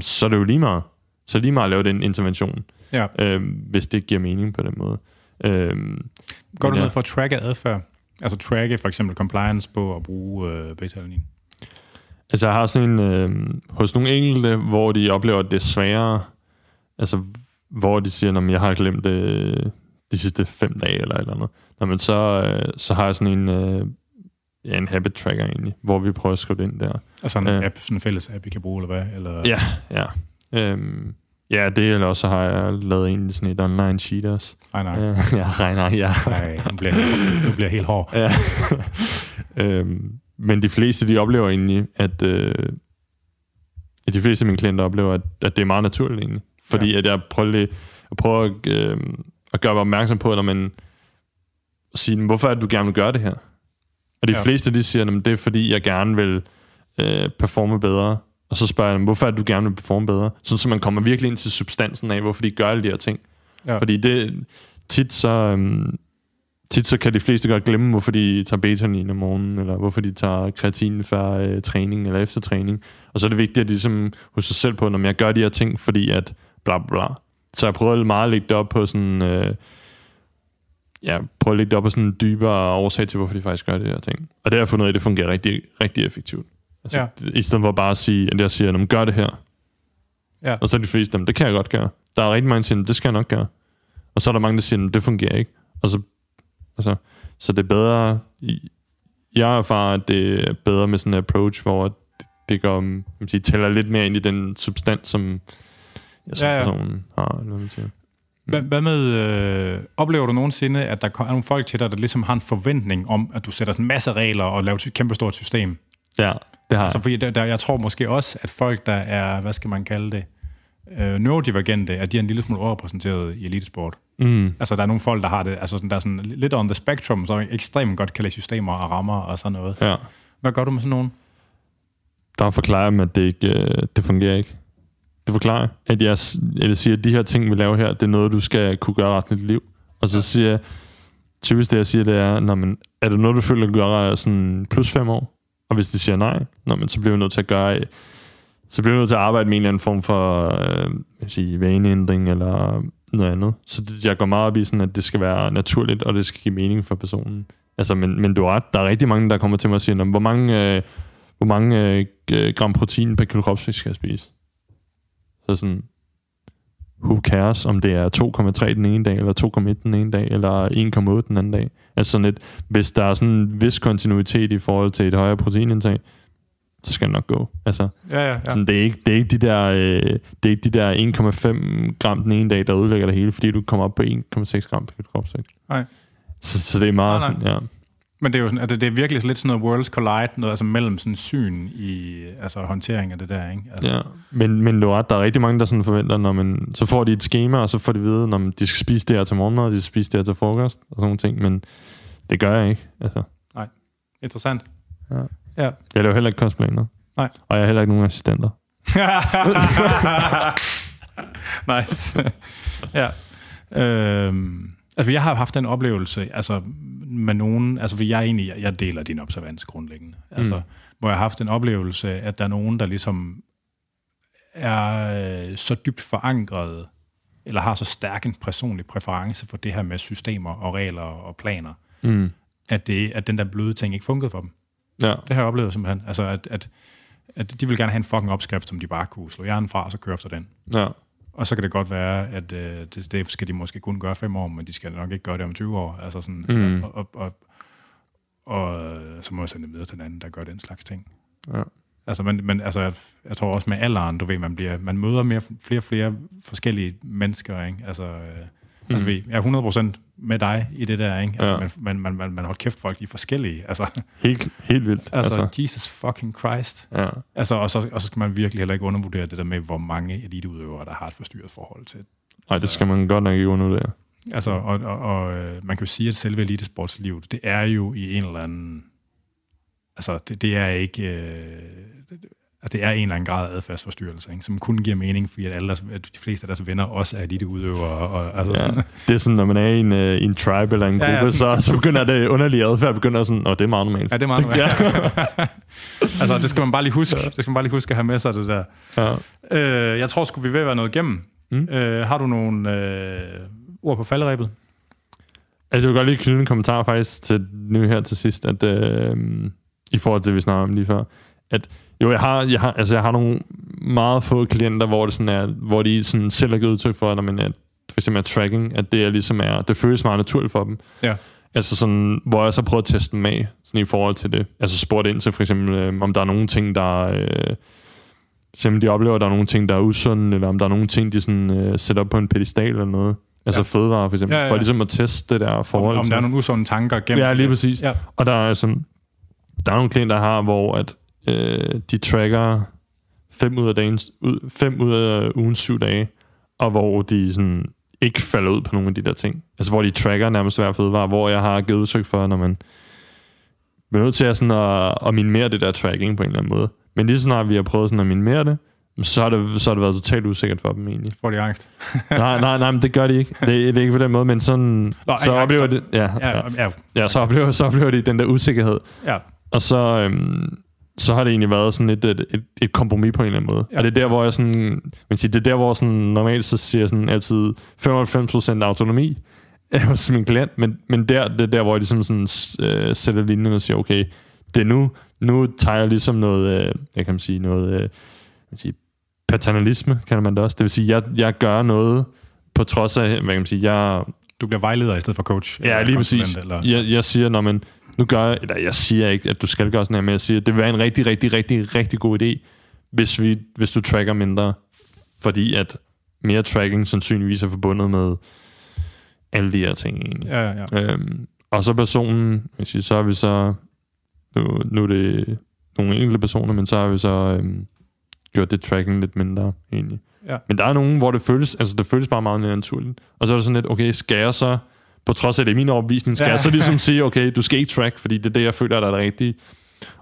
så er det jo lige meget. Så lige meget at lave den intervention, ja. øhm, hvis det giver mening på den måde. Øhm, Gør du noget for at tracke adfærd? Altså tracke for eksempel compliance på at bruge øh, beta-alanin? Altså, jeg har sådan en, øh, hos nogle enkelte, hvor de oplever, at det er sværere, altså, hvor de siger, at jeg har glemt det de sidste fem dage, eller eller andet. Nå, men så, øh, så har jeg sådan en, øh, ja, en habit tracker egentlig, hvor vi prøver at skrive det ind der. Altså en Ja. app, sådan en fælles app, I kan bruge, eller hvad? Eller, Ja, ja. Øhm, ja, det eller også har jeg lavet egentlig sådan et online sheet også. Nej, nej. Ja, ja, nej, nej, ja. Nej, nu bliver, nu bliver helt hård. Ja. øhm, men de fleste, de oplever egentlig, at, øh, de fleste af mine klienter oplever, at, at det er meget naturligt egentlig. Fordi ja. at jeg prøver, lige, jeg prøver at, øh, at gøre mig opmærksom på, når man siger, "Men hvorfor er det, du gerne vil gøre det her? Og de Ja. fleste, de siger, at det er fordi, jeg gerne vil øh, performe bedre. Og så spørger jeg dem, hvorfor er du gerne vil performe bedre? Sådan, så man kommer virkelig ind til substansen af, hvorfor de gør alle de her ting. Ja. Fordi det, tit så, øhm, tit så kan de fleste godt glemme, hvorfor de tager betanin om morgenen, eller hvorfor de tager kreatin før øh, træning eller efter træning. Og så er det vigtigt, at de ligesom hos sig selv på, når jeg gør de her ting, fordi at bla bla bla. Så jeg prøver meget at lægge det op på sådan... Øh, ja, prøve at lægge det op på sådan en dybere årsag til, hvorfor de faktisk gør de her ting. Og det har jeg fundet ud af, at det fungerer rigtig, rigtig effektivt. Altså, Ja. I stedet for bare at sige, at jeg siger, at gør det her. Ja. Og så er de fleste dem, det kan jeg godt gøre. Der er rigtig mange, der siger, det skal jeg nok gøre. Og så er der mange, der siger, det fungerer ikke. Og så, altså, så det er bedre... Jeg erfarer, at det er bedre med sådan en approach, hvor det, det går, man sige, tæller lidt mere ind i den substans, som, ja, som Ja, ja, personen har. Hvad man siger. Hvad, hvad med, øh, oplever du nogensinde, at der er nogle folk til dig, der ligesom har en forventning om, at du sætter sådan en masse regler og laver et kæmpe stort system? Ja, det har Altså, jeg. fordi der, der, jeg tror måske også, at folk, der er, hvad skal man kalde det, øh, neurodivergente, at de er en lille smule overrepræsenteret i elitesport. Mm. Altså, der er nogle folk, der har det, altså sådan, der er sådan lidt on the spectrum, så ekstremt godt kan lade systemer og rammer og sådan noget. Ja. Hvad gør du med sådan nogen? der forklarer jeg dem, at det, ikke, øh, det fungerer ikke. Forklarer jeg, at jeg, jeg siger, at de her ting, vi laver her, det er noget, du skal kunne gøre resten af dit liv. Og så siger jeg, typisk det, jeg siger, det er, når man, er det noget, du føler, du gør sådan plus fem år? Og hvis de siger nej, når man, så bliver vi nødt til at gøre, så bliver vi nødt til at arbejde med en eller anden form for øh, jeg sige, vaneændring eller noget andet. Så det, jeg går meget op i, sådan, at det skal være naturligt, og det skal give mening for personen. Altså, men, men du har ret, der er rigtig mange, der kommer til mig og siger, "Nå, hvor mange, øh, hvor mange øh, gram protein per kilo kropsvægt skal jeg spise? Så sådan, who cares, om det er 2,3 den ene dag, eller 2,1 den ene dag, eller 1,8 den anden dag. Altså sådan et, hvis der er sådan en vis kontinuitet i forhold til et højere proteinindtag, så skal det nok gå. Altså, Ja, ja, ja. sådan, det, er ikke, det, er ikke de der, øh, det er ikke de der 1,5 gram den ene dag, der ødelægger det hele, fordi du kommer op på 1,6 gram per kilo kropsvægt. Nej. Så, så det er meget Nej, nej. sådan, ja. Men det er jo sådan, altså, det er virkelig lidt sådan noget worlds collide, noget altså mellem sådan syn i altså håndtering af det der, ikke? Altså. Ja, men, men du der er rigtig mange, der sådan forventer, når man, så får de et schema, og så får de at vide, når man, de skal spise det her til morgenmad, og de skal spise det her til frokost, og sådan nogle ting, men det gør jeg ikke. Altså. Interessant. Ja. Ja. Jeg laver heller ikke kostplaner. Nej. Og jeg har heller ikke nogen assistenter. nice. ja. Øhm, altså, jeg har haft den oplevelse, altså med nogen, altså for jeg er egentlig, jeg deler din observans grundlæggende. Altså, Mm. hvor jeg har haft en oplevelse, at der er nogen, der ligesom er øh, så dybt forankret, eller har så stærk en personlig præference for det her med systemer og regler og planer, Mm. at, det, at den der bløde ting ikke funkede for dem. Ja. Det har jeg oplevet simpelthen. Altså, at, at, at de vil gerne have en fucking opskrift, som de bare kunne slå hjernen fra, og så køre efter den. ja. Og så kan det godt være, at øh, det, det skal de måske kun gøre fem år, men de skal nok ikke gøre det om 20 år. Altså sådan, Mm. og, og, og, og, så må jeg sende det videre til den anden, der gør den slags ting. Ja. Altså, men, men altså, jeg, jeg tror også med alderen, du ved, man, bliver, man møder mere, flere og flere forskellige mennesker, ikke? Altså, øh, mm. altså jeg er 100% med dig i det der, ikke? Altså, Ja. man, man, man, man, holder kæft, folk de er forskellige. Altså, Helt, helt vildt. altså, altså, Jesus fucking Christ. ja. Altså, og, så, og så skal man virkelig heller ikke undervurdere det der med, hvor mange eliteudøvere, der har et forstyrret forhold til Nej, det skal man godt nok ikke undervurdere. Altså, og, og, og øh, man kan jo sige, at selve elitesportslivet, det er jo i en eller anden... Altså, det, det er ikke... Øh, altså, det er en eller anden grad af adfærdsforstyrrelse, ikke? som kun giver mening, fordi at, alle deres, at de fleste af deres venner også er eliteudøvere. Og, altså, Ja. sådan, Det er sådan, når man er i en, i en tribe eller en Ja, gruppe, ja, ja, sådan- så, så begynder det underlige adfærd, begynder sådan, og det er meget normalt. ja, det er meget Ja. altså, det skal man bare lige huske. Det skal man bare lige huske at have med sig, det der. ja. Øh, jeg tror, skulle vi ved at være noget igennem. Mm. Øh, har du nogle øh, ord på falderæbet? Altså, jeg vil godt lige knytte en kommentar faktisk til nu her til sidst, at øh, i forhold til det, vi snakkede om lige før, at jo, jeg har, jeg har, altså, jeg har nogle meget få klienter, hvor det sådan er, hvor de sådan selv har givet udtryk for, man er, for eksempel er tracking, at det er ligesom er, det føles meget naturligt for dem. Ja. Altså sådan, hvor jeg så prøver at teste dem af, sådan i forhold til det. Altså spurgt ind til for eksempel, øh, om der er nogle ting, der øh, simpelthen de oplever, at der er nogle ting, der er usunde, eller om der er nogle ting, de sådan, øh, sætter op på en pedestal eller noget. Altså Ja. fødevarer for eksempel, Ja, ja, ja. for ligesom at teste det der Om, forhold om til. der er nogle usunde tanker gennem Ja, lige præcis. Ja. Og der er sådan, der er nogle klienter, der har, hvor at, øh, de tracker fem ud af, dagens, ud, fem ud af ugens syv dage, og hvor de sådan ikke falder ud på nogle af de der ting. Altså hvor de tracker nærmest hver fødevare, hvor jeg har givet udtryk for, når man bliver nødt til at, sådan at, at minimere det der tracking på en eller anden måde. Men lige så snart vi har prøvet sådan at minimere det, så har det, så har det været totalt usikkert for dem egentlig. Får de angst? nej, nej, nej, men det gør de ikke. Det, det er ikke på den måde, men sådan, Nå, så oplever så- det, ja, Ja, ja, ja, ja, så oplever, så oplever de den der usikkerhed. ja. Og så, øhm, så har det egentlig været sådan et, et, et, et kompromis på en eller anden måde. Ja. Og det er der, hvor jeg sådan, man siger, det er der, hvor sådan, normalt så siger jeg sådan altid 95% autonomi hos min klient, men, men der, det er der, hvor jeg ligesom sådan, øh, sætter linjen og siger, okay, det er nu, nu tager jeg ligesom noget, øh, jeg kan man sige, noget, øh, man sige, paternalisme, kan man det også. Det vil sige, jeg, jeg gør noget på trods af, hvad kan man sige, jeg, Du bliver vejleder i stedet for coach. Ja, lige præcis. Eller, Jeg, jeg siger, når man, nu gør jeg, eller jeg siger ikke, at du skal gøre sådan her, men jeg siger, at det vil være en rigtig, rigtig, rigtig, rigtig god idé, hvis, vi, hvis du tracker mindre, fordi at mere tracking sandsynligvis er forbundet med alle de her ting egentlig. ja, ja, ja. Øhm, og så personen, jeg siger, så har vi så, nu, nu er det nogle enkelte personer, men så har vi så øhm, gjort det tracking lidt mindre egentlig. Ja. Men der er nogen, hvor det føles, altså det føles bare meget mere naturligt. Og så er det sådan lidt, okay, skal jeg så, på trods af det min overbevisning, skal Ja. ja. jeg så ligesom sige, okay, du skal ikke track, fordi det er det, jeg føler, der er det rigtige.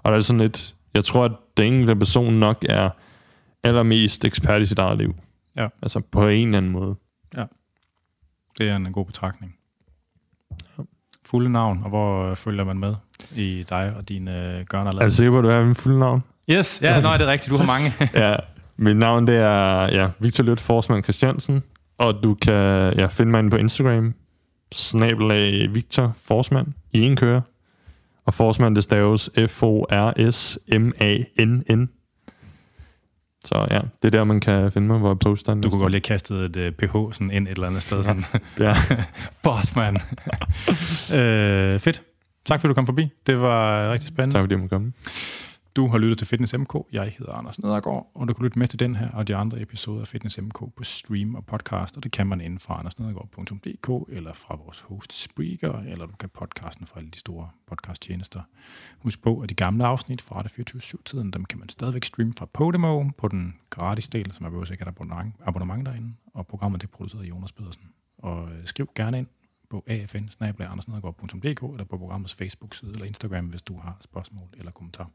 Og der er sådan lidt, jeg tror, at den enkelte person nok er allermest ekspert i sit eget liv. Ja. Altså på en eller anden måde. Det er en god betragtning. Fulde navn, og hvor øh, følger man med i dig og dine øh, gørne og Er du sikker på, at du er min fulde navn? Yes, ja, nej, det er rigtigt. Du har mange. ja, mit navn det er ja, Victor Lødt Forsman Christiansen, og du kan ja, finde mig inde på Instagram, snabelag Victor Forsman i en køre. Og Forsman, det staves F-O-R-S-M-A-N-N. Så ja, det er der, man kan finde mig, hvor jeg poster Du kunne godt lige kaste et uh, ph sådan ind et eller andet sted. Sådan. Ja. Boss, man. øh, fedt. Tak fordi du kom forbi. Det var rigtig spændende. Tak fordi jeg måtte komme. Du har lyttet til Fitness MK. Jeg hedder Anders Nedergaard, og du kan lytte med til den her og de andre episoder af Fitness MK på stream og podcast, og det kan man inden fra andersnedergaard.dk eller fra vores host Spreaker, eller du kan podcasten fra alle de store podcasttjenester. Husk på, at de gamle afsnit fra Radio 24-tiden, dem kan man stadigvæk streame fra Podimo på den gratis del, som er behøver sikkert abonnement, abonnement derinde, og programmet det er produceret af Jonas Pedersen. Og øh, skriv gerne ind på afn eller på programmets Facebook-side eller Instagram, hvis du har spørgsmål eller kommentarer.